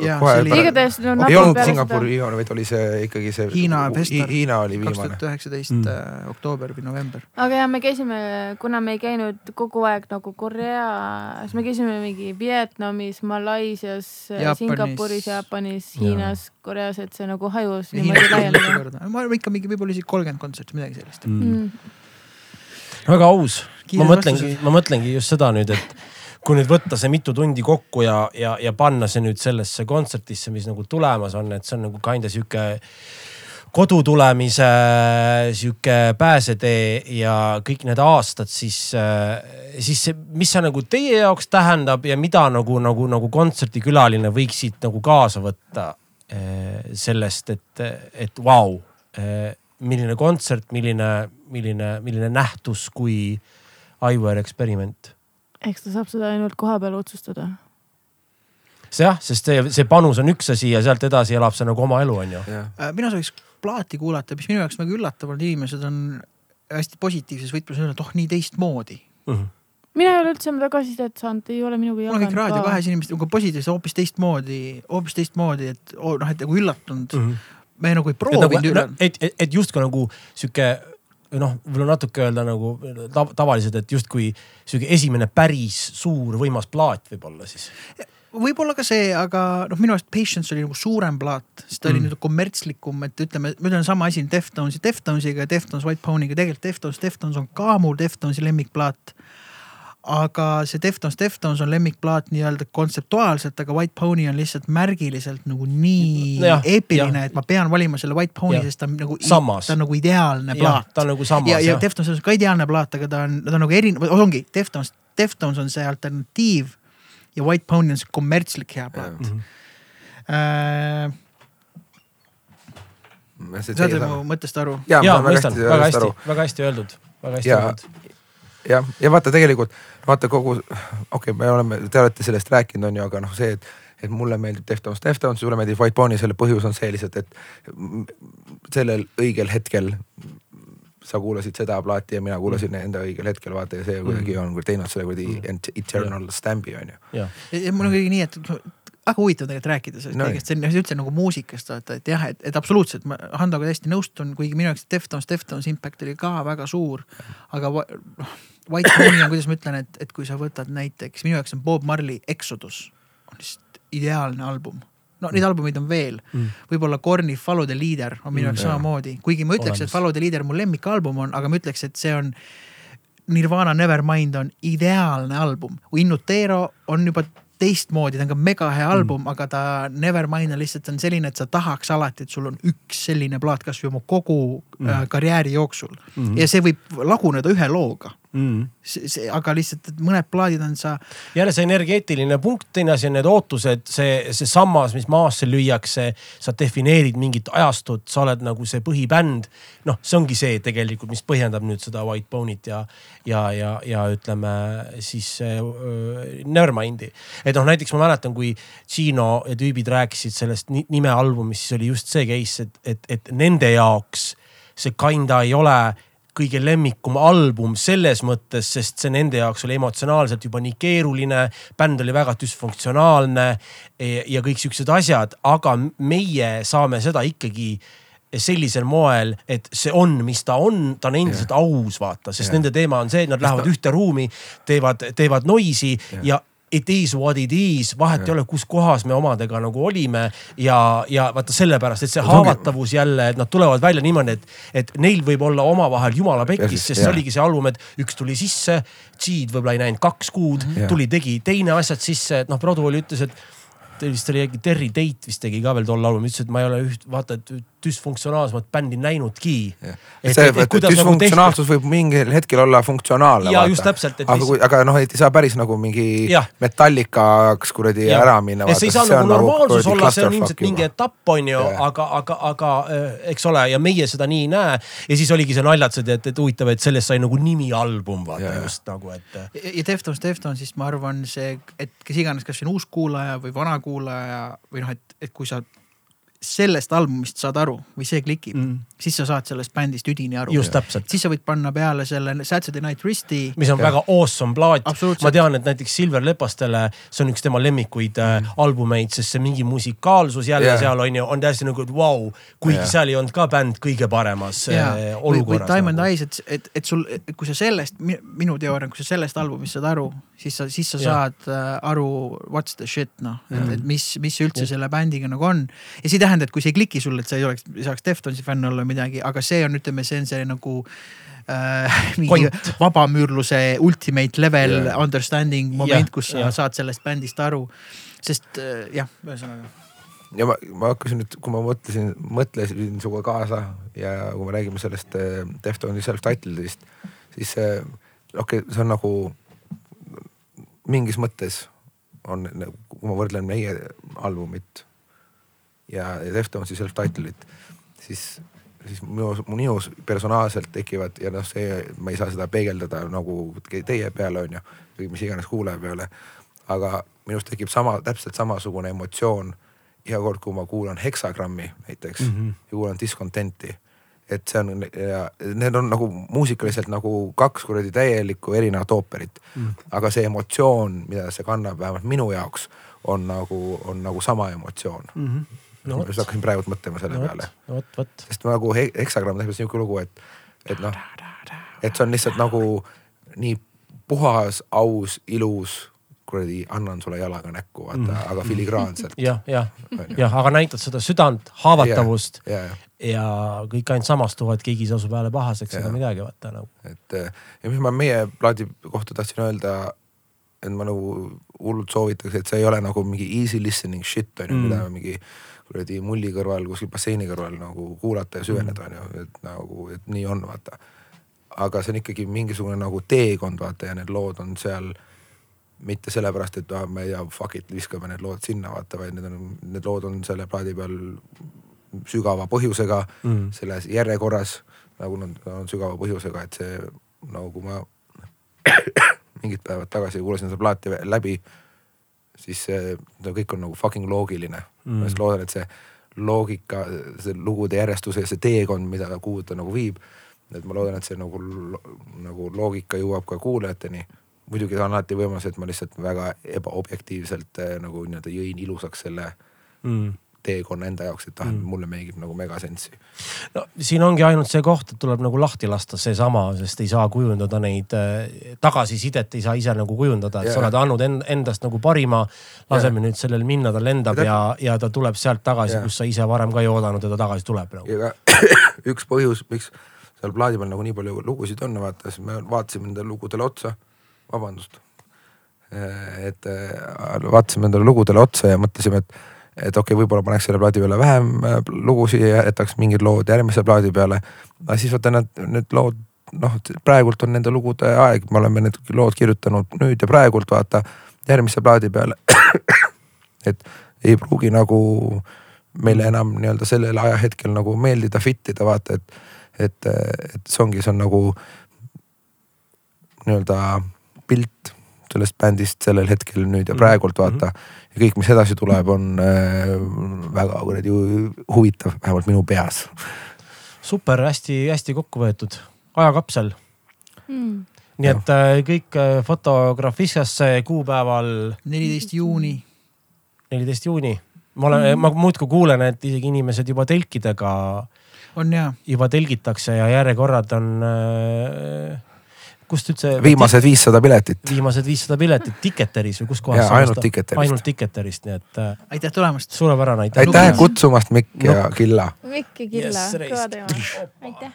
Jaa, kohe see oli- igatahes no ei olnud Singapuri viimane, vaid oli see ikkagi see Hiina Vestar. Hiina oli kaks viimane tuhat. üheksateist Mm. äh, oktoober või november. aga ja me käisime, kuna me ei käinud kogu aeg nagu Koreas, me käisime mingi Vietnamis, Malaisias. Singapuris, Jaapanis, Hiinas, Koreas, et see nagu hajus Ja niimoodi laiali. ma arvan ikka mingi võib-olla isegi kolmkümmend kontserti, midagi sellist. Mm. väga aus, ma mõtlengi ma mõtlengi just seda nüüd, et kui nüüd võtta see mitu tundi kokku ja, ja, ja panna see nüüd sellesse kontsertisse, mis nagu tulemas on, et see on nagu kinda sihuke kodu tulemise sihuke pääsetee ja kõik need aastad, siis, siis see, mis see nagu teie jaoks tähendab ja mida nagu, nagu, nagu kontsertikülaline võiks siit nagu kaasa võtta eh, sellest, et, et vau, milline kontsert, milline, milline, milline nähtus, kui Aivar eksperiment. Eks ta saab seda ainult kohapeal otsustada. see jah, sest see, see panus on üks asi ja sealt edasi elab see nagu oma elu, on ju. Äh, mina sooviks plaati kuulata, mis minu jaoks nagu üllatav on, inimesed on hästi positiivses võtmes öelnud, et oh nii teistmoodi. mina ei ole üldse tagasisidet saanud, ei ole minuga mul on kõik jaganud Raadio ka. kahes inimesed nagu positiivselt hoopis teistmoodi, hoopis teistmoodi, et oh, noh, et nagu üllatunud mm. -hmm. me nagu ei et nagu proovinud, üle. et, et, et justkui nagu sihuke noh, võib-olla natuke öelda nagu tav, tavaliselt, et justkui sihuke esimene päris suur võimas plaat võib-olla siis. võib-olla ka see, aga noh, minu arust Patience oli nagu suurem plaat, sest ta mm. oli Mm. nüüd kommertslikum, et ütleme, ma ütlen sama asi Deftonsi, Deftonsiga ja Deftones White Pony'ga, tegelikult Deftones, Deftones on ka mul Deftonsi lemmikplaat. Aga see Deftones, Deftones on lemmikplaat nii-öelda kontseptuaalselt, aga White Pony on lihtsalt märgiliselt nagu nii Jah, eepiline, et ma pean valima selle White Pony, sest ta on nagu, ta on nagu ideaalne plaat ta on nagu samas ja, ja jah. Deftones on ka ideaalne plaat, aga ta on, ta on nagu erinev, ongi Deftones, Deftones on see alternatiiv ja White Pony on see kommertslik hea plaat Mhm. äh,. saate mu mõttest aru? ja, ma ja väga mõistan, hästi väga hästi väga hästi öeldud, väga hästi Ja- öeldud. jah, ja vaata tegelikult, vaata kogu, okei okay,, me oleme, te olete sellest rääkinud, on ju, aga noh, see, et, et mulle meeldib Deftones, Deftones, sulle meeldib White Pony, selle põhjus on see lihtsalt, et sellel õigel hetkel sa kuulasid seda plaati ja mina kuulasin mm. enda õigel hetkel vaata ja see kuidagi mm. on teinud selle kuradi mm. eternal stamp'i on ju. jah, ja mul on kuidagi nii, et väga huvitav tegelikult rääkida sellest No kõigest, see on üldse nagu muusikast vaata, et jah, et, et absoluutselt ma Handoga täiesti nõustun, kuigi minu jaoks Deftones, Deftones impact oli ka väga suur. aga noh, White Pony on, kuidas ma ütlen, et, et kui sa võtad näiteks minu jaoks on Bob Marley Exodus on lihtsalt ideaalne album no neid albumeid on veel mm., võib-olla Korni Follow the Leader on minu jaoks mm, samamoodi, kuigi ma ütleks, et Follow the Leader mu lemmikalbum on, aga ma ütleks, et see on Nirvana Nevermind on ideaalne album, Innutero on juba teistmoodi, ta on ka mega hea album mm., aga ta Nevermind on lihtsalt on selline, et sa tahaks alati, et sul on üks selline plaat kasvõi oma kogu mm. äh, karjääri jooksul mm. -hmm. ja see võib laguneda ühe looga. Mm. see, aga lihtsalt, et mõned plaadid on sa, jälle see energeetiline punkt, asi on need ootused, see, see sammas, mis maasse lüüakse, sa defineerid mingit ajastut, sa oled nagu see põhibänd. noh, see ongi see tegelikult, mis põhjendab nüüd seda White Bone'it ja, ja, ja, ja ütleme siis äh, Nevermindi. et noh, näiteks ma mäletan, kui Gino ja tüübid rääkisid sellest ni- nimealbumist, siis oli just see case, et, et, et nende jaoks see kinda ei ole kõige lemmikum album selles mõttes, sest see nende jaoks oli emotsionaalselt juba nii keeruline, bänd oli väga düsfunktsionaalne e- ja kõik siuksed asjad, aga meie saame seda ikkagi sellisel moel, et see on, mis ta on, ta on endiselt yeah. aus, vaata, sest yeah. nende teema on see, et nad lähevad ta- ühte ruumi, teevad, teevad noisi yeah. ja it is what it is, vahet Jah. ei ole, kus kohas me omadega nagu olime. Ja, ja vaata sellepärast, et see haavatavus jälle, et nad tulevad välja niimoodi, et, et neil võib olla omavahel jumala Ja pekkis, siis- sest see oligi see album, et üks tuli sisse, G-d võib-olla ei näinud kaks kuud tuli, tegi teine asjad sisse, et noh, oli, ütles, et vist oli Terry Tate vist tegi ka veel tol albumil, ütles, et ma ei ole üht, vaata, et düsfunktsionaalsemat bändi näinudki. et düsfunktsionaalsus võib mingil hetkel olla funktsionaalne. Jaa, just täpselt, aga kui, aga noh, et ei saa päris nagu mingi Jah. metallikaks kuradi ära minna. ja see ei saa nagu normaalsus kuradi olla, see on ilmselt mingi etapp, on ju aga, aga, aga äh, eks ole, ja meie seda nii ei näe. ja siis oligi see naljatsed, et, et huvitav, et sellest sai nagu nimialbum, vaata Jah. just nagu, et. ja ja Deftones, Deftonesist ma arvan see, et kes iganes, kas see on uus kuulaja või vana kuulaja või noh, et, et kui sa sellest albumist saad aru või see klikib mm., siis sa saad sellest bändist üdini aru. just täpselt. siis sa võid panna peale selle Saturday Night Wristi. mis on Jah. väga awesome plaat. Ma tean, et näiteks Silver Lepastele, see on üks tema lemmikuid mm. albumeid, sest see mingi musikaalsus jälle yeah. seal on ju, on täiesti nagu, et vau, kuigi Jah. yeah. seal ei olnud ka bänd kõige paremas ja, äh, või, või olukorras. Diamond Eyes, et, et, et sul, kui sa sellest, minu teooria on, kui sa sellest albumist saad aru, siis sa, siis sa Jah. saad äh, aru what's the shit noh, et, Mhm. et mis, mis üldse selle bändiga nagu on. ja see ei tähenda, et kui see ei kliki sulle, et sa ei oleks, ei saaks Deftonsi fänn olla või midagi, aga see on, ütleme, see on see nagu äh, mingi vabamüürluse ultimate level yeah. understanding moment kus sa yeah. saad sellest bändist aru. sest äh, jah, ühesõnaga. ja ma, ma hakkasin nüüd, kui ma mõtlesin, mõtlesin sinuga kaasa ja kui me räägime sellest äh, Deftoni self-titled'ist, siis äh, okei okay,, see on nagu mingis mõttes on, kui ma võrdlen meie albumit ja Deftonsi self-title'it, siis, siis minus, minus personaalselt tekivad ja noh, see, ma ei saa seda peegeldada nagu teie peale on ju, või mis iganes kuulaja peale. aga minus tekib sama, täpselt samasugune emotsioon iga kord, kui ma kuulan heksagrammi näiteks mm -hmm. ja kuulan discontent'i et see on ja need on nagu muusikaliselt nagu kaks kuradi täielikku erinevat ooperit mm.. aga see emotsioon, mida see kannab, vähemalt minu jaoks on nagu, on nagu sama emotsioon mm. -hmm. No ma just, hakkasin praegu mõtlema selle no peale vot, vot, sest nagu he- heksagramm tähendab siuke lugu, et, et noh, et see on lihtsalt nagu nii puhas, aus, ilus, kuradi annan sulle jalaga näkku, vaata mm., aga filigraanselt. jah, jah, jah, aga näitad seda südant, haavatavust ja, ja, ja kõik ainult samastuvad, keegi ei saa su peale pahaseks ega midagi, vaata nagu. et eh, ja mis ma meie plaadi kohta tahtsin öelda, et ma nagu hullult soovitaks, et see ei ole nagu mingi easy listening shit on ju mm., mida mingi kuradi mulli kõrval kuskil basseini kõrval nagu kuulata ja süveneda on ju, et nagu, et nii on, vaata. aga see on ikkagi mingisugune nagu teekond, vaata ja need lood on seal mitte sellepärast, et ah, ma ei tea, fuck it, viskame need lood sinna, vaata, vaid need on, need lood on selle plaadi peal sügava põhjusega Mm. selles järjekorras nagu nad on sügava põhjusega, et see nagu ma mingid päevad tagasi kuulasin seda plaati läbi, siis see, see kõik on nagu fucking loogiline mm.. ma just loodan, et see loogika, see lugude järjestus ja see teekond, mida, kuhu ta nagu viib, et ma loodan, et see nagu, nagu loogika jõuab ka kuulajateni. muidugi on alati võimalus, et ma lihtsalt väga ebaobjektiivselt äh, nagu nii-öelda jõin ilusaks selle mm. Teekonna enda jaoks, et ah Mm. mulle meeldib nagu megasensi. no siin ongi ainult see koht, et tuleb nagu lahti lasta seesama, sest ei saa kujundada neid äh, tagasisidet ei saa ise nagu kujundada, et sa Jaa. oled andnud en- endast nagu parima. laseme nüüd sellel minna, ta lendab ja, ja ta tuleb sealt tagasi, kus sa ise varem ka ei oodanud, et ta tagasi tuleb nagu. ja ka üks põhjus, miks seal plaadi peal nagu nii palju lugusid on, vaata siis me vaatasime nendele lugudele otsa, vabandust. et äh, vaatasime nendele lugudele otsa ja mõtlesime, et, et okei okay,, võib-olla paneks selle plaadi peale vähem äh, lugusid ja jätaks mingid lood järgmise plaadi peale. aga siis vaata need, need lood, noh, praegult on nende lugude aeg, me oleme need lood kirjutanud nüüd ja praegult vaata järgmise plaadi peale. et ei pruugi nagu meile enam nii-öelda sellel ajahetkel nagu meeldida, fit ida, vaata, et, et, et see ongi, see on nagu nii-öelda pilt sellest bändist sellel hetkel nüüd ja Mhm. praegult vaata. Ja kõik, mis edasi tuleb, on äh, väga kuradi huvitav, vähemalt minu peas. super hästi-hästi kokku võetud, ajakapsel. mm. nii et äh, kõik äh, Fotografiskasse kuupäeval neliteist juuni. neliteist juuni. ma olen mm., ma muudkui kuulen, et isegi inimesed juba telkidega, on ja, juba telgitakse ja järjekorrad on äh, kust üldse? viimased viissada piletit. viimased viissada piletit Ticketeris või kus kohas? Ainult Ticketerist. ainult Ticketerist, nii et äh, aitäh tulemast. suurepärane, aitäh. aitäh kutsumast, Mikk ja Killa. Mikk ja Killa Yes, kõva teema. aitäh